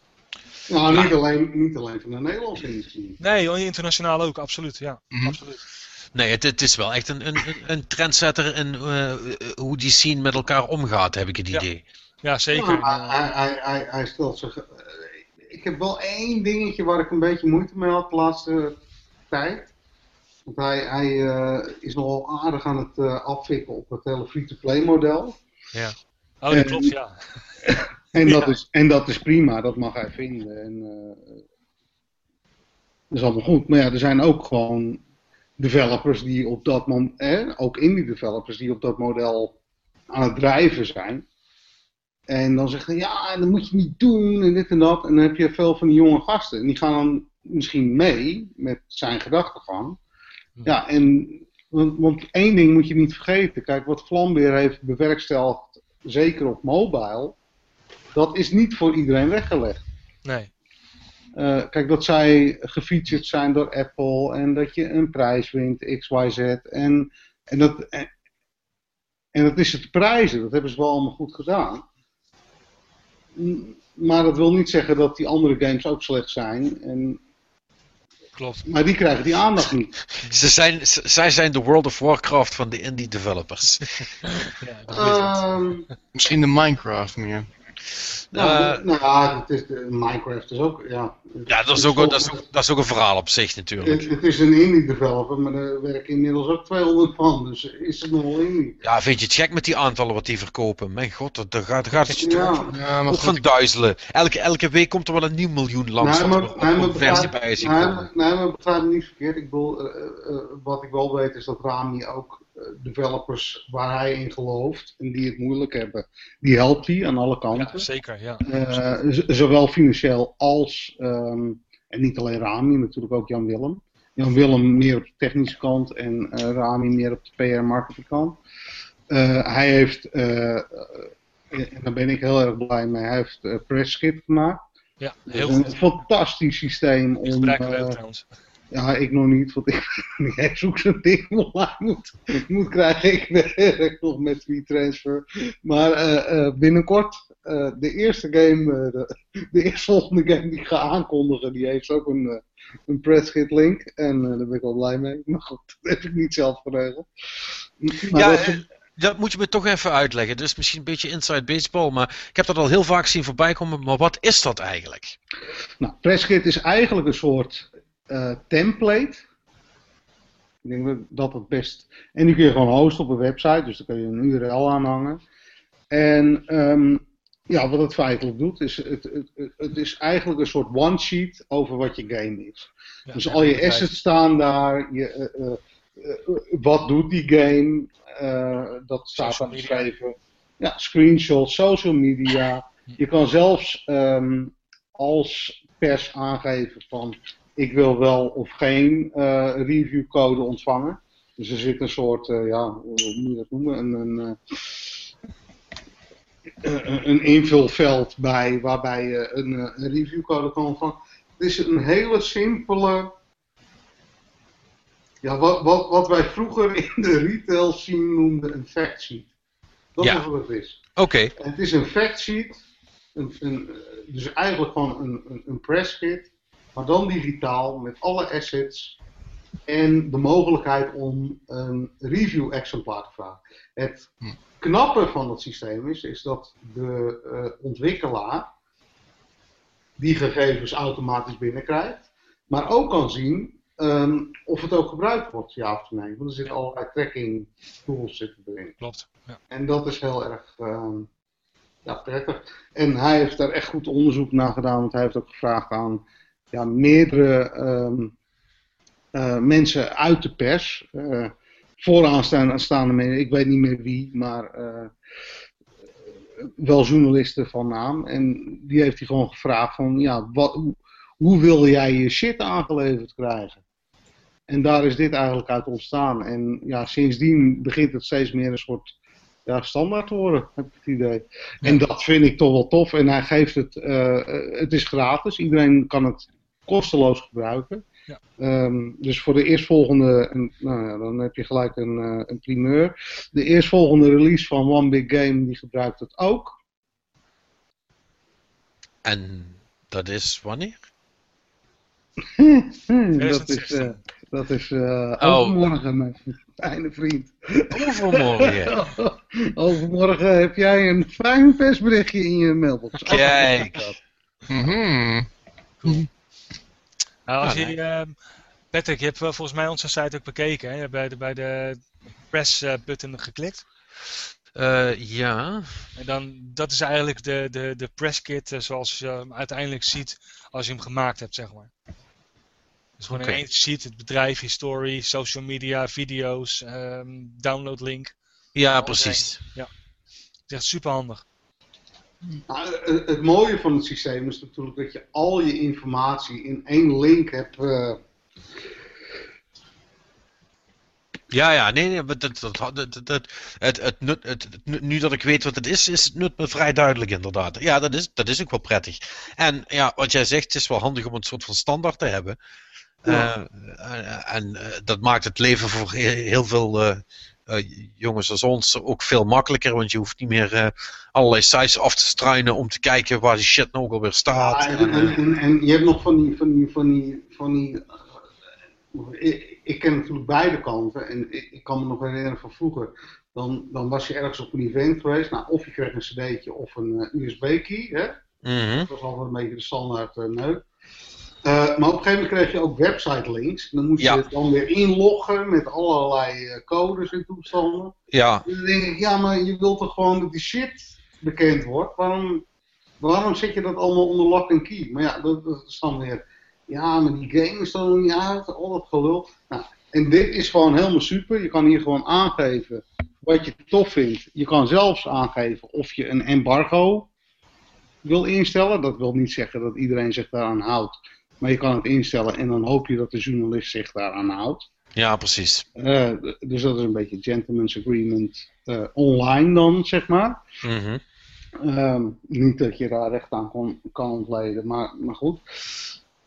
Nou, niet alleen, niet alleen van de Nederlandse industrie. Nee, internationaal ook, absoluut. Ja, mm -hmm. absoluut. Nee, het, het, is wel echt een, een, een trendsetter in uh, hoe die scene met elkaar omgaat, heb ik het idee. Ja, zeker. Ja, hij, hij, hij, hij, stelt zich. Uh, ik heb wel één dingetje waar ik een beetje moeite mee had de laatste tijd. Want hij, hij uh, is nogal aardig aan het afvikken op het hele free-to-play model. Ja. Oh, dat en, klopt, ja. en, dat ja. Is, en dat is prima, dat mag hij vinden. En, dat is allemaal goed. Maar ja, er zijn ook gewoon developers die op dat moment, eh, ook indie developers die op dat model aan het drijven zijn. En dan zeggen ja, dat moet je niet doen en dit en dat. En dan heb je veel van die jonge gasten. En die gaan dan misschien mee met zijn gedachtegang. Ja, en want, want één ding moet je niet vergeten. Kijk, wat Flambeer heeft bewerkstelligd, zeker op mobile, dat is niet voor iedereen weggelegd. Nee. Uh, kijk, dat zij gefeatured zijn door Apple en dat je een prijs wint, XYZ. En, en, dat, en, en dat is het prijzen, dat hebben ze wel allemaal goed gedaan. Maar dat wil niet zeggen dat die andere games ook slecht zijn. En, Klopt. Maar die krijgen die aandacht niet. Ze zijn, zij zijn de World of Warcraft van de indie developers. ja, um, Misschien de Minecraft meer. Nou, uh, nou het is de, Minecraft is ook, ja. Ja, dat is ook, dat, is ook, dat is ook een verhaal op zich natuurlijk. Het, het is een indie developer, maar er werken inmiddels ook 200 van, dus is het nog wel indie. Ja, vind je het gek met die aantallen wat die verkopen? Mijn god, daar gaat, gaat het je ja. toch ja, maar van duizelen. Elke, elke week komt er wel een nieuw miljoen langs nee, maar, nee, maar versie bij nee, nee, maar begrijp me niet verkeerd. Ik bedoel, uh, uh, wat ik wel weet is dat Rami ook developers waar hij in gelooft en die het moeilijk hebben, die helpt hij aan alle kanten. Ja, zeker, ja. Uh, zowel financieel als, um, en niet alleen Rami, natuurlijk ook Jan Willem. Jan Willem meer op de technische kant en uh, Rami meer op de PR-marketing kant. Uh, hij heeft, en daar ben ik heel erg blij mee, hij heeft uh, PressKit gemaakt. Ja, heel goed. Een fantastisch systeem om... Gebruiken we trouwens. Ja, ik nog niet, want ik, ik zoek zo'n ding online moet, moet krijgen. Ik werk nog met WeTransfer. Maar uh, uh, binnenkort, uh, de eerste game, de, de eerstvolgende game die ik ga aankondigen, die heeft ook een, een presskit link. En daar ben ik wel blij mee. Maar goed, dat heb ik niet zelf geregeld. Maar ja, dat, dat moet je me toch even uitleggen. Dus misschien een beetje inside baseball, maar ik heb dat al heel vaak zien voorbij komen. Maar wat is dat eigenlijk? Nou, presskit is eigenlijk een soort uh, template. Ik denk dat het best. En die kun je gewoon hosten op een website, dus daar kun je een URL aanhangen. En um, ja, wat het feitelijk doet, is het, het, het is eigenlijk een soort one-sheet over wat je game is. Ja, dus al je assets staan daar, je, uh, uh, wat doet die game, dat staat dan beschreven. Ja, screenshots, social media. Je kan zelfs um, als pers aangeven van ik wil wel of geen uh, reviewcode ontvangen. Dus er zit een soort, ja, hoe moet je dat noemen? Een, een, een invulveld bij waarbij je een, een reviewcode kan ontvangen. Het is een hele simpele ja, wat, wat, wat wij vroeger in de retail scene noemden een factsheet. Dat is wat het is. Oké. Het is een factsheet, een, een, dus eigenlijk gewoon een, een, een press kit, maar dan digitaal met alle assets en de mogelijkheid om een review exemplaar te vragen. Het hm. knappe van het systeem is, is dat de uh, ontwikkelaar die gegevens automatisch binnenkrijgt, maar ook kan zien Ehm, of het ook gebruikt wordt, ja of nee. Want er zitten allerlei tracking tools zitten erin. Klopt. Ja. En dat is heel erg uh, ja, prettig. En hij heeft daar echt goed onderzoek naar gedaan, want hij heeft ook gevraagd aan ja, meerdere um, uh, mensen uit de pers. Uh, vooraanstaande mensen, ik weet niet meer wie, maar eh, wel journalisten van naam. En die heeft hij gewoon gevraagd van, ja, wat, hoe, hoe wil jij je shit aangeleverd krijgen? En daar is dit eigenlijk uit ontstaan. En ja, sindsdien begint het steeds meer een soort ja, standaard te worden, heb ik het idee. En dat vind ik toch wel tof. En hij geeft het, uh, het is gratis. Iedereen kan het kosteloos gebruiken. Ja. Um, dus voor de eerstvolgende, nou ja, dan heb je gelijk een, uh, een primeur. De eerstvolgende release van One Big Game, die gebruikt het ook. En dat is wanneer? dat is, uh, dat is uh, overmorgen, mijn fijne vriend. Overmorgen? overmorgen heb jij een fijn persberichtje in je mailbox. Kijk. Mm cool. Nou, als je, uh, Patrick, je hebt volgens mij onze site ook bekeken. Hè? Je hebt bij de, bij de press button geklikt. Uh, ja. En dan, dat is eigenlijk de, de, de press kit zoals je hem uiteindelijk ziet als je hem gemaakt hebt, zeg maar. Dus gewoon okay. in één ziet het bedrijf, historie, social media, video's, um, download link. Ja, precies. Ja. Het is echt super handig. Nou, het mooie van het systeem is natuurlijk dat je al je informatie in één link hebt. Uh... Ja, ja, nee, nee, dat, dat, dat, dat, het, het, het, het, nu dat ik weet wat het is, is het nut me vrij duidelijk inderdaad. Ja, dat is, dat is ook wel prettig. En ja, wat jij zegt, het is wel handig om een soort van standaard te hebben. Uh, en uh, dat maakt het leven voor heel veel jongens als ons ook veel makkelijker. Want je hoeft niet meer allerlei sites af te struinen om te kijken waar die shit nog alweer staat. Ja, en, en, en, en, je hebt nog van die. Van die, van die, van die ik, ik, ken natuurlijk beide kanten. En ik, ik, kan me nog herinneren van vroeger. Dan, dan was je ergens op een event geweest. Nou, of je kreeg een cd'tje of een USB-key. Mm -hmm. Dat was altijd een beetje de standaard neuk. Uh, maar op een gegeven moment kreeg je ook website links. Dan moest je dan weer inloggen met allerlei uh, codes en toestanden. Ja. Dus dan denk ik, ja, maar je wilt toch gewoon dat die shit bekend wordt? Waarom, waarom zet je dat allemaal onder lock en key? Maar ja, dat, dat is dan weer, ja, maar die game is dan nog niet uit, al dat gelul. Nou, en dit is gewoon helemaal super. Je kan hier gewoon aangeven wat je tof vindt. Je kan zelfs aangeven of je een embargo wil instellen. Dat wil niet zeggen dat iedereen zich daaraan houdt. Maar je kan het instellen en dan hoop je dat de journalist zich daaraan houdt. Ja, precies. Uh, dus dat is een beetje gentleman's agreement uh, online dan, zeg maar. Mm -hmm. uh, niet dat je daar recht aan kon, kan ontleden, maar, maar goed.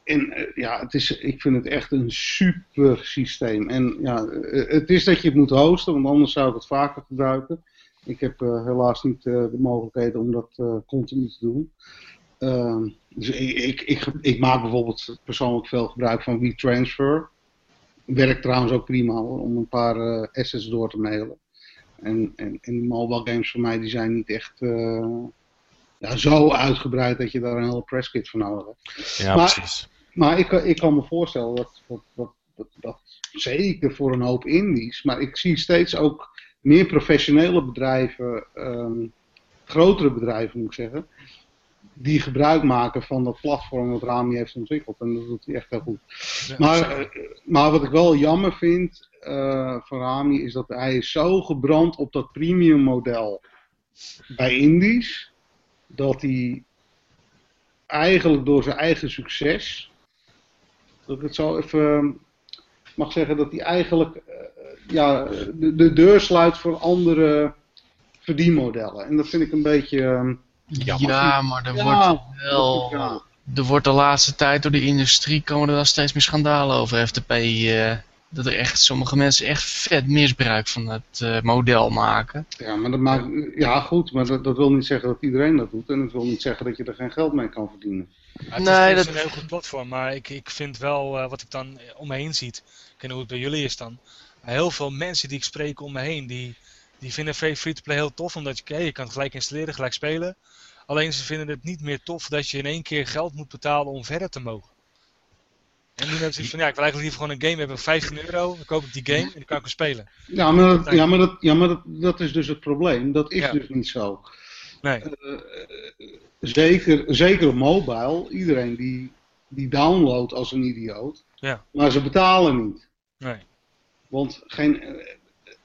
En eh, ja, het is, ik vind het echt een super systeem. En ja, het is dat je het moet hosten, want anders zou ik het vaker gebruiken. Ik heb helaas niet de mogelijkheden om dat continu te doen. Ehm, dus ik, ik, ik, maak bijvoorbeeld persoonlijk veel gebruik van WeTransfer. Werkt trouwens ook prima hoor, om een paar uh, assets door te mailen. En, en, en die mobile games voor mij die zijn niet echt uh, ja, zo uitgebreid dat je daar een hele presskit voor nodig hebt. Ja, maar, precies. Maar ik, ik kan me voorstellen dat, dat, dat, dat, dat zeker voor een hoop indies, maar ik zie steeds ook meer professionele bedrijven, um, grotere bedrijven moet ik zeggen, die gebruik maken van dat platform wat Rami heeft ontwikkeld. En dat doet hij echt heel goed. maar, eh, maar wat ik wel jammer vind uh, van Rami is dat hij is zo gebrand op dat premium model bij Indies. Dat hij eigenlijk door zijn eigen succes, dat ik het zo even mag zeggen, dat hij eigenlijk uh, ja, de, de deur sluit voor andere verdienmodellen. En dat vind ik een beetje... Ja, maar er Ja, wordt wel... ja. Er wordt de laatste tijd door de industrie komen er wel steeds meer schandalen over FTP. eh, dat er echt sommige mensen echt vet misbruik van het eh, model maken. Ja, maar dat maakt, ja goed, maar dat, dat wil niet zeggen dat iedereen dat doet. En dat wil niet zeggen dat je er geen geld mee kan verdienen. Ja, het Nee, is, dat- een heel goed platform, maar ik, ik vind wel eh, wat ik dan om me heen ziet. Ik weet niet hoe het bij jullie is dan. Heel veel mensen die ik spreek om me heen, die, die vinden free- free-to-play heel tof. Omdat je, oké, je kan het gelijk installeren, gelijk spelen. Alleen ze vinden het niet meer tof dat je in één keer geld moet betalen om verder te mogen. En nu hebben ze van, ja, ik wil eigenlijk liever gewoon een game hebben, 15 euro, dan koop ik die game en dan kan ik hem spelen. Ja, maar, dat, ja, maar, dat, ja, maar dat, dat is dus het probleem. Dat is Ja. dus niet zo. Nee, Eh, zeker, zeker op mobile, iedereen die, die downloadt als een idioot. Ja. Maar ze betalen niet. nee. Want geen.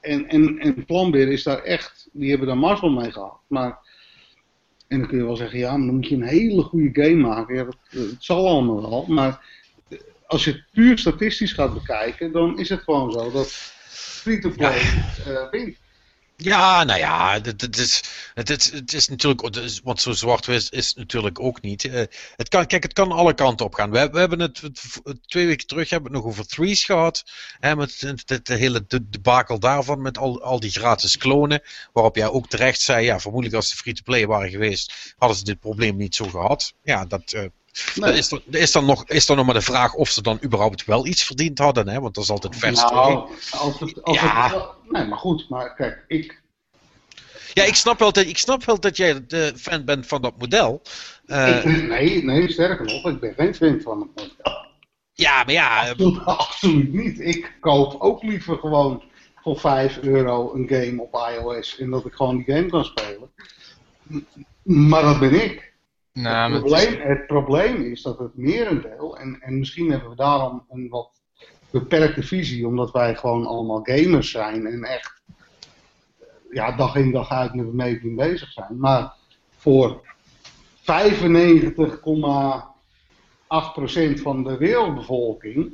En, en, en Planbeer is daar echt. Die hebben daar mazzel mee gehad. Maar. En dan kun je wel zeggen, ja, maar dan moet je een hele goede game maken. Ja, dat, het zal allemaal wel. Maar als je het puur statistisch gaat bekijken, dan is het gewoon zo dat free-to-play eh, wint. Ja, nou ja, het, is, het, is, het is natuurlijk, want zo zwart is, natuurlijk ook niet. Eh, het kan, kijk, het kan alle kanten op gaan. We, we hebben het, twee weken terug hebben we het nog over threes gehad. Hè, met het, hele de, debakel daarvan, met al, al die gratis klonen. Waarop jij ook terecht zei, ja, vermoedelijk als ze free-to-play waren geweest, hadden ze dit probleem niet zo gehad. Ja, dat... eh, Is, er, is, dan nog, is dan nog maar de vraag of ze dan überhaupt wel iets verdiend hadden, hè? want dat is altijd vers. Nou, als het, als Ja. het, nee, maar goed, maar kijk, ik, Ja, ik snap, wel dat, ik snap wel dat jij de fan bent van dat model. Eh, ik nee, nee, sterker nog, ik ben geen fan van het model. ja, maar ja, eh, Absoluut, absoluut niet. Ik koop ook liever gewoon voor 5 euro een game op iOS en dat ik gewoon die game kan spelen. Maar dat ben ik. Nou, het, het is- probleem, het probleem is dat het merendeel, en, en misschien hebben we daarom een wat beperkte visie, omdat wij gewoon allemaal gamers zijn en echt ja, dag in dag uit met het meeting bezig zijn. Maar voor 95,8% van de wereldbevolking,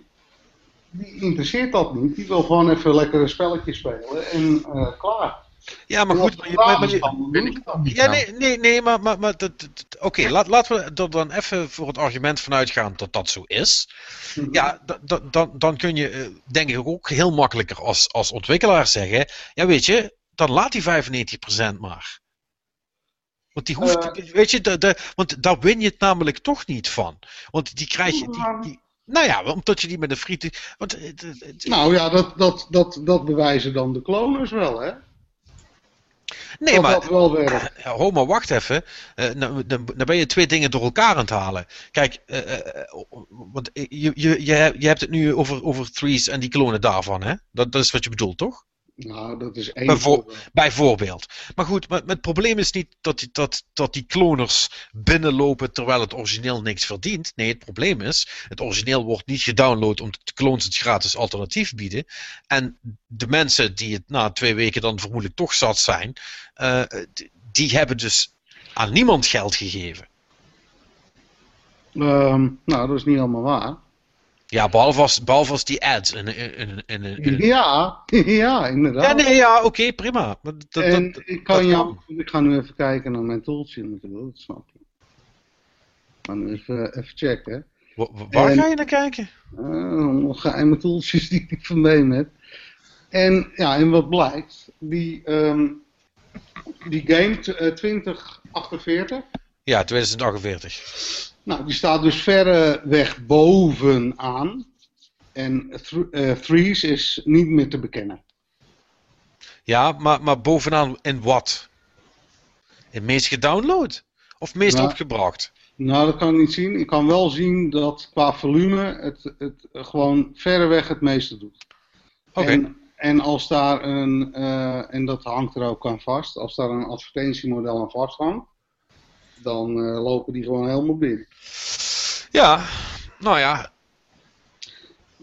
die interesseert dat niet. Die wil gewoon even lekker een spelletje spelen en eh, klaar. Ja, maar goed. Maar, je- je- ja, nee, nee, nee, maar, maar, maar oké, laat, laten we er dan even voor het argument vanuit gaan dat dat zo is. Ja, da- da- dan, dan kun je eh, denk ik ook heel makkelijker als, als ontwikkelaar zeggen, ja weet je, dan laat die 95% maar. Want die hoeft, Eh. weet je, de, de, want daar win je het namelijk toch niet van. Want die krijg je, die, die, nou ja, omdat je die met een friet, want eh, Nou ja, dat, dat, dat, dat bewijzen dan de kloners wel, hè? Nee, dat maar dat wel ho, maar wacht even. Eh, nou, dan, dan ben je twee dingen door elkaar aan het halen. Kijk, eh, eh, want je, je, je hebt het nu over, over threes en die klonen daarvan, hè? Dat, dat is wat je bedoelt, toch? Nou, dat is één Bijvo- voorbeeld. Bijvoorbeeld. Maar goed, maar, maar het probleem is niet dat, die- dat, dat die kloners binnenlopen terwijl het origineel niks verdient. Nee, het probleem is, het origineel wordt niet gedownload omdat de clones het gratis alternatief bieden. En de mensen die het na twee weken dan vermoedelijk toch zat zijn, eh, die hebben dus aan niemand geld gegeven. Ehm, nou, dat is niet allemaal waar. Ja, behalve als, behalve als die ads. In, in, in, in, in- Ja, ja, inderdaad. ja, nee, ja, oké, prima. Maar dat, dat, en dat- ik kan jou, ik ga nu even kijken naar mijn tooltje natuurlijk, dat snap je. Ik ga nu even, even checken. Wa- wa- Waar En- ga je naar kijken? Eh, allemaal geheime tooltjes die ik van mee heb. En ja, en wat blijkt, die, ehm, die game t- eh, 2048, Ja, 2048. Nou, die staat dus verreweg bovenaan. En eh, Threes is niet meer te bekennen. Ja, maar, maar bovenaan in wat? Het meest gedownload? Of meest Ja. opgebracht? Nou, dat kan ik niet zien. Ik kan wel zien dat qua volume het, het gewoon verreweg het meeste doet. Oké. En, en als daar een, eh, en dat hangt er ook aan vast, als daar een advertentiemodel aan vasthangt, dan eh, lopen die gewoon helemaal binnen. Ja, nou ja.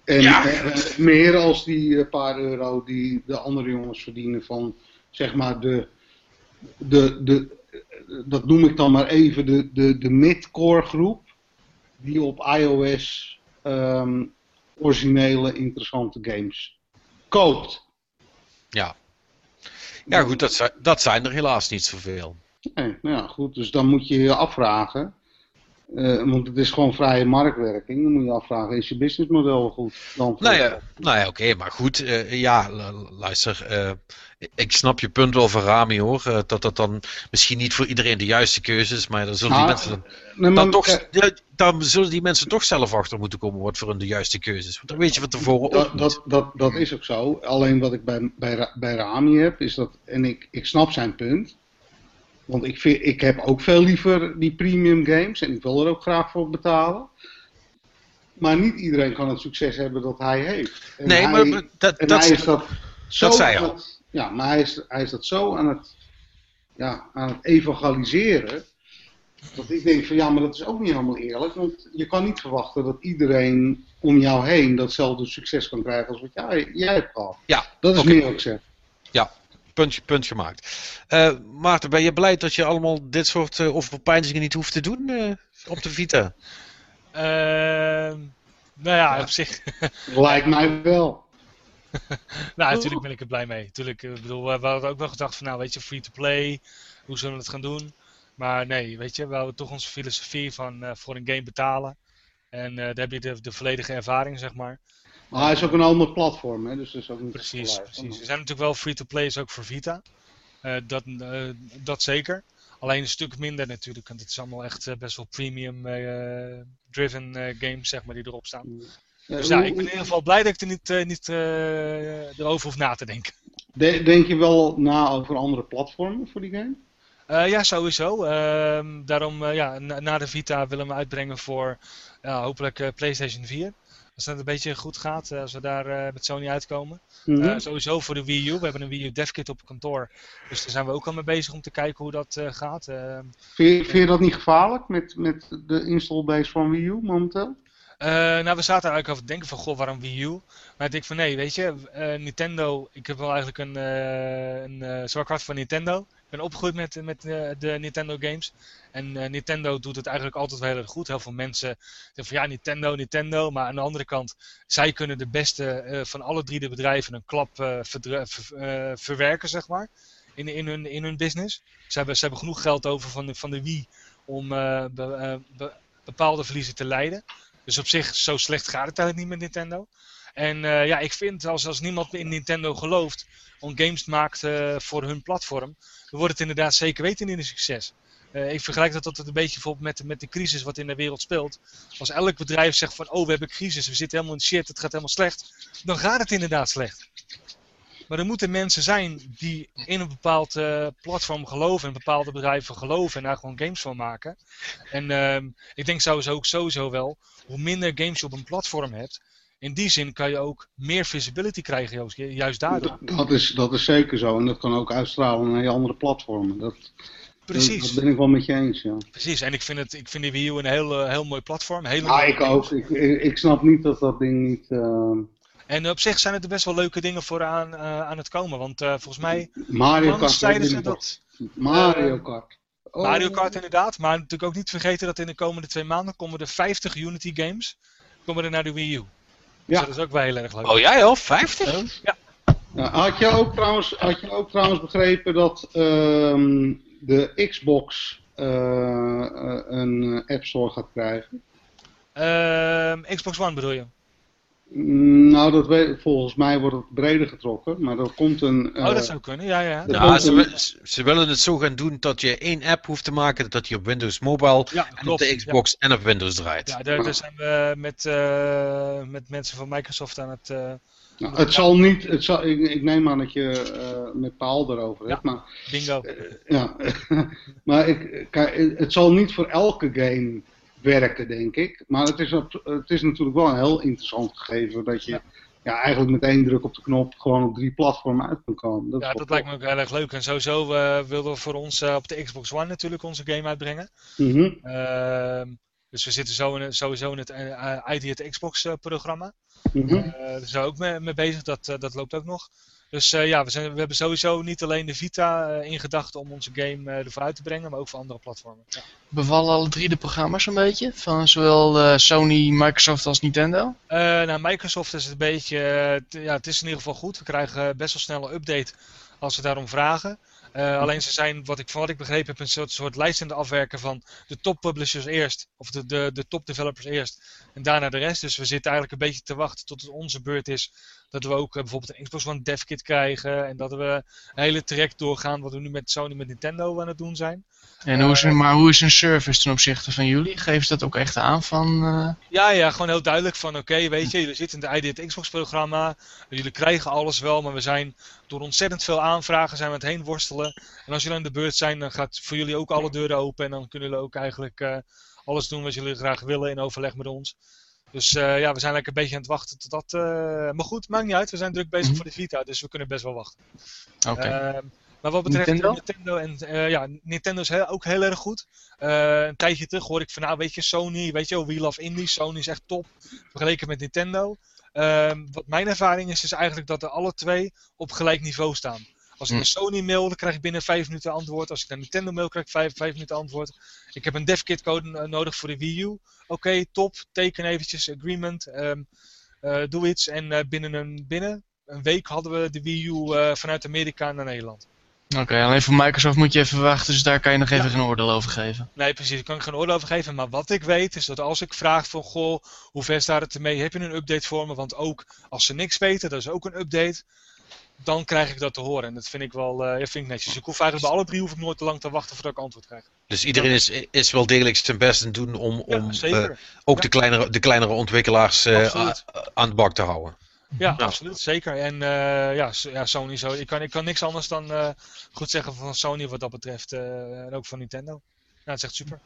En Ja. eh, meer als die eh, paar euro die de andere jongens verdienen van, zeg maar, de, de, de, dat noem ik dan maar even de, de, de mid-core groep, die op iOS ehm, originele interessante games koopt. Ja. Ja, goed, dat zijn, dat zijn er helaas niet zoveel. Nee, nou ja, goed. Dus dan moet je je afvragen. Uh, want het is gewoon vrije marktwerking. Dan moet je afvragen, is je businessmodel wel goed? Dan nou ja, nou ja oké, maar goed. Uh, ja, luister. Uh, ik snap je punt wel van Rami hoor. dat dat dan misschien niet voor iedereen de juiste keuze is. Maar dan zullen die, ah, mensen dan, dan toch, dan zullen die mensen toch zelf achter moeten komen wat voor hun de juiste keuze is. Want dan weet je van tevoren dat, ook dat, dat, dat, is ook zo. Alleen wat ik bij, bij, bij Rami heb, is dat. En ik, ik snap zijn punt. Want ik, vind, ik heb ook veel liever die premium games en ik wil er ook graag voor betalen. Maar niet iedereen kan het succes hebben dat hij heeft. En nee, maar dat, en dat, hij is dat, zo dat zei al. ja, maar hij is, hij is dat zo aan het, ja, aan het evangeliseren. Dat ik denk van ja, maar dat is ook niet helemaal eerlijk. Want je kan niet verwachten dat iedereen om jou heen datzelfde succes kan krijgen als wat jij, jij hebt gehad. Ja, dat is okay. meer wat ik zeg. Ja, puntje, punt gemaakt. Uh, Maarten, ben je blij dat je allemaal dit soort uh, overpeinzingen niet hoeft te doen uh, op de Vita? Ehm, nou ja, op zich. Lijkt mij wel. nou, natuurlijk ben ik er blij mee. Tuurlijk, ik bedoel, we hadden ook wel gedacht van, nou, weet je, free to play, hoe zullen we het gaan doen? Maar nee, weet je, we houden toch onze filosofie van voor een game betalen. En daar heb je de, de volledige ervaring, zeg maar. Maar hij is ook een ander platform, hè? dus dat is ook niet Precies, precies. Er zijn natuurlijk wel free-to-plays ook voor Vita. Uh, dat, uh, dat zeker. Alleen een stuk minder natuurlijk, want het is allemaal echt uh, best wel premium-driven games zeg maar, die erop staan. Ja, dus ja, ik ben in ieder geval blij dat ik er niet, niet erover hoef na te denken. denk je wel na over andere platformen voor die game? ja, sowieso. Ehm, daarom, ja, na, na, de Vita willen we uitbrengen voor hopelijk PlayStation 4. Als het een beetje goed gaat, eh, als we daar eh, met Sony uitkomen. Mm sowieso voor de Wii U. We hebben een Wii U devkit op kantoor. Dus daar zijn we ook al mee bezig om te kijken hoe dat gaat. Vind je, je, dat niet gevaarlijk met, met de installbase van Wii U momenteel? Uh, nou, we zaten eigenlijk over te denken van, goh, waarom Wii U? Maar ik denk van, nee, weet je, uh, Nintendo, ik heb wel eigenlijk een, uh, een zwak hart van Nintendo ben opgegroeid met, met uh, de Nintendo games. En uh, Nintendo doet het eigenlijk altijd wel heel erg goed. Heel veel mensen zeggen van ja, Nintendo, Nintendo. Maar aan de andere kant, zij kunnen de beste uh, van alle drie de bedrijven een klap ver, verwerken, zeg maar. In, in, hun, in hun business. Ze hebben, ze hebben genoeg geld over van de, van de Wii om be, be, bepaalde verliezen te leiden. Dus op zich, zo slecht gaat het eigenlijk niet met Nintendo. En ja, ik vind als, als niemand in Nintendo gelooft om games maakt uh, voor hun platform, dan wordt het inderdaad zeker weten in een succes. Uh, ik vergelijk dat tot een beetje bijvoorbeeld met, met de crisis wat in de wereld speelt. Als elk bedrijf zegt van, oh we hebben crisis, we zitten helemaal in shit, het gaat helemaal slecht. Dan gaat het inderdaad slecht. Maar er moeten mensen zijn die in een bepaald platform geloven, in bepaalde bedrijven geloven en daar gewoon games van maken. En uh, ik denk sowieso ook sowieso wel, hoe minder games je op een platform hebt, in die zin kan je ook meer visibility krijgen, Joost, juist daardoor. Dat is, dat is zeker zo. En dat kan ook uitstralen naar je andere platformen. Dat, Precies. Dat, ben ik wel met je eens, ja. Precies, en ik vind, het, ik vind de Wii U een heel, heel mooi platform. Hele ja, ik ook. Ik, ik, snap niet dat dat ding niet... Uh... En op zich zijn er best wel leuke dingen voor aan, uh, aan het komen. Want uh, volgens mij... Mario Kart. ze dat... Mario Kart. Oh. Mario Kart inderdaad. Maar natuurlijk ook niet vergeten dat in de komende twee maanden komen er 50 Unity games komen er naar de Wii U. Ja. Dus dat is ook wel heel erg leuk. Oh jij al? 50? Ja. ja. had, je ook trouwens, had je ook trouwens begrepen dat um, de Xbox uh, een App Store gaat krijgen? Uh, Xbox One bedoel je? Nou, dat weet, volgens mij wordt het breder getrokken, maar er komt een... Uh, oh, dat zou kunnen, ja, ja. ja ze, ze, willen het zo gaan doen dat je één app hoeft te maken, dat die op Windows Mobile ja, en op de Xbox en op Windows draait. Ja, daar, daar zijn we met, uh, met mensen van Microsoft aan het... Uh, nou, het zal niet, het zal, ik, ik neem aan dat je met Paul erover hebt, maar... Bingo. ja, maar ik, kijk, het zal niet voor elke game werken, denk ik. Maar het is, het is natuurlijk wel een heel interessant gegeven dat je ja. eigenlijk met één druk op de knop gewoon op drie platformen uit kan komen. Dat ja, dat lijkt me ook heel erg leuk. En sowieso uh, wilden we voor ons uh, op de Xbox One natuurlijk onze game uitbrengen. Mm -hmm. uh, dus we zitten zo in, sowieso in het ID het Xbox programma. Mm -hmm. daar zijn we ook mee, mee bezig, dat, dat loopt ook nog. Dus ja, we, zijn, we hebben sowieso niet alleen de Vita in gedachten om onze game ervoor uit te brengen, maar ook voor andere platformen. Ja. Bevallen alle drie de programma's een beetje? Van zowel Sony, Microsoft als Nintendo? nou, Microsoft is het een beetje, ja, het is in ieder geval goed. We krijgen best wel snel een update als we daarom vragen. Uh, alleen ze zijn, wat ik, van wat ik begrepen heb, een soort, soort lijst in de afwerken van de top publishers eerst. Of de, de, de top developers eerst. En daarna de rest. Dus we zitten eigenlijk een beetje te wachten tot het onze beurt is. Dat we ook uh, bijvoorbeeld een Xbox One DevKit krijgen. En dat we een hele traject doorgaan wat we nu met Sony met Nintendo aan het doen zijn. En hoe is, maar hoe is een service ten opzichte van jullie? Geven ze dat ook echt aan van... Uh... Ja, ja, gewoon heel duidelijk van oké, weet je, jullie zitten in de ID Xbox programma. Jullie krijgen alles wel, maar we zijn door ontzettend veel aanvragen zijn we het heen worstelen. En als jullie aan de beurt zijn, dan gaat voor jullie ook alle deuren open. En dan kunnen jullie ook eigenlijk uh, alles doen wat jullie graag willen in overleg met ons. Dus uh, ja, we zijn lekker een beetje aan het wachten tot dat... maar goed, maakt niet uit. We zijn druk bezig mm -hmm. voor de Vita, dus we kunnen best wel wachten. Oké. Okay. Maar wat betreft Nintendo, Nintendo en uh, ja, Nintendo is heel, ook heel erg goed. Uh, een tijdje terug hoorde ik van nou weet je, Sony, weet je, We Love Indie, Sony is echt top vergeleken met Nintendo. Uh, wat mijn ervaring is, is eigenlijk dat er alle twee op gelijk niveau staan. Als ik hm. een Sony mail, dan krijg ik binnen 5 minuten antwoord. Als ik een Nintendo mail, krijg ik 5, 5 minuten antwoord. Ik heb een devkit code nodig voor de Wii U. Oké, okay, top. Teken eventjes agreement. Um, uh, doe iets. En binnen, een, binnen een week hadden we de Wii U vanuit Amerika naar Nederland. Oké, alleen voor Microsoft moet je even wachten, dus daar kan je nog even geen oordeel over geven. Nee, precies, daar kan ik geen oordeel over geven. Maar wat ik weet is dat als ik vraag van, goh, hoe ver staat het ermee? Heb je een update voor me? Want ook als ze niks weten, dat is ook een update. Dan krijg ik dat te horen. En dat vind ik wel uh, vind ik netjes. Ik hoef eigenlijk bij alle drie hoef ik nooit te lang te wachten voordat ik antwoord krijg. Dus iedereen is, is wel degelijk zijn best aan doen om, om uh, ook ja. de, kleinere, de kleinere ontwikkelaars uh, aan de bak te houden. Ja, absoluut, zeker. En uh, ja, ja, Sony zo. Ik kan, ik kan niks anders dan uh, goed zeggen van Sony wat dat betreft. Uh, en ook van Nintendo. Ja, het is echt super.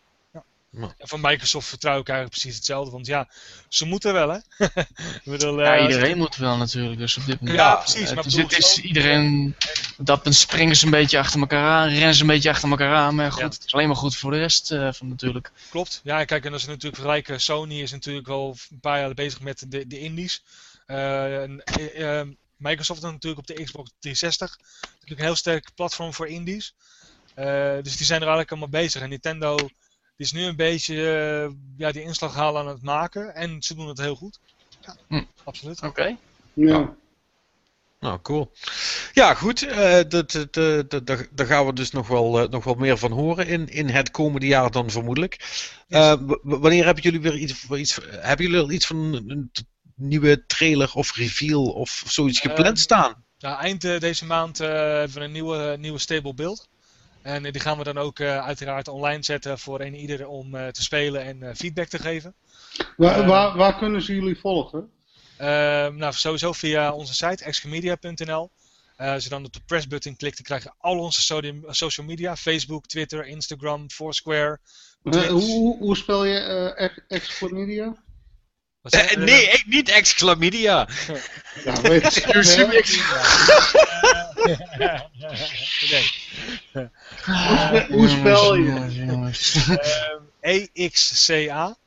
Ja. En van Microsoft vertrouw ik eigenlijk precies hetzelfde. Want ja, ze moeten wel, hè? bedoel, ja, iedereen moet wel natuurlijk. Dus op dit moment. Ja, precies. Maar dus het is iedereen. Dat springen ze een beetje achter elkaar aan, rennen ze een beetje achter elkaar aan. Maar goed, het is alleen maar goed voor de rest van natuurlijk. Klopt. Ja, kijk, en als we natuurlijk vergelijken, Sony is natuurlijk wel een paar jaar bezig met de, de indies. Uh, Microsoft is natuurlijk op de Xbox 360 natuurlijk een heel sterk platform voor indies. Uh, dus die zijn er eigenlijk allemaal bezig. En Nintendo die is nu een beetje uh, ja, die inslag halen aan het maken. En ze doen het heel goed. Ja, hm. absoluut. Oké. Okay. Ja. Nou, cool. Ja, goed. Uh, daar gaan we dus nog wel, uh, nog wel meer van horen in, in het komende jaar dan vermoedelijk. Uh, wanneer hebben jullie weer iets, iets, hebben jullie iets van een nieuwe trailer of reveal of zoiets gepland staan? Ja, eind uh, deze maand uh, hebben we een nieuwe, nieuwe stable build. En uh, die gaan we dan ook uiteraard online zetten voor een ieder om te spelen en feedback te geven. Waar, waar, waar, kunnen ze jullie volgen? Ehm, nou, sowieso via onze site, excomedia.nl. als je dan op de pressbutton klikt, dan krijg je al onze social media. Facebook, Twitter, Instagram, Foursquare. hoe, hoe spel je Excomedia? Uh, nee, ik, niet exclamidia. Ja, weet je. Hoe spel je? EXCA.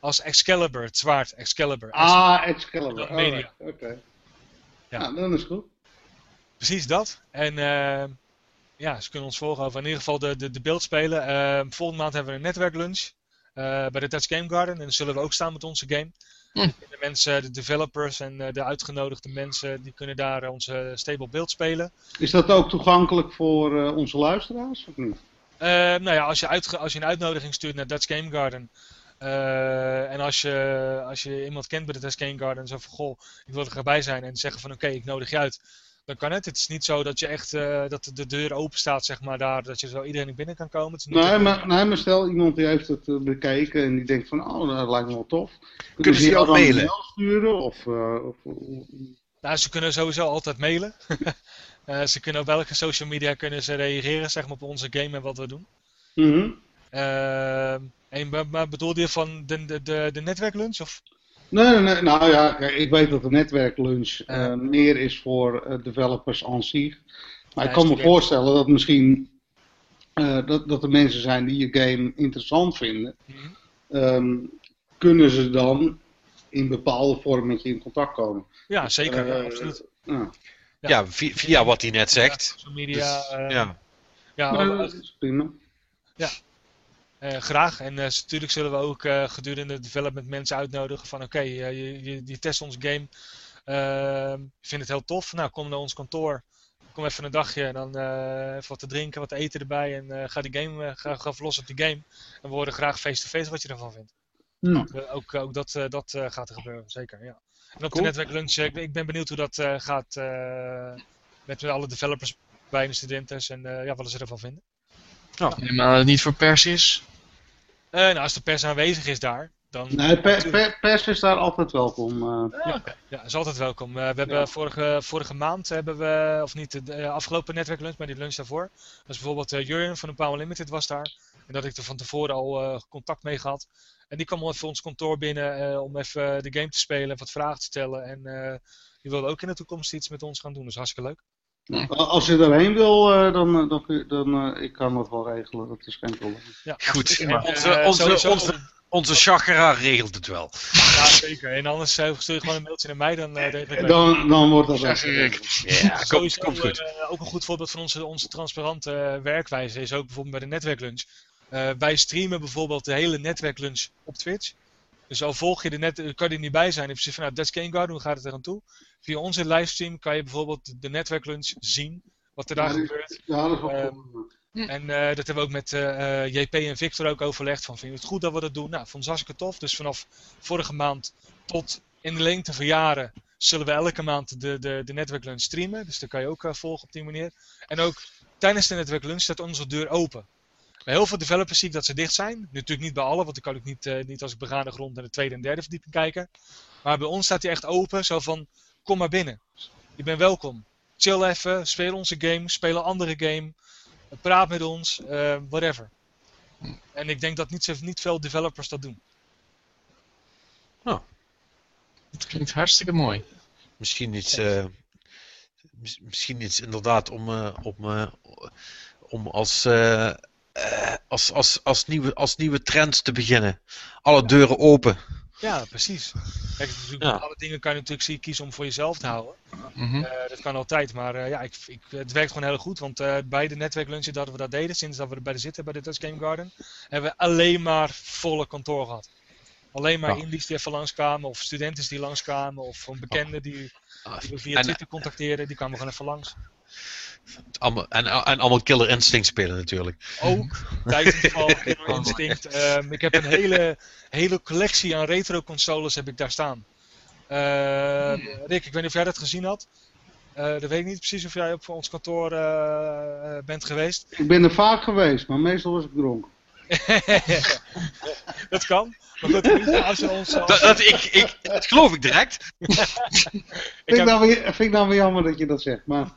Als Excalibur, het zwaard Excalibur. Ah, Excalibur. Media. Oké. Okay. Ja. Nou, dan is goed. Precies dat. En uh, ja, ze kunnen ons volgen over in ieder geval de, de, de beeld spelen. Uh, volgende maand hebben we een netwerklunch. Uh, bij de Dutch Game Garden. En dan zullen we ook staan met onze game. Hm. De mensen, de developers en eh, de uitgenodigde mensen, die kunnen daar onze stable beeld spelen. Is dat ook toegankelijk voor uh, onze luisteraars of niet? Uh, nou ja, als je, uit, als je een uitnodiging stuurt naar Dutch Game Garden. en als je, als je iemand kent bij de Dutch Game Garden en zo van goh, ik wil er erbij zijn en zeggen van oké, ik nodig je uit dan kan het. Het is niet zo dat je echt uh, dat de deur open staat, zeg maar, daar, dat je zo iedereen binnen kan komen. Het is niet nee, maar, nee, maar stel iemand die heeft het uh, bekeken en die denkt van, oh, dat lijkt me wel tof. Kunnen ze jou mailen? Mail sturen? Of, uh, of, nou, ze kunnen sowieso altijd mailen. ze kunnen op welke social media kunnen ze reageren, zeg maar, op onze game en wat we doen. Mm -hmm. en, maar bedoelde je van de, de, de, de netwerklunch? Of? Nee, nee, nou ja, ik weet dat de netwerklunch uh, meer is voor uh, developers aan zich. Maar ik kan me voorstellen dat misschien uh, dat, dat er mensen zijn die je game interessant vinden. Mm um, kunnen ze dan in bepaalde vorm met je in contact komen. Ja, zeker, ja, absoluut. Ja, via, via wat hij net zegt. social media. Dus, eh, ja. ja, Nee, dat is prima. eh, graag. En eh, natuurlijk zullen we ook eh, gedurende het development mensen uitnodigen van oké, eh, je, je, je test ons game. Ehm, je vindt het heel tof. Nou, kom naar ons kantoor. Kom even een dagje en dan eh, even wat te drinken, wat te eten erbij. En eh, ga, die game, eh, ga, ga los op die game. En we horen graag face-to-face wat je ervan vindt. Hm. Eh, ook ook dat, eh, dat eh, gaat er gebeuren, zeker. Ja. En op Cool. de netwerklunch, eh, ik, ben- ik ben benieuwd hoe dat eh, gaat eh, met alle developers bij de studenten. En eh, ja, wat ze ervan vinden. Neem aan dat het niet voor pers is. Eh, nou, als de pers aanwezig is daar, dan. Nee, per, per- pers is daar altijd welkom. eh. Ja, ja, is altijd welkom. Eh, we hebben Ja. vorige, vorige maand hebben we, of niet de afgelopen netwerklunch, maar die lunch daarvoor. Dus bijvoorbeeld Jurjen van de Power Limited was daar. En dat ik er van tevoren al eh, contact mee gehad. En die kwam al even ons kantoor binnen eh, om even de game te spelen en wat vragen te stellen. En eh, die wilde ook in de toekomst iets met ons gaan doen. Dus hartstikke leuk. Als je erheen wil, eh, dan, eh, dan, dan eh, ik kan dat wel regelen. Dat is geen probleem. Ja, Goed. Onze- onze- onze- Onze chakra regelt het wel. Ja, zeker. En anders stuur je gewoon een mailtje naar mij, dan uh, Dan, dan wordt dat Ja, echt geregeld. Ja, komt, Sowieso, komt goed. eh, ook een goed voorbeeld van onze, onze transparante werkwijze is ook bijvoorbeeld bij de netwerklunch. Eh, wij streamen bijvoorbeeld de hele netwerklunch op Twitch. Dus al volg je de net, kan je er niet bij zijn, in principe van nou, That's Game Garden, hoe gaat het er aan toe? Via onze livestream kan je bijvoorbeeld de netwerklunch zien, wat er daar Ja, gebeurt. Ja, dat is wel Ehm, goed. En eh, dat hebben we ook met eh, eh, JP en Victor ook overlegd. Van, vinden we het goed dat we dat doen? Nou, vond ze hartstikke tof. Dus vanaf vorige maand tot in de lengte van jaren zullen we elke maand de, de, de netwerklunch streamen. Dus dat kan je ook eh, volgen op die manier. En ook tijdens de netwerklunch staat onze deur open. Bij heel veel developers zie ik dat ze dicht zijn. Natuurlijk niet bij alle, want ik kan ook niet, eh, niet als ik begane grond naar de tweede en derde verdieping kijken. Maar bij ons staat hij echt open, zo van, kom maar binnen. Je bent welkom. Chill even, speel onze game, speel een andere game. Praat met ons, eh, whatever. En ik denk dat niet, zo, niet veel developers dat doen. Het klinkt hartstikke mooi. Misschien iets, eh, mis- misschien iets inderdaad om, eh, om, eh, om als, eh, als, als, als, nieuwe, als nieuwe trends te beginnen. Alle deuren open. Ja, precies. Kijk, natuurlijk, Ja. alle dingen kan je natuurlijk zie- kiezen om voor jezelf te houden. Mhm. Eh, dat kan altijd, maar eh, ja, ik, ik, het werkt gewoon heel goed. Want eh, bij de netwerklunchen dat we dat deden, sinds dat we erbij zitten bij de Dutch Game Garden, hebben we alleen maar volle kantoor gehad. Alleen maar Ja. indies die even langskwamen, of studenten die langskwamen, of een bekende die, die we via Twitter contacteerden, die kwamen gewoon even langs. Allemaal, en, en allemaal Killer Instinct spelen natuurlijk. Ook Titanfall, Killer Instinct. Ehm, ik heb een hele, hele collectie aan retro consoles heb ik daar staan. Ehm, Rick, ik weet niet of jij dat gezien had. Eh dat weet ik niet precies of jij op ons kantoor eh, eh, bent geweest. Ik ben er vaak geweest, maar meestal was ik dronken. dat kan. Maar goed, in ieder geval, als je ons... als- Dat, dat, ik, ik, dat geloof ik direct. ik Vind ik, heb- nou weer, vind ik nou weer jammer dat je dat zegt. Maar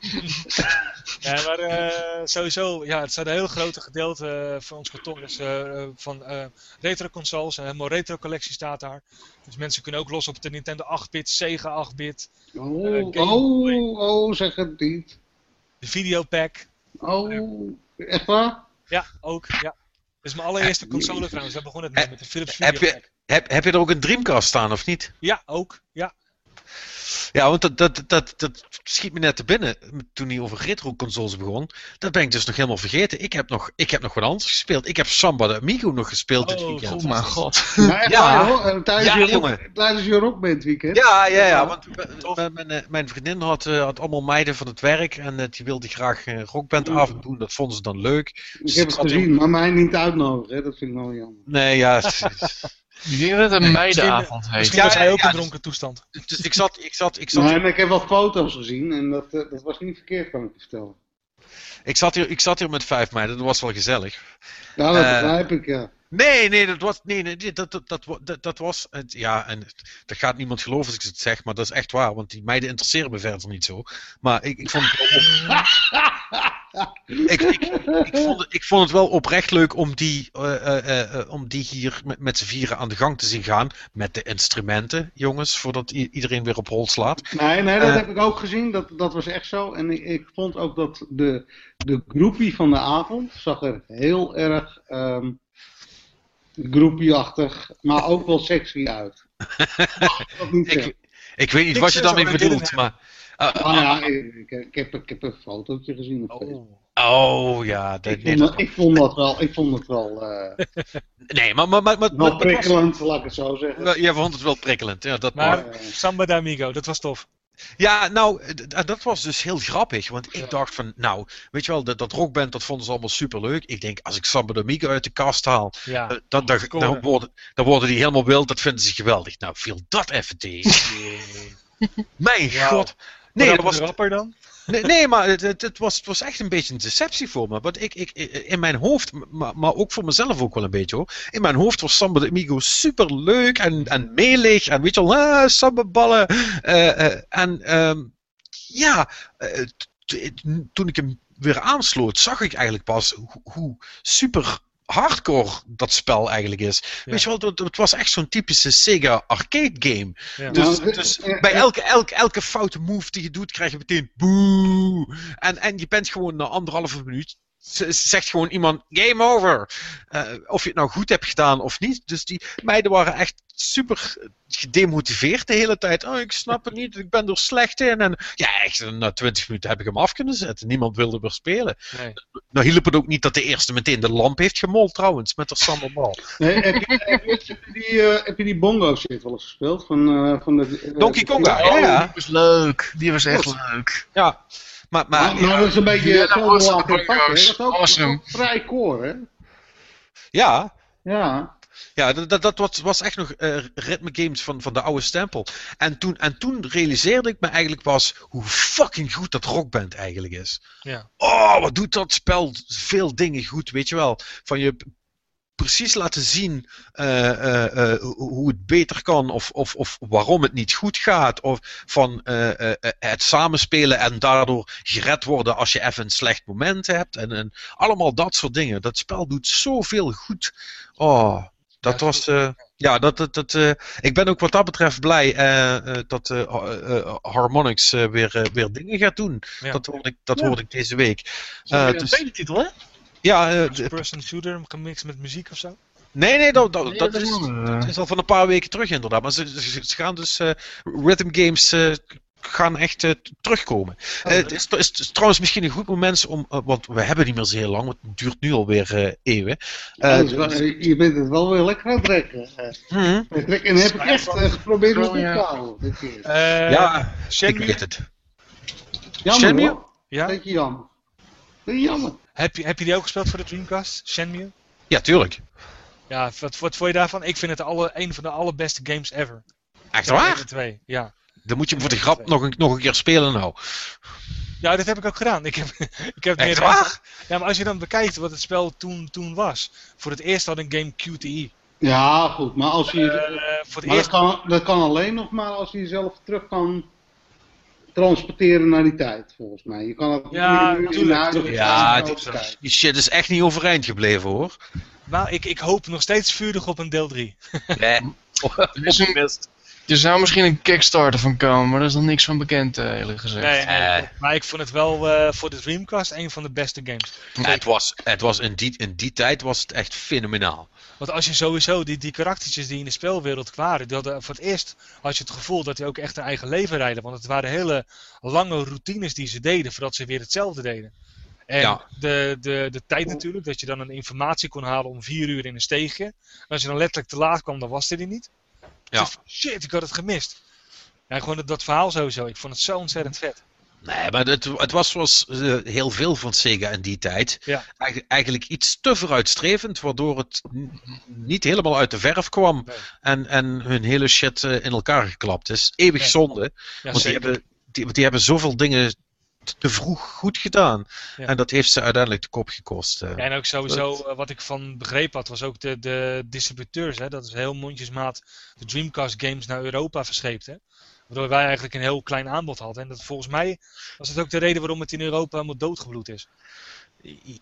Ja, maar eh, sowieso, ja, het staat een heel grote gedeelte eh, van ons kantoor is eh, eh, van eh, retro consoles. Een helemaal retro collectie staat daar. Dus mensen kunnen ook los op de Nintendo 8-bit, Sega 8-bit, oh, oh, oh, zeg het niet. de videopack. Oh, echt waar? Ja, ook, ja. Is mijn allereerste console trouwens, daar begon het mee, Eh, met de Philips heb je-. Heb, heb je er ook een Dreamcast staan of niet? Ja, ook, ja. Ja, want dat, dat, dat, dat schiet me net te binnen toen hij over retro consoles begon. Dat ben ik dus nog helemaal vergeten. Ik heb nog, ik heb nog wat anders gespeeld. Ik heb Samba de Amigo nog gespeeld dit Oh, weekend. Oh mijn god. Ja. hoor. Eh, Tijdens, Ja, je rock, tijdens je rockband weekend. Ja, ja, ja. Ja. Want mijn, eh, mijn vriendin had, eh, had allemaal meiden van het werk en die wilde graag een rockbandavond doen. Dat vonden ze dan leuk. Ik Dus heb het hier- gezien, maar mij niet uitnodigen. Hè. Dat vind ik wel jammer. Nee, ja. Ik denk dat het een meidenavond heet. Misschien Ja, was hij ook ja, in dronken toestand. dus ik zat, ik zat, ik zat, Nee, maar ik heb wat foto's gezien en dat, eh, dat was niet verkeerd, kan ik je vertellen. ik zat hier, ik zat hier met vijf meiden. Dat was wel gezellig. Ja, dat Eh, begrijp ik, ja. Nee, nee, dat was, nee, nee dat, dat, dat, dat, was, het, ja, en dat gaat niemand geloven als ik het zeg, maar dat is echt waar, want die meiden interesseren me verder niet zo. Maar ik, ik vond het wel op- ik, ik, ik, vond, het- ik vond het wel oprecht leuk om die, eh, eh, eh, om die hier met, met z'n vieren aan de gang te zien gaan, met de instrumenten, jongens, voordat iedereen weer op hol slaat. Nee, nee, dat heb ik ook gezien. Dat, dat was echt zo. En ik, ik vond ook dat de, de groepie van de avond zag er heel erg ehm groepieachtig, maar ook wel sexy uit. Ik. Ik weet niet wat je daarmee bedoelt, maar... Uh, uh, ja, ik, ik, heb, ik heb een fotootje gezien op oh. Oh ja, dat, ik, vond dat, ik vond dat wel. Ik vond het wel. Uh, nee, maar. maar, maar, maar wel prikkelend, was, laat ik het zo zeggen. Je vond het wel prikkelend, ja. Dat maar, maar. Samba de Amigo, dat was tof. Ja, nou, dat was dus heel grappig. Want ik dacht van, nou, weet je wel, dat, dat rockband, dat vonden ze allemaal superleuk. Ik denk, als ik Samba de Amigo uit de kast haal, ja, uh, dan, dan, dan, worden, dan worden die helemaal wild. Dat vinden ze geweldig. Nou, viel dat even tegen. Mijn god. Nee, dat was... rapper dan? Nee, maar het, was, het was echt een beetje een deceptie voor me. Want ik, ik, in mijn hoofd, maar, ook voor mezelf ook wel een beetje hoor. In mijn hoofd was Samba de Amigo super leuk en, en melig. En weet je wel, samba ballen. Uh, uh, en um, ja, uh, toen ik hem weer aansloot, zag ik eigenlijk pas hoe super hardcore dat spel eigenlijk is. Weet je wel, het, het was echt zo'n typische Sega arcade game. Dus, nou, dus bij elke, elke, elke foute move die je doet, krijg je meteen boe. En, en je bent gewoon na anderhalve minuut zegt gewoon iemand game over. Uh, of je het nou goed hebt gedaan of niet. Dus die meiden waren echt super gedemotiveerd de hele tijd. Oh, ik snap het niet, ik ben er slecht in. En ja, echt, na 20 minuten heb ik hem af kunnen zetten. Niemand wilde meer spelen. Nee. Nou hielp het ook niet dat de eerste meteen de lamp heeft gemold trouwens, met de sambal. Nee, heb, je, heb, je, die, uh, heb je die bongo shit wel eens gespeeld? Van, uh, van de, Donkey Konga, ja, ja. Die was leuk, die was echt leuk. Ja. Maar, maar, maar, dat is een beetje ja, was pakken, Dat is ook awesome. vrij core, hè? Ja. Ja. Ja, dat, dat, was, was echt nog uh, ritme games van, van de oude stempel. En toen, en toen realiseerde ik me eigenlijk pas hoe fucking goed dat rockband eigenlijk is. Ja. Oh, wat doet dat spel veel dingen goed, weet je wel. Van je precies laten zien uh, uh, hoe het beter kan of, of, of waarom het niet goed gaat. Of van het samenspelen en daardoor gered worden als je even een slecht moment hebt. En, en allemaal dat soort dingen. Dat spel doet zoveel goed. Oh, dat was. ja, dat, dat, dat, ik ben ook wat dat betreft blij dat Harmonix weer, weer dingen gaat doen. Dat, hoorde ik, dat hoorde ik deze week. Uh, dus, tweede titel, hè? Ja, uh, person shooter gemixt met muziek of zo? Nee, nee, dat, dat, dat, is, dat, is, al van een paar weken terug inderdaad. Maar ze, ze, gaan dus uh, rhythm games uh, gaan echt uh, terugkomen. Oh, het is, is, is, trouwens misschien een goed moment om, want we hebben niet meer zo heel lang, want het duurt nu alweer eeuwen. Ja, dus, je bent het wel weer lekker aan het trekken. Mm -hmm. En heb ik echt geprobeerd om te houden. ja, ik weet het. Jammer. Ja? Beetje jammer. Jammer. Heb je, heb je die ook gespeeld voor de Dreamcast, Shenmue? Ja, tuurlijk. Ja, wat, wat vond je daarvan? Ik vind het alle, een van de allerbeste games ever. Echt waar? Twee, ja. Dan moet je hem voor de grap nog een, nog een keer spelen nou. Ja, dat heb ik ook gedaan. Ik heb, ik heb Echt waar? Ja, maar als je dan bekijkt wat het spel toen, toen was. Voor het eerst had een game QTE. Ja, goed. Maar als je... Uh, voor het maar eerst... dat, kan, dat kan alleen nog maar als je jezelf terug kan transporteren naar die tijd, volgens mij. Je kan het ja, natuurlijk. Ja, die, shit is echt niet overeind gebleven hoor. Maar ik, ik hoop nog steeds vurig op een deel 3. Nee. er zou misschien een Kickstarter van komen, maar daar is nog niks van bekend, uh, eerlijk gezegd. Nee, nee uh, maar ik vond het wel uh, voor de Dreamcast een van de beste games. Het was, het was in, die, in die tijd was het echt fenomenaal. Want als je sowieso die, die karaktertjes die in de spelwereld kwamen, die hadden voor het eerst had je het gevoel dat die ook echt een eigen leven rijden. Want het waren hele lange routines die ze deden voordat ze weer hetzelfde deden. En ja. de, de, de tijd natuurlijk, dat je dan een informatie kon halen om vier uur in een steegje. En als je dan letterlijk te laat kwam, dan was er die niet. Ja. shit, ik had het gemist. Ja, gewoon dat, dat verhaal sowieso. Ik vond het zo ontzettend vet. Nee, maar het, het was zoals uh, heel veel van Sega in die tijd. Ja. Eigen, eigenlijk iets te vooruitstrevend, waardoor het niet helemaal uit de verf kwam. Nee. En, en hun hele shit uh, in elkaar geklapt is. Eeuwig nee. zonde. Ja, want die hebben, die, die hebben zoveel dingen te vroeg goed gedaan. Ja. En dat heeft ze uiteindelijk de kop gekost. Uh. Ja, en ook sowieso, dat... wat ik van begrepen had, was ook de, de distributeurs. Hè, dat is heel mondjesmaat de Dreamcast games naar Europa verscheept. Hè. Waardoor wij eigenlijk een heel klein aanbod hadden. En dat volgens mij was het ook de reden waarom het in Europa helemaal doodgebloed is.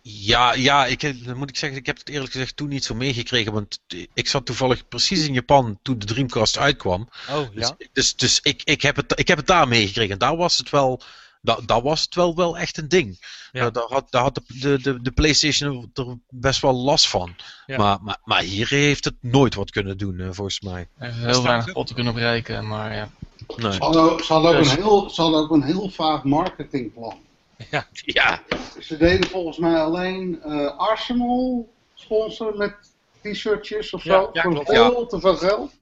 Ja, ja ik, moet ik zeggen, ik heb het eerlijk gezegd toen niet zo meegekregen. Want ik zat toevallig precies in Japan toen de Dreamcast uitkwam. Oh, ja. Dus, dus, dus ik, ik, heb het, ik heb het daar meegekregen. En daar was het wel dat, dat was het wel, wel echt een ding. Ja. daar had, daar had de, de, de, PlayStation er best wel last van. Ja. Maar, maar, maar hier heeft het nooit wat kunnen doen, volgens mij. Heel weinig te kunnen bereiken, maar ja. Nee. Ze, hadden, ze, hadden ook dus- een heel, ze hadden ook een heel vaag marketingplan. Ja. ja. Ze deden volgens mij alleen uh, Arsenal sponsor met t-shirtjes of zo. Ja, voor veel te veel geld.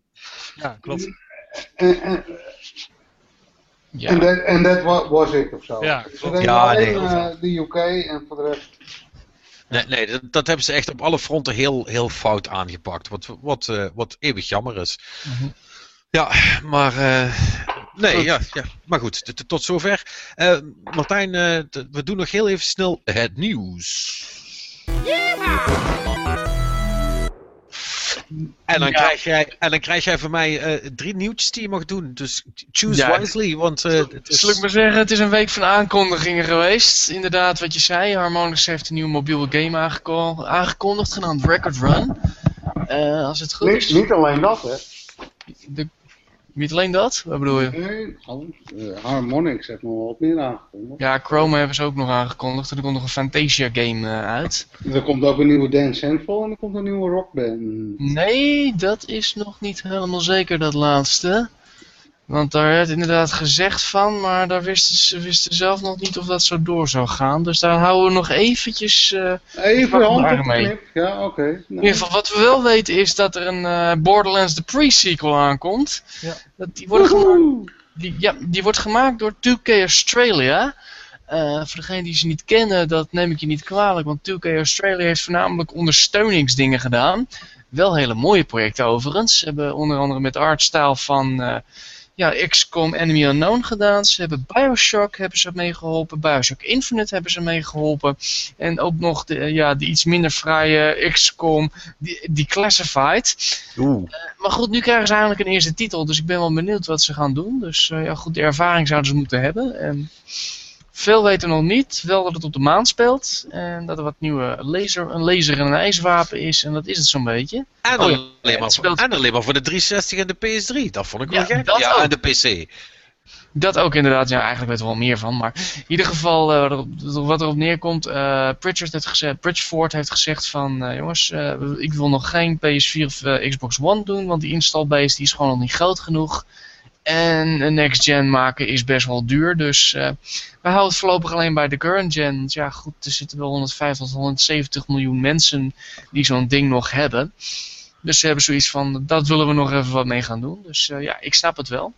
Ja, klopt. En, en, ja. En dat was it of zo. Ja, ze deden ja, alleen uh, de UK en voor de rest... Nee, nee dat, dat, hebben ze echt op alle fronten heel, heel fout aangepakt. Wat, wat, uh, wat eeuwig jammer is. Mm -hmm. Ja, maar. Uh, nee, ja, ja, maar goed, tot zover. Uh, Martijn, uh, we doen nog heel even snel het nieuws. En dan, krijg jij, en dan krijg jij van mij uh, drie nieuwtjes die je mag doen. Dus choose ja, wisely. Want, uh, het is... Zal ik maar zeggen, het is een week van aankondigingen geweest. Inderdaad, wat je zei. Harmonix heeft een nieuwe mobiele game aangekondigd, genaamd Record Run. Uh, als het goed is. Niet alleen dat, hè? De niet alleen dat? Wat bedoel je? Nee. Uh, Harmonix heeft nog wat meer aangekondigd. Ja, Chrome hebben ze ook nog aangekondigd. Er komt nog een Fantasia game uh, uit. Er komt ook een nieuwe Dance Central en er komt een nieuwe rockband. Nee, dat is nog niet helemaal zeker dat laatste. Want daar werd inderdaad gezegd van, maar daar wisten ze wisten zelf nog niet of dat zo door zou gaan. Dus daar houden we nog eventjes uh, Even hand mee. Ja, oké. Okay. In ieder geval, wat we wel weten is dat er een uh, Borderlands The Pre-sequel aankomt. Ja. Dat die, wordt gemaakt, die, ja, die wordt gemaakt door 2K Australia. Uh, voor degenen die ze niet kennen, dat neem ik je niet kwalijk, want 2K Australia heeft voornamelijk ondersteuningsdingen gedaan. Wel hele mooie projecten overigens. Ze hebben onder andere met artstyle van ja, XCOM Enemy Unknown gedaan. Ze hebben Bioshock hebben ze meegeholpen. Bioshock Infinite hebben ze meegeholpen. En ook nog de, ja, de iets minder fraaie XCOM Declassified. Oeh. Uh, maar goed, nu krijgen ze eigenlijk een eerste titel. Dus ik ben wel benieuwd wat ze gaan doen. Dus uh, ja, goed, de ervaring zouden ze moeten hebben. En veel weten nog niet. Wel dat het op de maan speelt. En dat er wat nieuwe laser, een laser en een ijswapen is. En dat is het zo'n beetje. En, oh, alleen, maar voor, en alleen maar voor de 360 en de PS3. Dat vond ik wel gek. Ja, ook. en de PC. Dat ook inderdaad, ja, eigenlijk weten we wel meer van. Maar in ieder geval, uh, wat erop neerkomt, uh, Pritchard heeft gezegd, Pritchford heeft gezegd van, uh, jongens, ik wil nog geen PS4 of Xbox One doen, want die installbase die is gewoon nog niet groot genoeg. En een next gen maken is best wel duur. Dus uh, we houden het voorlopig alleen bij de current gen. Ja goed, er zitten wel 150 tot 170 miljoen mensen die zo'n ding nog hebben. Dus ze hebben zoiets van, dat willen we nog even wat mee gaan doen. Dus uh, ja, ik snap het wel.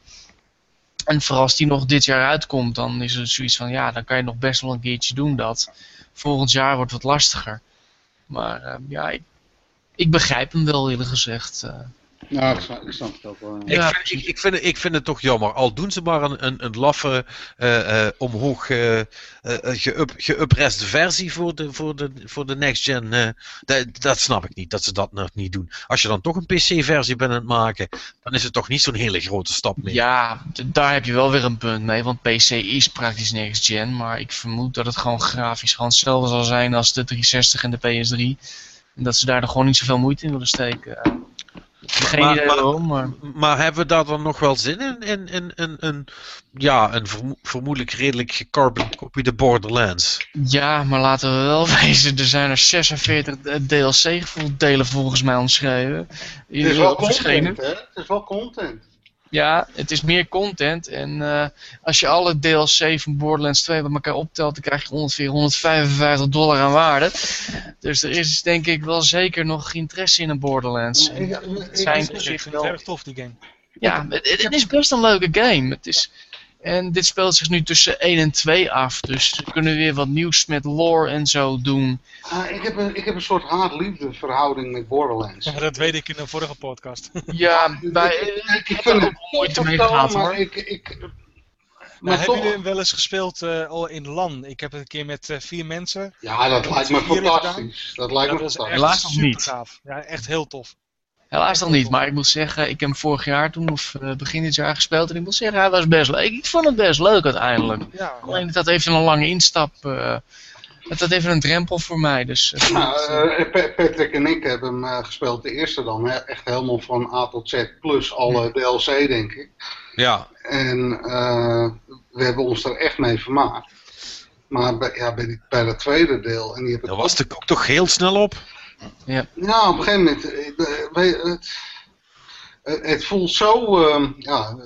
En vooral als die nog dit jaar uitkomt, dan is het zoiets van, ja, dan kan je nog best wel een keertje doen dat. Volgend jaar wordt het wat lastiger. Maar uh, ja, ik, ik, begrijp hem wel eerlijk gezegd. Ja, ik snap, ik snap het ook wel. Ik, vind, ik, ik, vind, het, ik vind het toch jammer. Al doen ze maar een, een, een laffe, uh, uh, omhoog uh, geüpreste versie voor de, voor de, voor de next gen. Dat, dat, snap ik niet, dat ze dat nog niet doen. Als je dan toch een PC-versie bent aan het maken, dan is het toch niet zo'n hele grote stap meer. Ja, daar heb je wel weer een punt mee, want PC is praktisch next gen. Maar ik vermoed dat het gewoon grafisch gewoon hetzelfde zal zijn als de 360 en de PS3. En dat ze daar dan gewoon niet zoveel moeite in willen steken. Geen maar, idee waarom, maar... maar hebben we daar dan nog wel zin in? In, in, in, in ja, een vermoedelijk redelijk gecarbon copy de Borderlands. Ja, maar laten we wel wezen, er zijn er 46 DLC-delen volgens mij omschreven. Het is wel content, hè? Het is wel content. Ja, het is meer content. En uh, als je alle DLC van Borderlands 2 bij elkaar optelt, dan krijg je ongeveer 155 dollar aan waarde. Dus er is denk ik wel zeker nog interesse in een Borderlands. Ik, ik, zijn ik, het erg tof, die game. Ja, het, het, is best een leuke game. Het is, en dit speelt zich nu tussen 1 en 2 af. Dus we kunnen weer wat nieuws met lore en zo doen. Ah, ik, heb een, ik heb een soort haat-liefde verhouding met Borderlands. Ja, dat weet ik in een vorige podcast. ja, bij, ik, ik, vind het moeite mee gehad hoor. Ik, ik, maar, hebben jullie hem wel eens gespeeld uh, al in LAN? Ik heb het een keer met uh, vier mensen. Ja, dat lijkt me fantastisch. Dat lijkt me fantastisch. Helaas nog niet. Gaaf. Ja, echt heel tof. Helaas nog niet, maar ik moet zeggen, ik heb hem vorig jaar toen, of uh, begin dit jaar gespeeld. En ik moet zeggen, hij was best leuk. Ik vond het best leuk uiteindelijk. Ja, Alleen dat even een lange instap. Uh, dat even een drempel voor mij. Dus, uh, nou, Patrick en ik hebben hem gespeeld, de eerste dan. Hè, echt helemaal van A tot Z plus alle DLC, denk ik. Ja. En we hebben ons er echt mee vermaakt. Maar bij, ja, bij, die, bij dat tweede deel... En die heb Daar was de kok toch heel snel op? Ja. Nou, op een gegeven moment... Het, het voelt zo, uh, ja,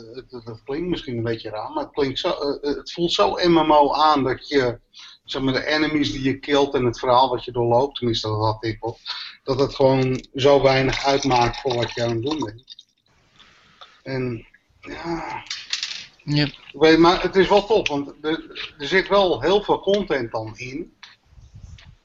het, klinkt misschien een beetje raar, maar het, klinkt zo, uh, het voelt zo MMO aan dat je, zeg maar, de enemies die je killt en het verhaal wat je doorloopt, tenminste dat had ik op, dat het gewoon zo weinig uitmaakt voor wat je aan het doen bent. En, ja... Yep. Weet, maar het is wel top, want er, er zit wel heel veel content dan in.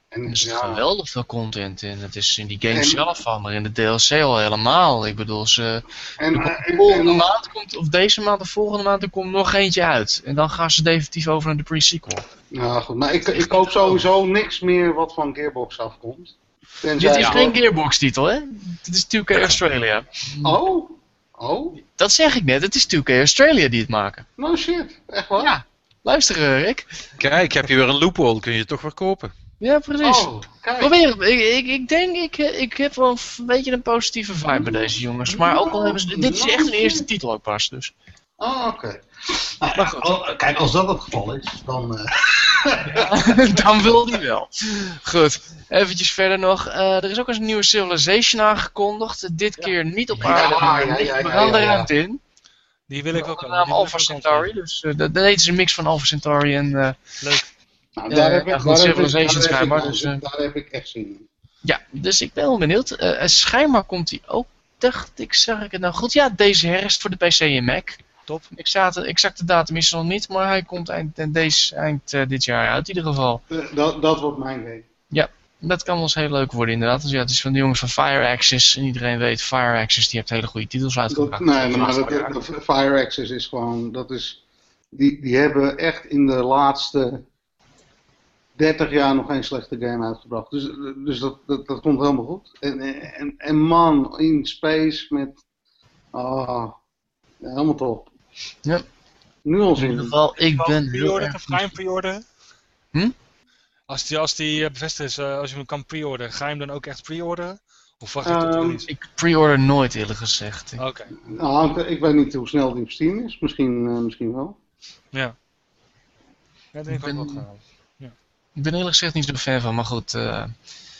En, er zit geweldig veel content in. Het is in die game zelf van, maar in de DLC al helemaal. Ik bedoel, ze. En, de volgende maand komt, of deze maand of volgende maand, er komt nog eentje uit. En dan gaan ze definitief over naar de pre-sequel. Ja, goed. Maar ik, ik koop sowieso niks meer wat van Gearbox afkomt. Dit is geen Gearbox-titel, hè? Dit is 2K Australia. Oh? Oh? Dat zeg ik net, het is 2K Australia die het maken. No shit, echt waar? Ja. Luister, eh, Rick. Kijk, ik heb hier weer een loophole, kun je het toch weer kopen. Ja, precies. Oh, Probeer Ik, ik, ik denk, ik, ik heb wel een beetje een positieve vibe bij deze jongens. Maar ook al hebben ze... Dit is echt een eerste titel ook pas, dus. Oh, oké. Nou, kijk, als dat het geval is, dan... Uh... dan wil die wel. Goed, eventjes verder nog. Uh, er is ook eens een nieuwe Civilization aangekondigd. Dit keer niet op aarde, ja, maar ja, ja, de ruimte in. Die wil ik ook al. naam Alpha Centauri, dus uh, dat, dat is een mix van Alpha Centauri en... Leuk. Nou, daar, heb ik, Civilization schijnbaar. Dus, daar heb ik echt zin in. Ja, dus ik ben wel benieuwd. Uh, schijnbaar komt hij ook, dacht ik, zag ik het nou goed? Ja, deze herfst voor de PC en Mac. Top. Ik zat, exacte datum is nog niet, maar hij komt eind, deze, eind uh, dit jaar uit in ieder geval. Uh, dat, dat wordt mijn game. Ja, dat kan wel eens heel leuk worden inderdaad. Dus ja, het is van de jongens van Fire Access. En iedereen weet, Fire Access die heeft hele goede titels uitgebracht. nee, maar dat, dat, Fire Access is gewoon, dat is, die, die hebben echt in de laatste 30 jaar nog geen slechte game uitgebracht. Dus, dus dat, dat, dat komt helemaal goed. En, en, en man, in space met, ah, helemaal top. Ja. Nu al In ieder geval, ik ben heel erg... Ga je hem pre-orderen? Hm? Als die, als die eh, bevestigd is, uh, als je hem kan pre-orderen, ga je hem dan ook echt pre-orderen? Of wacht je tot um, release? Ik pre-order nooit eerlijk gezegd. Oké. Okay. Nou, ik weet niet hoe snel die op Steam is. Misschien, uh, misschien wel. Ja. Ja, denk ik, ik ben, ook wel gaan. Ik ben eerlijk gezegd niet zo fan van, maar goed. Uh...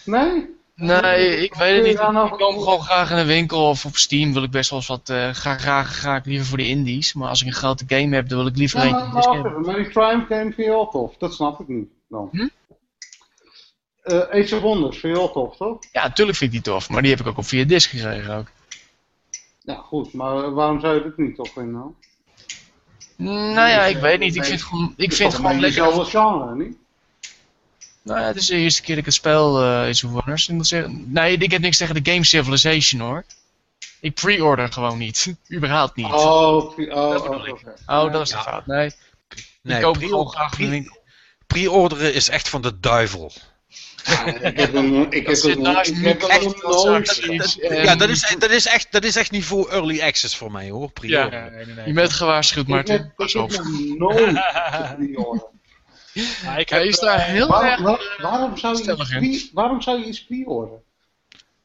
Nee? Nee, ik weet het niet. Ik kom gewoon graag in een winkel of op Steam wil ik best wel eens wat. Uh, ga, graag ga ik liever voor de indies. Maar als ik een grote game heb, dan wil ik liever ja, een. Maar, maar, maar die Triumph game vind je wel tof. Dat snap ik niet. Dan. Hm? Uh, Age of Wonders vind je wel tof, toch? Ja, natuurlijk vind ik die tof. Maar die heb ik ook op via disc gekregen ook. Ja, goed. Maar waarom zou je dit niet tof vinden dan? Nou ja, ik weet niet. Ik vind, gewoon, ik vind gewoon lekker. Het is genre, niet? Nou ja, het is de eerste keer dat ik het spel uh, Age of Wonders. Ik moet zeggen, nee, ik heb niks tegen de game Civilization hoor. Ik pre-order gewoon niet. Überhaupt niet. Oh, oh, dat oh, ik. oh, dat is de fout. Nee. nee ik koop gewoon graag in de winkel. Pre-orderen is echt van de duivel. Ja, ik heb hem, ik heb hem, ik heb hem nooit. Ja, dat is, dat, is echt, dat is echt niveau early access voor mij hoor. Ja, nee, nee, nee. Je bent gewaarschuwd, Martin. Ik heb, Ja, ik heb, is daar heel waarom, erg waar, waarom, zou je iets, waarom zou je iets pre-orderen?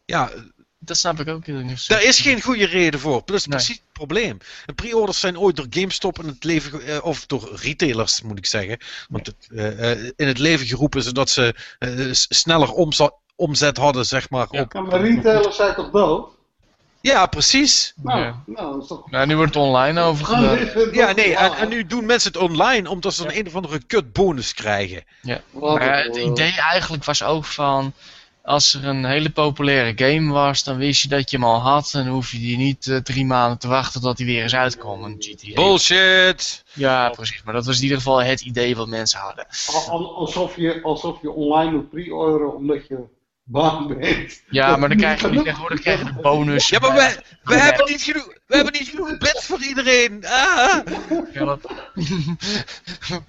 Ja, dat snap ik ook niet. Daar is geen goede reden voor. Dat is precies het probleem. De pre-orders zijn ooit door GameStop in het leven, uh, of door retailers moet ik zeggen, want het, uh, uh, in het leven geroepen zodat ze sneller omzet, omzet hadden, zeg maar. Ja, op, maar retailers zijn toch dood? Ja, precies. Nou, ja. nou, is toch... nou, nu wordt het online overgedaan. Ja, nee, en, en, nu doen mensen het online omdat ze een, een of andere kut bonus krijgen. Ja, maar het idee eigenlijk was ook van als er een hele populaire game was, dan wist je dat je hem al had. En hoef je die niet uh, drie maanden te wachten tot hij weer eens uitkwam. Een GTA. Bullshit! Ja, precies. Maar dat was in ieder geval het idee wat mensen hadden. Alsof je, alsof je online moet pre-orderen omdat je bang bent. Ja, maar dan krijg je niet tegenwoordig krijg je de bonus. Ja, maar we, we, hebben, niet genoeg, we hebben niet genoeg bits voor iedereen. Ah. Ja, dat...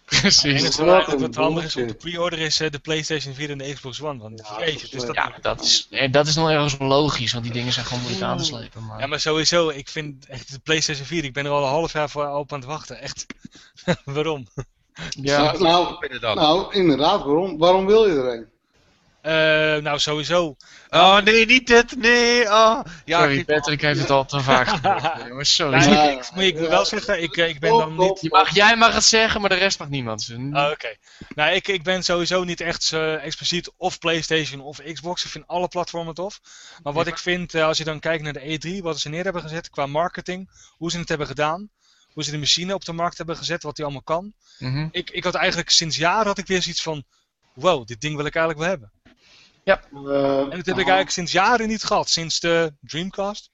Precies. Het enige wat handig is om te pre-order is uh, de PlayStation 4 en de Xbox One. Want ja, dus dat, ja, dat, is, dat is nog ergens logisch, want die dingen zijn gewoon moeilijk aan te slepen. Maar... Ja, maar sowieso, ik vind echt de PlayStation 4, ik ben er al een half jaar voor op aan het wachten. Echt. Waarom? Ja, nou, nou, inderdaad, waarom, waarom wil je er een? Nou, sowieso. Oh nee, niet dit, nee. Oh. Ja, sorry, Patrick heeft het al te vaak gehoord. sorry. Nou, ik, ik, ik, wel zeggen, ik, ik ben dan niet... Je mag, jij mag het zeggen, maar de rest mag niemand. Oh, Oké. Nou, ik, ik ben sowieso niet echt uh, expliciet of PlayStation of Xbox. Ik vind alle platformen tof. Maar wat ik vind, uh, als je dan kijkt naar de E3, wat ze neer hebben gezet qua marketing, hoe ze het hebben gedaan, hoe ze de machine op de markt hebben gezet, wat die allemaal kan. Mm -hmm. ik, ik had eigenlijk sinds jaren had ik weer zoiets van, wow, dit ding wil ik eigenlijk wel hebben. Ja. Uh, en dat heb ik eigenlijk sinds jaren niet gehad, sinds de Dreamcast.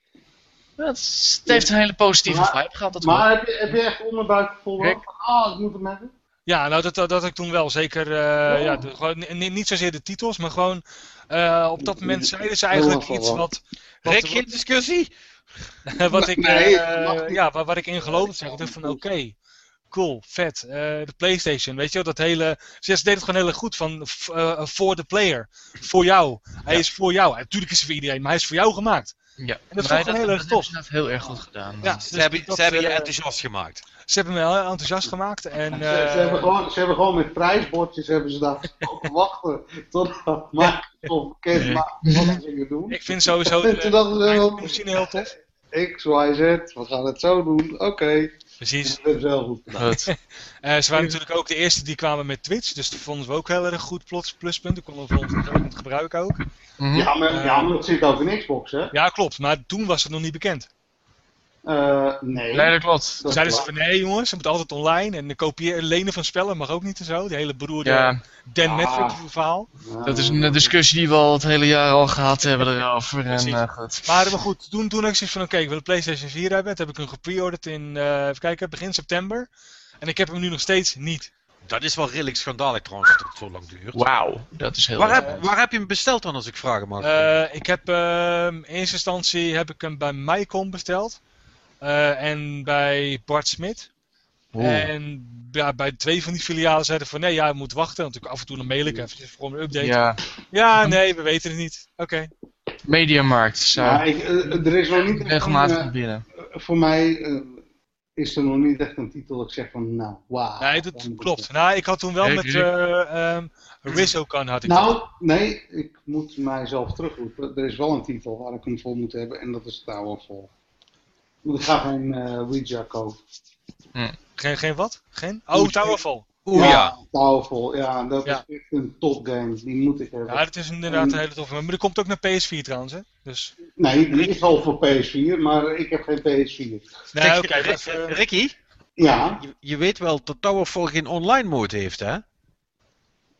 Ja, het, heeft een hele positieve maar, vibe gehad. Dat maar heb je, heb je echt onderbuik vol ah, ik moet hem hebben? Ja, nou dat, dat, dat ik toen wel. Zeker, uh, oh. ja, de, gewoon, niet zozeer de titels, maar gewoon uh, op dat moment zeiden ze eigenlijk iets wat... wat Rick, geen discussie? wat ik, nee, ja, waar, waar ik in geloofde, zeg ik dacht van oké, okay, cool, vet. Uh, de PlayStation, weet je wel, dat hele. Ze deed het gewoon heel erg goed van voor de player, voor jou. Hij ja. is voor jou. Natuurlijk is hij voor iedereen, maar hij is voor jou gemaakt. Ja, en dat vond ik heel erg tof. Dat heel erg goed gedaan. Ja, dus ze hebben, dat, ze hebben je enthousiast gemaakt. Ze hebben me heel enthousiast gemaakt. En, ze, ze, hebben gewoon, ze hebben gewoon met prijsbordjes hebben ze daar wachten tot Microsoft bekend maakt wat ze doen. Ik vind sowieso de machine heel tof. X, Y, Z, we gaan het zo doen, oké. Okay. Precies. Dat goed gedaan. uh, ze waren natuurlijk ook de eerste die kwamen met Twitch, dus dat vonden we ook heel erg goed plots, pluspunt. Dat konden we voor ons gebruiken ook. Mm -hmm. ja, maar, uh, ja, maar dat zit ook in Xbox, hè? Ja, klopt, maar toen was het nog niet bekend. Uh, nee. Nee, dat klopt. Toen zeiden ze van nee jongens, ze moeten altijd online en kopiëren, lenen van spellen mag ook niet en zo. Die hele beroerde ja. Dan ah. Metric verhaal. Dat is een discussie die we al het hele jaar al gehad hebben erover. En, uh, goed. Maar, maar goed, toen, toen ik zoiets van oké, okay, ik wil een Playstation 4 hebben. Toen heb ik hem gepreorderd in, uh, even kijken, begin september. En ik heb hem nu nog steeds niet. Dat is wel redelijk schandalig trouwens dat het zo lang duurt. Wauw, dat is heel waar heb, waar heb je hem besteld dan als ik vragen mag? Uh, ik heb ehm, in eerste instantie heb ik hem bij Mycom besteld. Uh, en bij Bart Smit. En ja, bij twee van die filialen zeiden van nee, ja, je moet wachten. Want af en toe dan mail ik even voor een update. Ja, ja nee, we weten het niet. Oké. Okay. Mediamarkt. Zo. Ja, ik, uh, er is nog niet regelmatig uh, binnen. Voor mij is er nog niet echt een titel dat ik zeg van nou, wauw. Nee, dat klopt. Nou, ik had toen wel met uh, um, Rizokan had ik Nou, dat. nee, ik moet mijzelf terugroepen. Er is wel een titel waar ik hem voor moet hebben en dat is Towerfall. Ik ga geen uh, Ouija kopen. Hm. Geen, geen wat? Geen? Oh, Towerfall. Oeh, ja, ja. Towerfall, ja, dat ja. is echt een topgame. Die moet ik hebben. Ja, dat is inderdaad een hele toffe. Maar die komt ook naar PS4 trouwens, hè? Dus... Nee, die is al voor PS4, maar ik heb geen PS4. Nee, oké. Okay, uh... Ricky? Ja? Je, je, weet wel dat Towerfall geen online mode heeft, hè?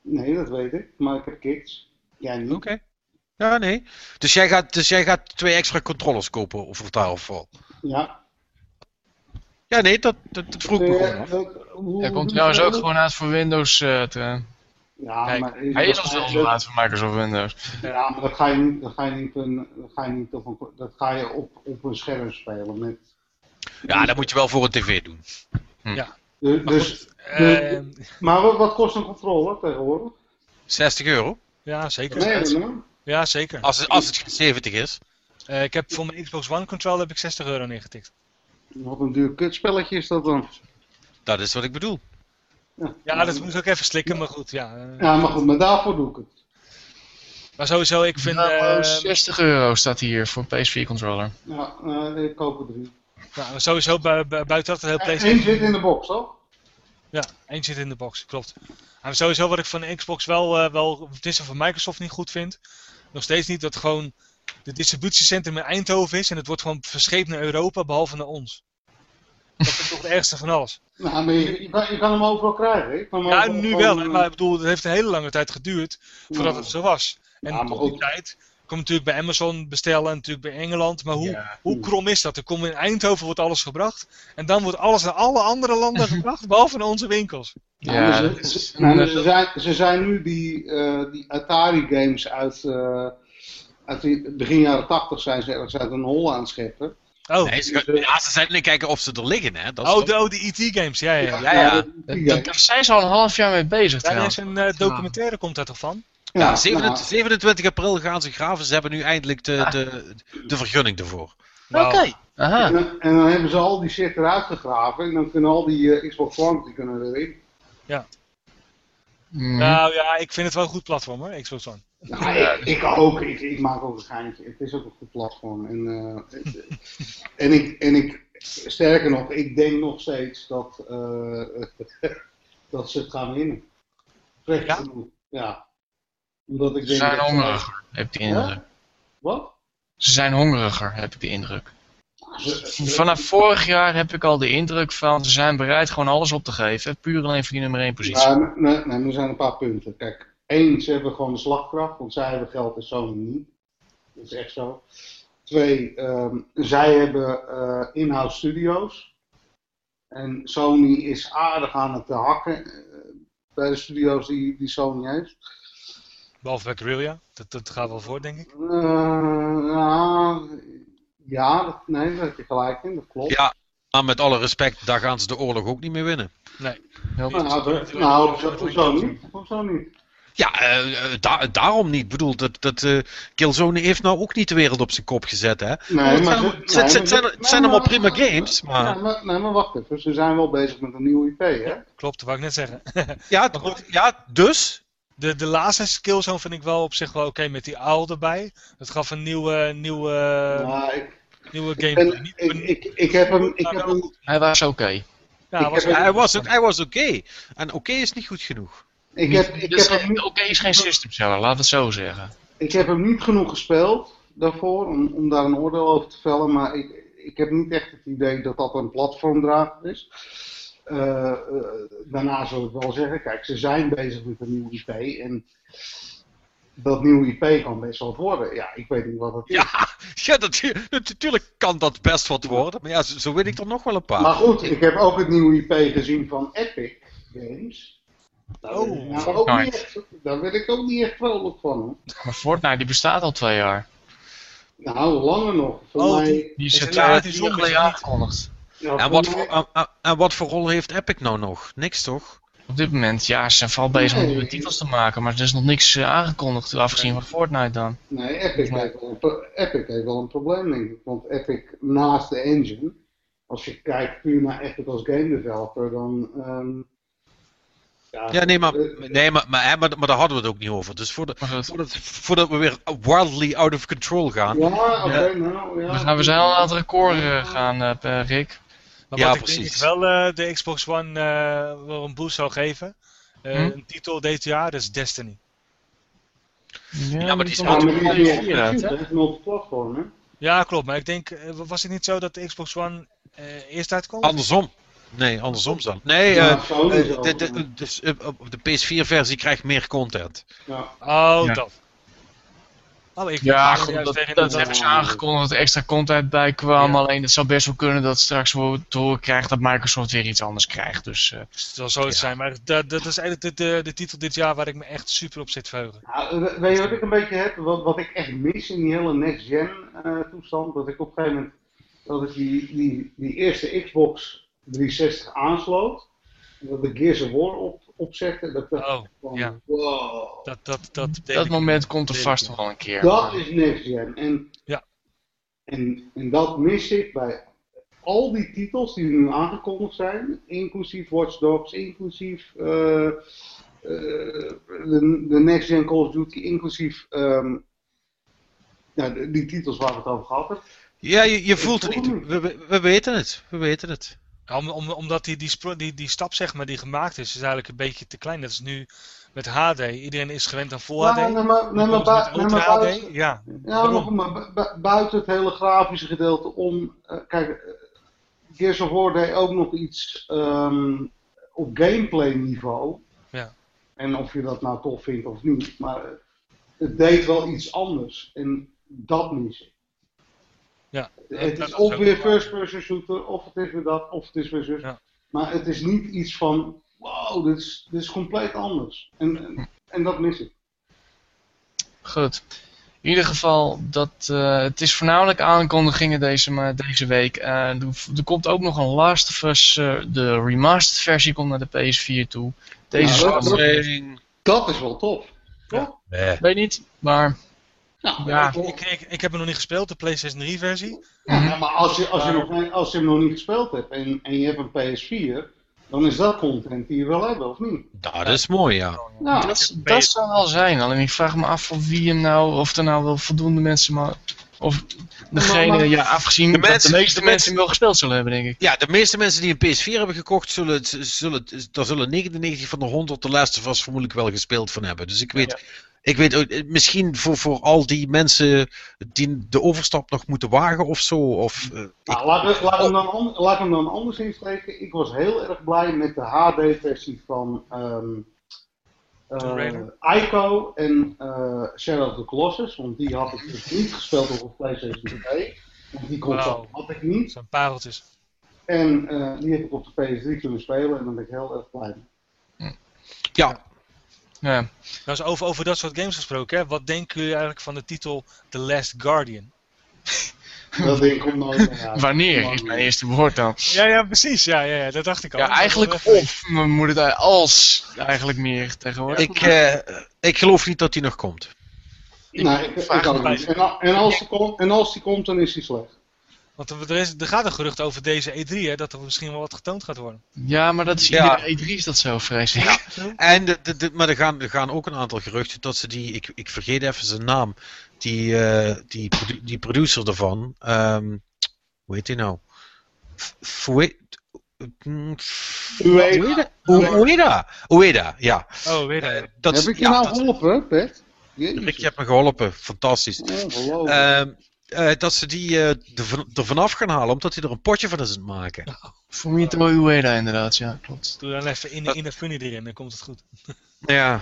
Nee, dat weet ik. Maar ik heb kicks. Jij niet. Oké. Okay. Ja, nee. Dus jij, gaat, dus jij gaat twee extra controllers kopen voor Towerfall? Ja. Ja, nee, dat, dat, dat vroeg ik me gewoon Hij komt trouwens ook gewoon uit voor Windows. Uh, te... Ja, Kijk, maar hij is al wel uit voor Microsoft Windows. Ja, maar dat ga je niet, dat ga je niet, een, dat ga je niet op een, dat ga je op, op een scherm spelen met. Ja, dat moet je wel voor een tv doen. Hm. Ja. Dus, maar, dus, de, uh, maar wat, wat, kost een controller tegenwoordig? 60 euro. Ja, zeker. Nee, nee. Ja, zeker. Als het, als het 70 is. Uh, ik heb voor mijn Xbox One controller heb ik 60 euro neergetikt. Wat een duur kutspelletje is dat dan? Dat is wat ik bedoel. Ja, ja dat moet ook even slikken, maar goed. Ja, ja maar goed, maar daarvoor doe ik het. Maar sowieso, ik vind... Nou, uh, 60 euro staat hier voor een PS4 controller. Ja, uh, ik koop er drie. Ja, maar sowieso bu bu buiten dat het heel PlayStation... Eén zit in de box, toch? Ja, één zit in de box, klopt. Maar sowieso wat ik van de Xbox wel, uh, wel het is van Microsoft niet goed vind. Nog steeds niet dat gewoon de distributiecentrum in Eindhoven is en het wordt gewoon verscheept naar Europa, behalve naar ons. Dat is toch het ergste van alles. Nou, maar je, je, kan, je kan, hem overal krijgen. Ik kan ja, nu wel, maar ik bedoel, het heeft een hele lange tijd geduurd voordat het zo was. En ja, tot die tijd kom natuurlijk bij Amazon bestellen en natuurlijk bij Engeland. Maar hoe, ja. hoe krom is dat? Er komt in Eindhoven wordt alles gebracht en dan wordt alles naar alle andere landen gebracht, behalve naar onze winkels. Ja, ze, ze, nou, ze, zijn, ze zijn nu die, uh, die Atari games uit... Uh, uit begin jaren 80 zijn ze ergens uit een hol aan het scheppen. Oh. Nee, ze, ja, ze zijn niet kijken of ze er liggen, hè. Dat oh, de, oh, de E.T.-games, ja, ja. ja, ja, ja. Daar zijn ze al een half jaar mee bezig, Ja, er is een uh, documentaire, komt daar toch van? Ja, ja 27, 27, april gaan ze graven. Ze hebben nu eindelijk de, de, de vergunning ervoor. Wow. Oké. Okay. En, dan, en, dan hebben ze al die shit eruit gegraven. En dan kunnen al die uh, Xbox One die kunnen erin. Ja. Mm. Nou ja, ik vind het wel een goed platform hoor, Xbox One. Nou, ik, ik, ook. Ik, ik, maak ook een geintje. Het is ook een goed platform. En, uh, en, ik, en ik, sterker nog, ik denk nog steeds dat, uh, dat ze het gaan winnen. ja? Ja. Omdat ik ze zijn hongeriger, heb ik de indruk. Wat? Ze zijn hongeriger, heb ik de indruk. Vanaf vorig jaar heb ik al de indruk van ze zijn bereid gewoon alles op te geven. Puur alleen voor die nummer 1 positie. Nou, nee, nee, er zijn een paar punten. Kijk, één, ze hebben gewoon de slagkracht, want zij hebben geld en Sony niet. Dat is echt zo. Twee, um, zij hebben uh, in-house studio's. En Sony is aardig aan het hakken uh, bij de studio's die, die Sony heeft. Behalve bij Guerrilla, dat, dat gaat wel voor, denk ik. Uh, ja, dat, nee, daar heb je gelijk in, dat klopt. Ja, maar met alle respect, daar gaan ze de oorlog ook niet meer winnen. Nee. Nou, nou, nou hoezo niet? Hoezo niet? Ja, uh, da daarom niet. Ik bedoel, dat, dat, uh, Killzone heeft nou ook niet de wereld op zijn kop gezet, hè? Nee, het maar zijn, het, zijn, het zijn allemaal prima games, maar... Ja, maar... Nee, maar wacht even. Ze zijn wel bezig met een nieuwe IP, hè? Klopt, dat wou ik net zeggen. ja, ja, dus? De, de laatste Killzone vind ik wel op zich wel oké met die owl erbij. Dat gaf een nieuwe, nieuwe, nou, ik, nieuwe gameplay. Ik, ik, ik, heb hem... Ik heb hem... Hij was oké. Ja, was hij was, hij was oké. En oké is niet goed genoeg. Ik heb, ik dus heb hem oké is geen system seller, laten we het zo zeggen. Ik heb hem niet genoeg gespeeld daarvoor, om, om daar een oordeel over te vellen, maar ik, ik heb niet echt het idee dat dat een platformdrager is. Uh, uh, daarna zal ik wel zeggen, kijk, ze zijn bezig met een nieuw IP en dat nieuwe IP kan best wat worden. Ja, ik weet niet wat het is. Ja, ja natuurlijk kan dat best wat worden, maar ja, zo, zo weet ik er nog wel een paar. Maar goed, ik heb ook het nieuwe IP gezien van Epic Games. Daar oh, nou ook niet echt, daar ben ik ook niet echt vrolijk van. Hoor. Maar Fortnite die bestaat al twee jaar. Nou, langer nog. Voor oh, mij... die, die is het jaar aangekondigd. Ja, en, wat voor, en, en wat voor rol heeft Epic nou nog? Niks toch? Op dit moment, ja, ze zijn vooral bezig nee. om nieuwe titels te maken, maar er is nog niks uh, aangekondigd, afgezien van Fortnite dan. Nee, Epic, heeft wel een, Epic heeft wel een probleem, denk ik. Want Epic, naast de engine, als je kijkt puur naar Epic als game developer, dan... Um, ja, ja, nee, maar, nee maar, maar, maar, maar, daar hadden we het ook niet over. Dus voordat, voordat, voordat we weer wildly out of control gaan. Ja, oké, okay, nou ja. We, gaan, we zijn al aan het record uh, gaan, uh, Rick. Maar ja, wat precies. ik denk wel uh, de Xbox One wel een boost zou geven. Hm? Een titel dit jaar, dat is Destiny. Ja, ja maar die is natuurlijk multiplatform, hè? Ja, klopt. Maar ik denk, was het niet zo dat de Xbox One eerst uitkomt? Andersom. Nee, andersom dan. Nee, ja, uh, de, de, dus, uh, de PS4-versie krijgt meer content. Ja. Oh, ja. dat. Oh, ik ja, goed, dat, dat, dat hebben ze aangekondigd dat er extra content bij kwam. Ja. Alleen het zou best wel kunnen dat straks we te horen krijgen dat Microsoft weer iets anders krijgt. Dus, uh, het zal zo ja. zijn. Maar dat, dat is eigenlijk de, de, de, titel dit jaar waar ik me echt super op zit verheugen. Nou, weet je wat ik een beetje heb? Wat, wat ik echt mis in die hele next-gen uh, toestand? Dat ik op een gegeven moment dat ik die, die, die eerste Xbox 360 aansloot. En dat de Gears of War op, opzette. Dat, dat, oh, van, ja. wow. dat, dat, dat, dat moment komt er vast nog wel een keer. Dat is next gen. En, ja. en, en dat mis ik bij al die titels die nu aangekondigd zijn. Inclusief Watch Dogs, inclusief uh, uh, de, de next gen Call of Duty, inclusief um, ja, die titels waar we het over gehad hebben. Ja, je, je voelt het niet. We, we, we weten het. We weten het. Om, om, omdat die, die, die, die stap zeg maar, die gemaakt is, is eigenlijk een beetje te klein. Dat is nu met HD. Iedereen is gewend aan Full ja, HD. Maar, maar buiten, ja, ja nog, maar bu buiten het hele grafische gedeelte om... Uh, kijk, uh, Gears of War deed ook nog iets um, op gameplay niveau. Ja. En of je dat nou tof vindt of niet. Maar het deed wel iets anders. En dat mis ik. Ja, het is of weer first-person shooter, of het is weer dat, of het is weer zus. Ja. Maar het is niet iets van, wow, dit is, dit is compleet anders. En, en, en dat mis ik. Goed. In ieder geval, dat, uh, het is voornamelijk aankondigingen deze, deze week. Uh, er, er, komt ook nog een Last of Us, uh, de remastered versie komt naar de PS4 toe. Deze nou, dat, dat, dat, is wel tof. Ja. Nee. Weet niet, maar nou, ja, ik, ik, ik, heb hem nog niet gespeeld, de PlayStation 3 versie. Ja, maar als je, als, je nog, als je hem nog niet gespeeld hebt en, en je hebt een PS4, dan is dat content die je wil hebben, of niet? Dat is mooi, ja. Nou, dat, dat zou wel zijn, alleen ik vraag me af of wie hem nou, of er nou wel voldoende mensen maar. Of degene, Maar- maar- ja, afgezien De dat mensen- de meeste de mensen hem wel gespeeld zullen hebben, denk ik. Ja, de meeste mensen die een PS4 hebben gekocht, zullen, zullen, daar zullen 99 van de 100 de of Us vermoedelijk wel gespeeld van hebben. Dus ik weet, ik weet ook, eh, misschien voor, voor al die mensen die de overstap nog moeten wagen of zo. Of, eh, ik- Nou, laat, ik- laat, hem dan, an- laat hem dan anders insteken. Ik was heel erg blij met de HD-versie van ehm eh, Ico en eh, Shadow of the Colossus. Want die had ik dus niet gespeeld op PlayStation 2. Want die console Wauw. had ik niet. Dat zijn pareltjes. En eh, die heb ik op de PS3 kunnen spelen en daar ben ik heel erg blij mee. ja, Ja. Nou, eens over, over dat soort games gesproken, hè? wat denken jullie eigenlijk van de titel The Last Guardian? Dat ding komt nooit meer uit. Wanneer is mijn eerste woord dan? Ja, ja, precies. Ja, ja, ja dat dacht ik al. Ja, eigenlijk of moet het als eigenlijk meer tegenwoordig. ik, eh, ik geloof niet dat die nog komt. Nee, ik, ook me niet. En, en, als die komt, en als die komt, dan is die slecht. Want er, er is, er gaat een gerucht over deze E3, hè, dat er misschien wel wat getoond gaat worden. Ja, maar dat is Ja. iedere E3 is dat zo, vrees ik. En de, de, de- maar er gaan, er gaan ook een aantal geruchten dat ze die, ik, ik vergeet even zijn naam, die, eh, die, produ- die producer ervan, ehm, hoe heet die nou? Mm, Ueda. Ueda? Ueda, Ueda, ja. Oh, je. Eh, dat Heb ik je ja, nou geholpen, Bert? Jezus. Rick, je hebt me geholpen, fantastisch. Ehm, eh, dat ze die eh, er van- vanaf gaan halen, omdat hij er een potje van is aan het maken. Fumito Ueda inderdaad, ja, klopt. Doe dan even in, in de funny erin, dan komt het goed. Ja.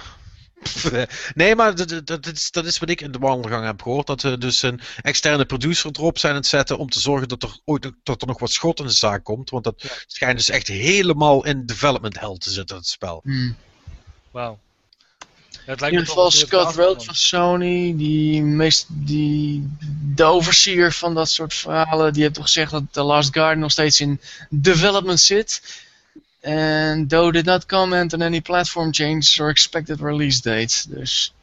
Nee, maar dat, dat- dat, is, dat is wat ik in de wandelgang heb gehoord. Dat we dus een externe producer erop zijn aan het zetten om te zorgen dat er ooit dat er nog wat schot in de zaak komt. Want dat schijnt dus echt helemaal in development hell te zitten, het spel. Hmm. Wauw. Ja, In ieder geval Scott Road van Sony, die, meest, die de overseer van dat soort verhalen, die heeft toch gezegd dat The Last Guardian nog steeds in development zit. En though did not comment on any platform change or expected release date. Dus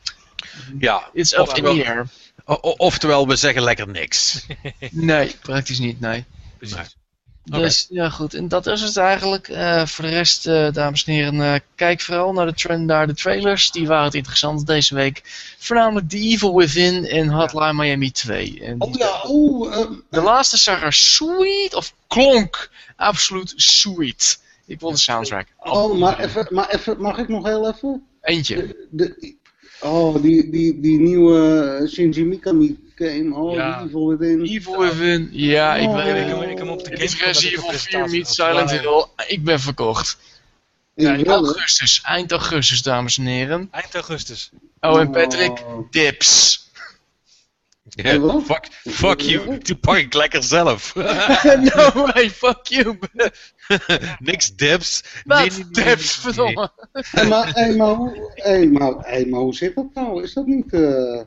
Ja. it's up in Oftewel- the air. O- o- oftewel, we zeggen lekker niks. Nee, praktisch niet, nee. Nee. Dus ja, goed. En dat is het eigenlijk. Eh, voor de rest, eh, dames en heren, eh, kijk vooral naar de, trend, naar de trailers. Die waren het interessant deze week. Voornamelijk The Evil Within en Hotline Miami 2. En Oh ja, oeh. ehm, De laatste zag er sweet, of klonk absoluut sweet. Ik wil de soundtrack. oh, maar even, maar even, mag ik nog heel even? Eentje. De, de- oh, die, die, die nieuwe Shinji Mikami game. Oh, Ja. Evil Within. Evil Within, ja, ik Oh. weet Ik het. heb, ik heb hem op de Het is ik Resident Evil 4 presentatie meets. Silent. Hill. Ik ben verkocht. Ik het. augustus, eind augustus, dames en heren. Eind augustus. Oh, en Patrick, Oh. Fuck, fuck you, die pak ik lekker zelf. no way, fuck you. Niks dips. Wat Nee, nee, dips, verdomme. Hey, maar, hey, maar, hoe, hey, maar, hey, maar hoe zit dat nou? Is dat niet eh,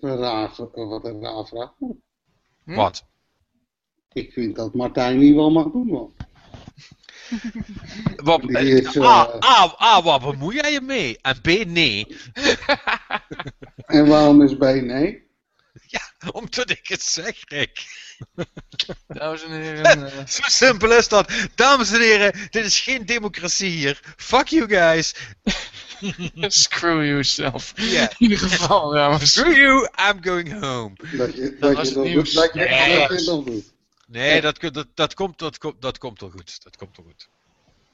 een raar, wat een raar vraag? Wat? Ik vind dat Martijn niet wel mag doen, man. Wat, Die is, eh, eh, A, A, A, wat bemoei jij je mee? En B, nee. En waarom is B nee? Omdat ik het zeg, Rick. Dames en heren, eh, Zo simpel is dat. Dames en heren, dit is geen democratie hier. Fuck you guys. screw yourself. Ja. In ieder geval, dames. Screw you, I'm going home. Dat je Dat dat, het dat, nieuws. dat, Nee. dat dat. Nee, dat, dat, dat, komt, dat, komt, dat komt wel goed. Dat komt wel goed.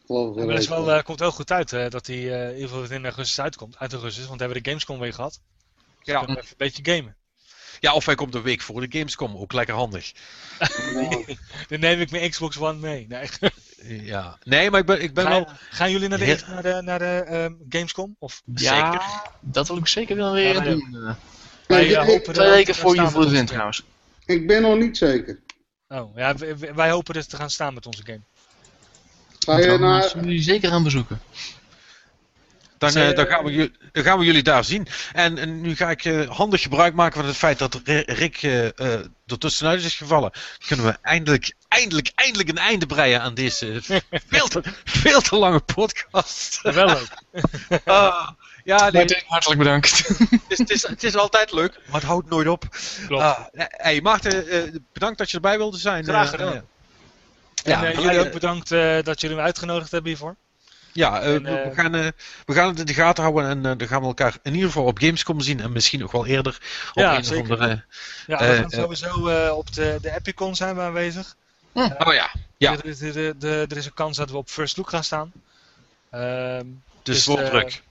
Geloof het is wel. eh, komt wel goed uit eh, dat hij eh, in ieder geval in augustus uitkomt. Uit augustus, want we hebben de Gamescom weer gehad. Dus Ja. kunnen even een beetje gamen. Ja, of hij komt een week voor de Gamescom. Ook lekker handig. Dan neem ik mijn Xbox One mee. Nee. Ja. Nee, maar ik ben, ik ben wel... Gaan, jullie naar de, naar de, naar de ehm, Gamescom? Of Ja, dat wil ik zeker wel weer Ja, doen. eh. wij, ik, Twee weken voor je Within onze game. trouwens. ik ben nog niet zeker. Oh, ja, wij, wij hopen dus te gaan staan met onze game. Ga je naar... zullen jullie zeker gaan bezoeken. Dan, eh, dan, gaan we, dan gaan we jullie daar zien. En, en nu ga ik eh, handig gebruik maken van het feit dat Ri- Rick eh, eh, er tussenuit is gevallen. Kunnen we eindelijk, eindelijk, eindelijk een einde breien aan deze veel te, veel te lange podcast. Wel leuk. Ah, ja, nee, Martin, hartelijk bedankt. het, is, het, is, het is altijd leuk, maar het houdt nooit op. Klopt. Ah, hey, Maarten, eh, bedankt dat je erbij wilde zijn. Graag gedaan. Ja, en jullie ook bedankt dat jullie me uitgenodigd hebben hiervoor. Ja, en, we, gaan, we gaan het in de gaten houden en dan gaan we elkaar in ieder geval op Gamescom zien en misschien nog wel eerder op ja, een zeker. of andere... Ja, we gaan sowieso op de, de Epicon zijn we aanwezig. Hm. oh ja, ja. Er, er, er, is een kans dat we op First Look gaan staan. Ehm, dus, dus druk.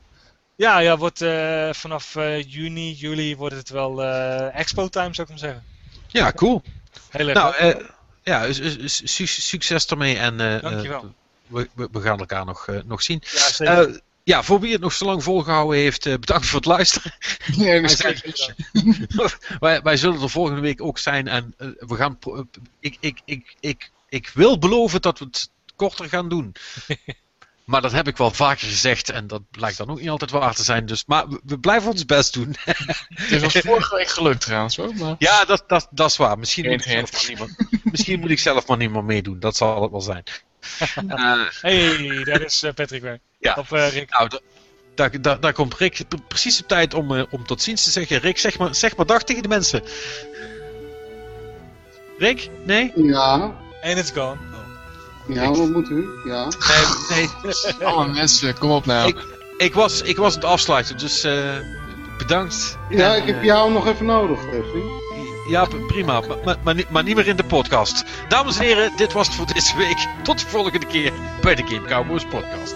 Ja, ja wordt, uh, vanaf uh, juni, juli wordt het wel uh, expo time, zou ik maar zeggen. Ja, cool. Heel erg. Nou, ja, succes ermee en Dankjewel. We, we, gaan elkaar nog, nog zien. Ja, zeker. ja, voor wie het nog zo lang volgehouden heeft, bedankt voor het luisteren. Nee, wij, zijn, wij, wij, zullen er volgende week ook zijn en we gaan. Ik, ik, ik, ik, ik wil beloven dat we het korter gaan doen. Maar dat heb ik wel vaker gezegd en dat blijkt dan ook niet altijd waar te zijn. Dus, maar we, blijven ons best doen. Het was vorige week gelukt trouwens hoor. Maar... Ja, dat, dat, dat is waar. Misschien moet, ik zelf maar niemand, misschien moet ik zelf maar niet meer meedoen. Dat zal het wel zijn. Uh, hey, daar is uh, Patrick weer. Ja. Of uh, Rick. Nou, daar, daar, daar komt Rick precies op tijd om, om tot ziens te zeggen. Rick, zeg maar, zeg maar dag tegen de mensen. Rick? Nee? Ja. En it's gone. Ja, wat moet u? Ja. Nee, nee. Alle mensen, kom op nou. Ik, ik, was, ik was het afsluiten, dus uh, bedankt. Ja, ik heb uh, jou nog even nodig, Steffi. Ja, prima, maar, maar, maar, niet meer in de podcast. Dames en heren, dit was het voor deze week. Tot de volgende keer bij de Game Cowboys podcast.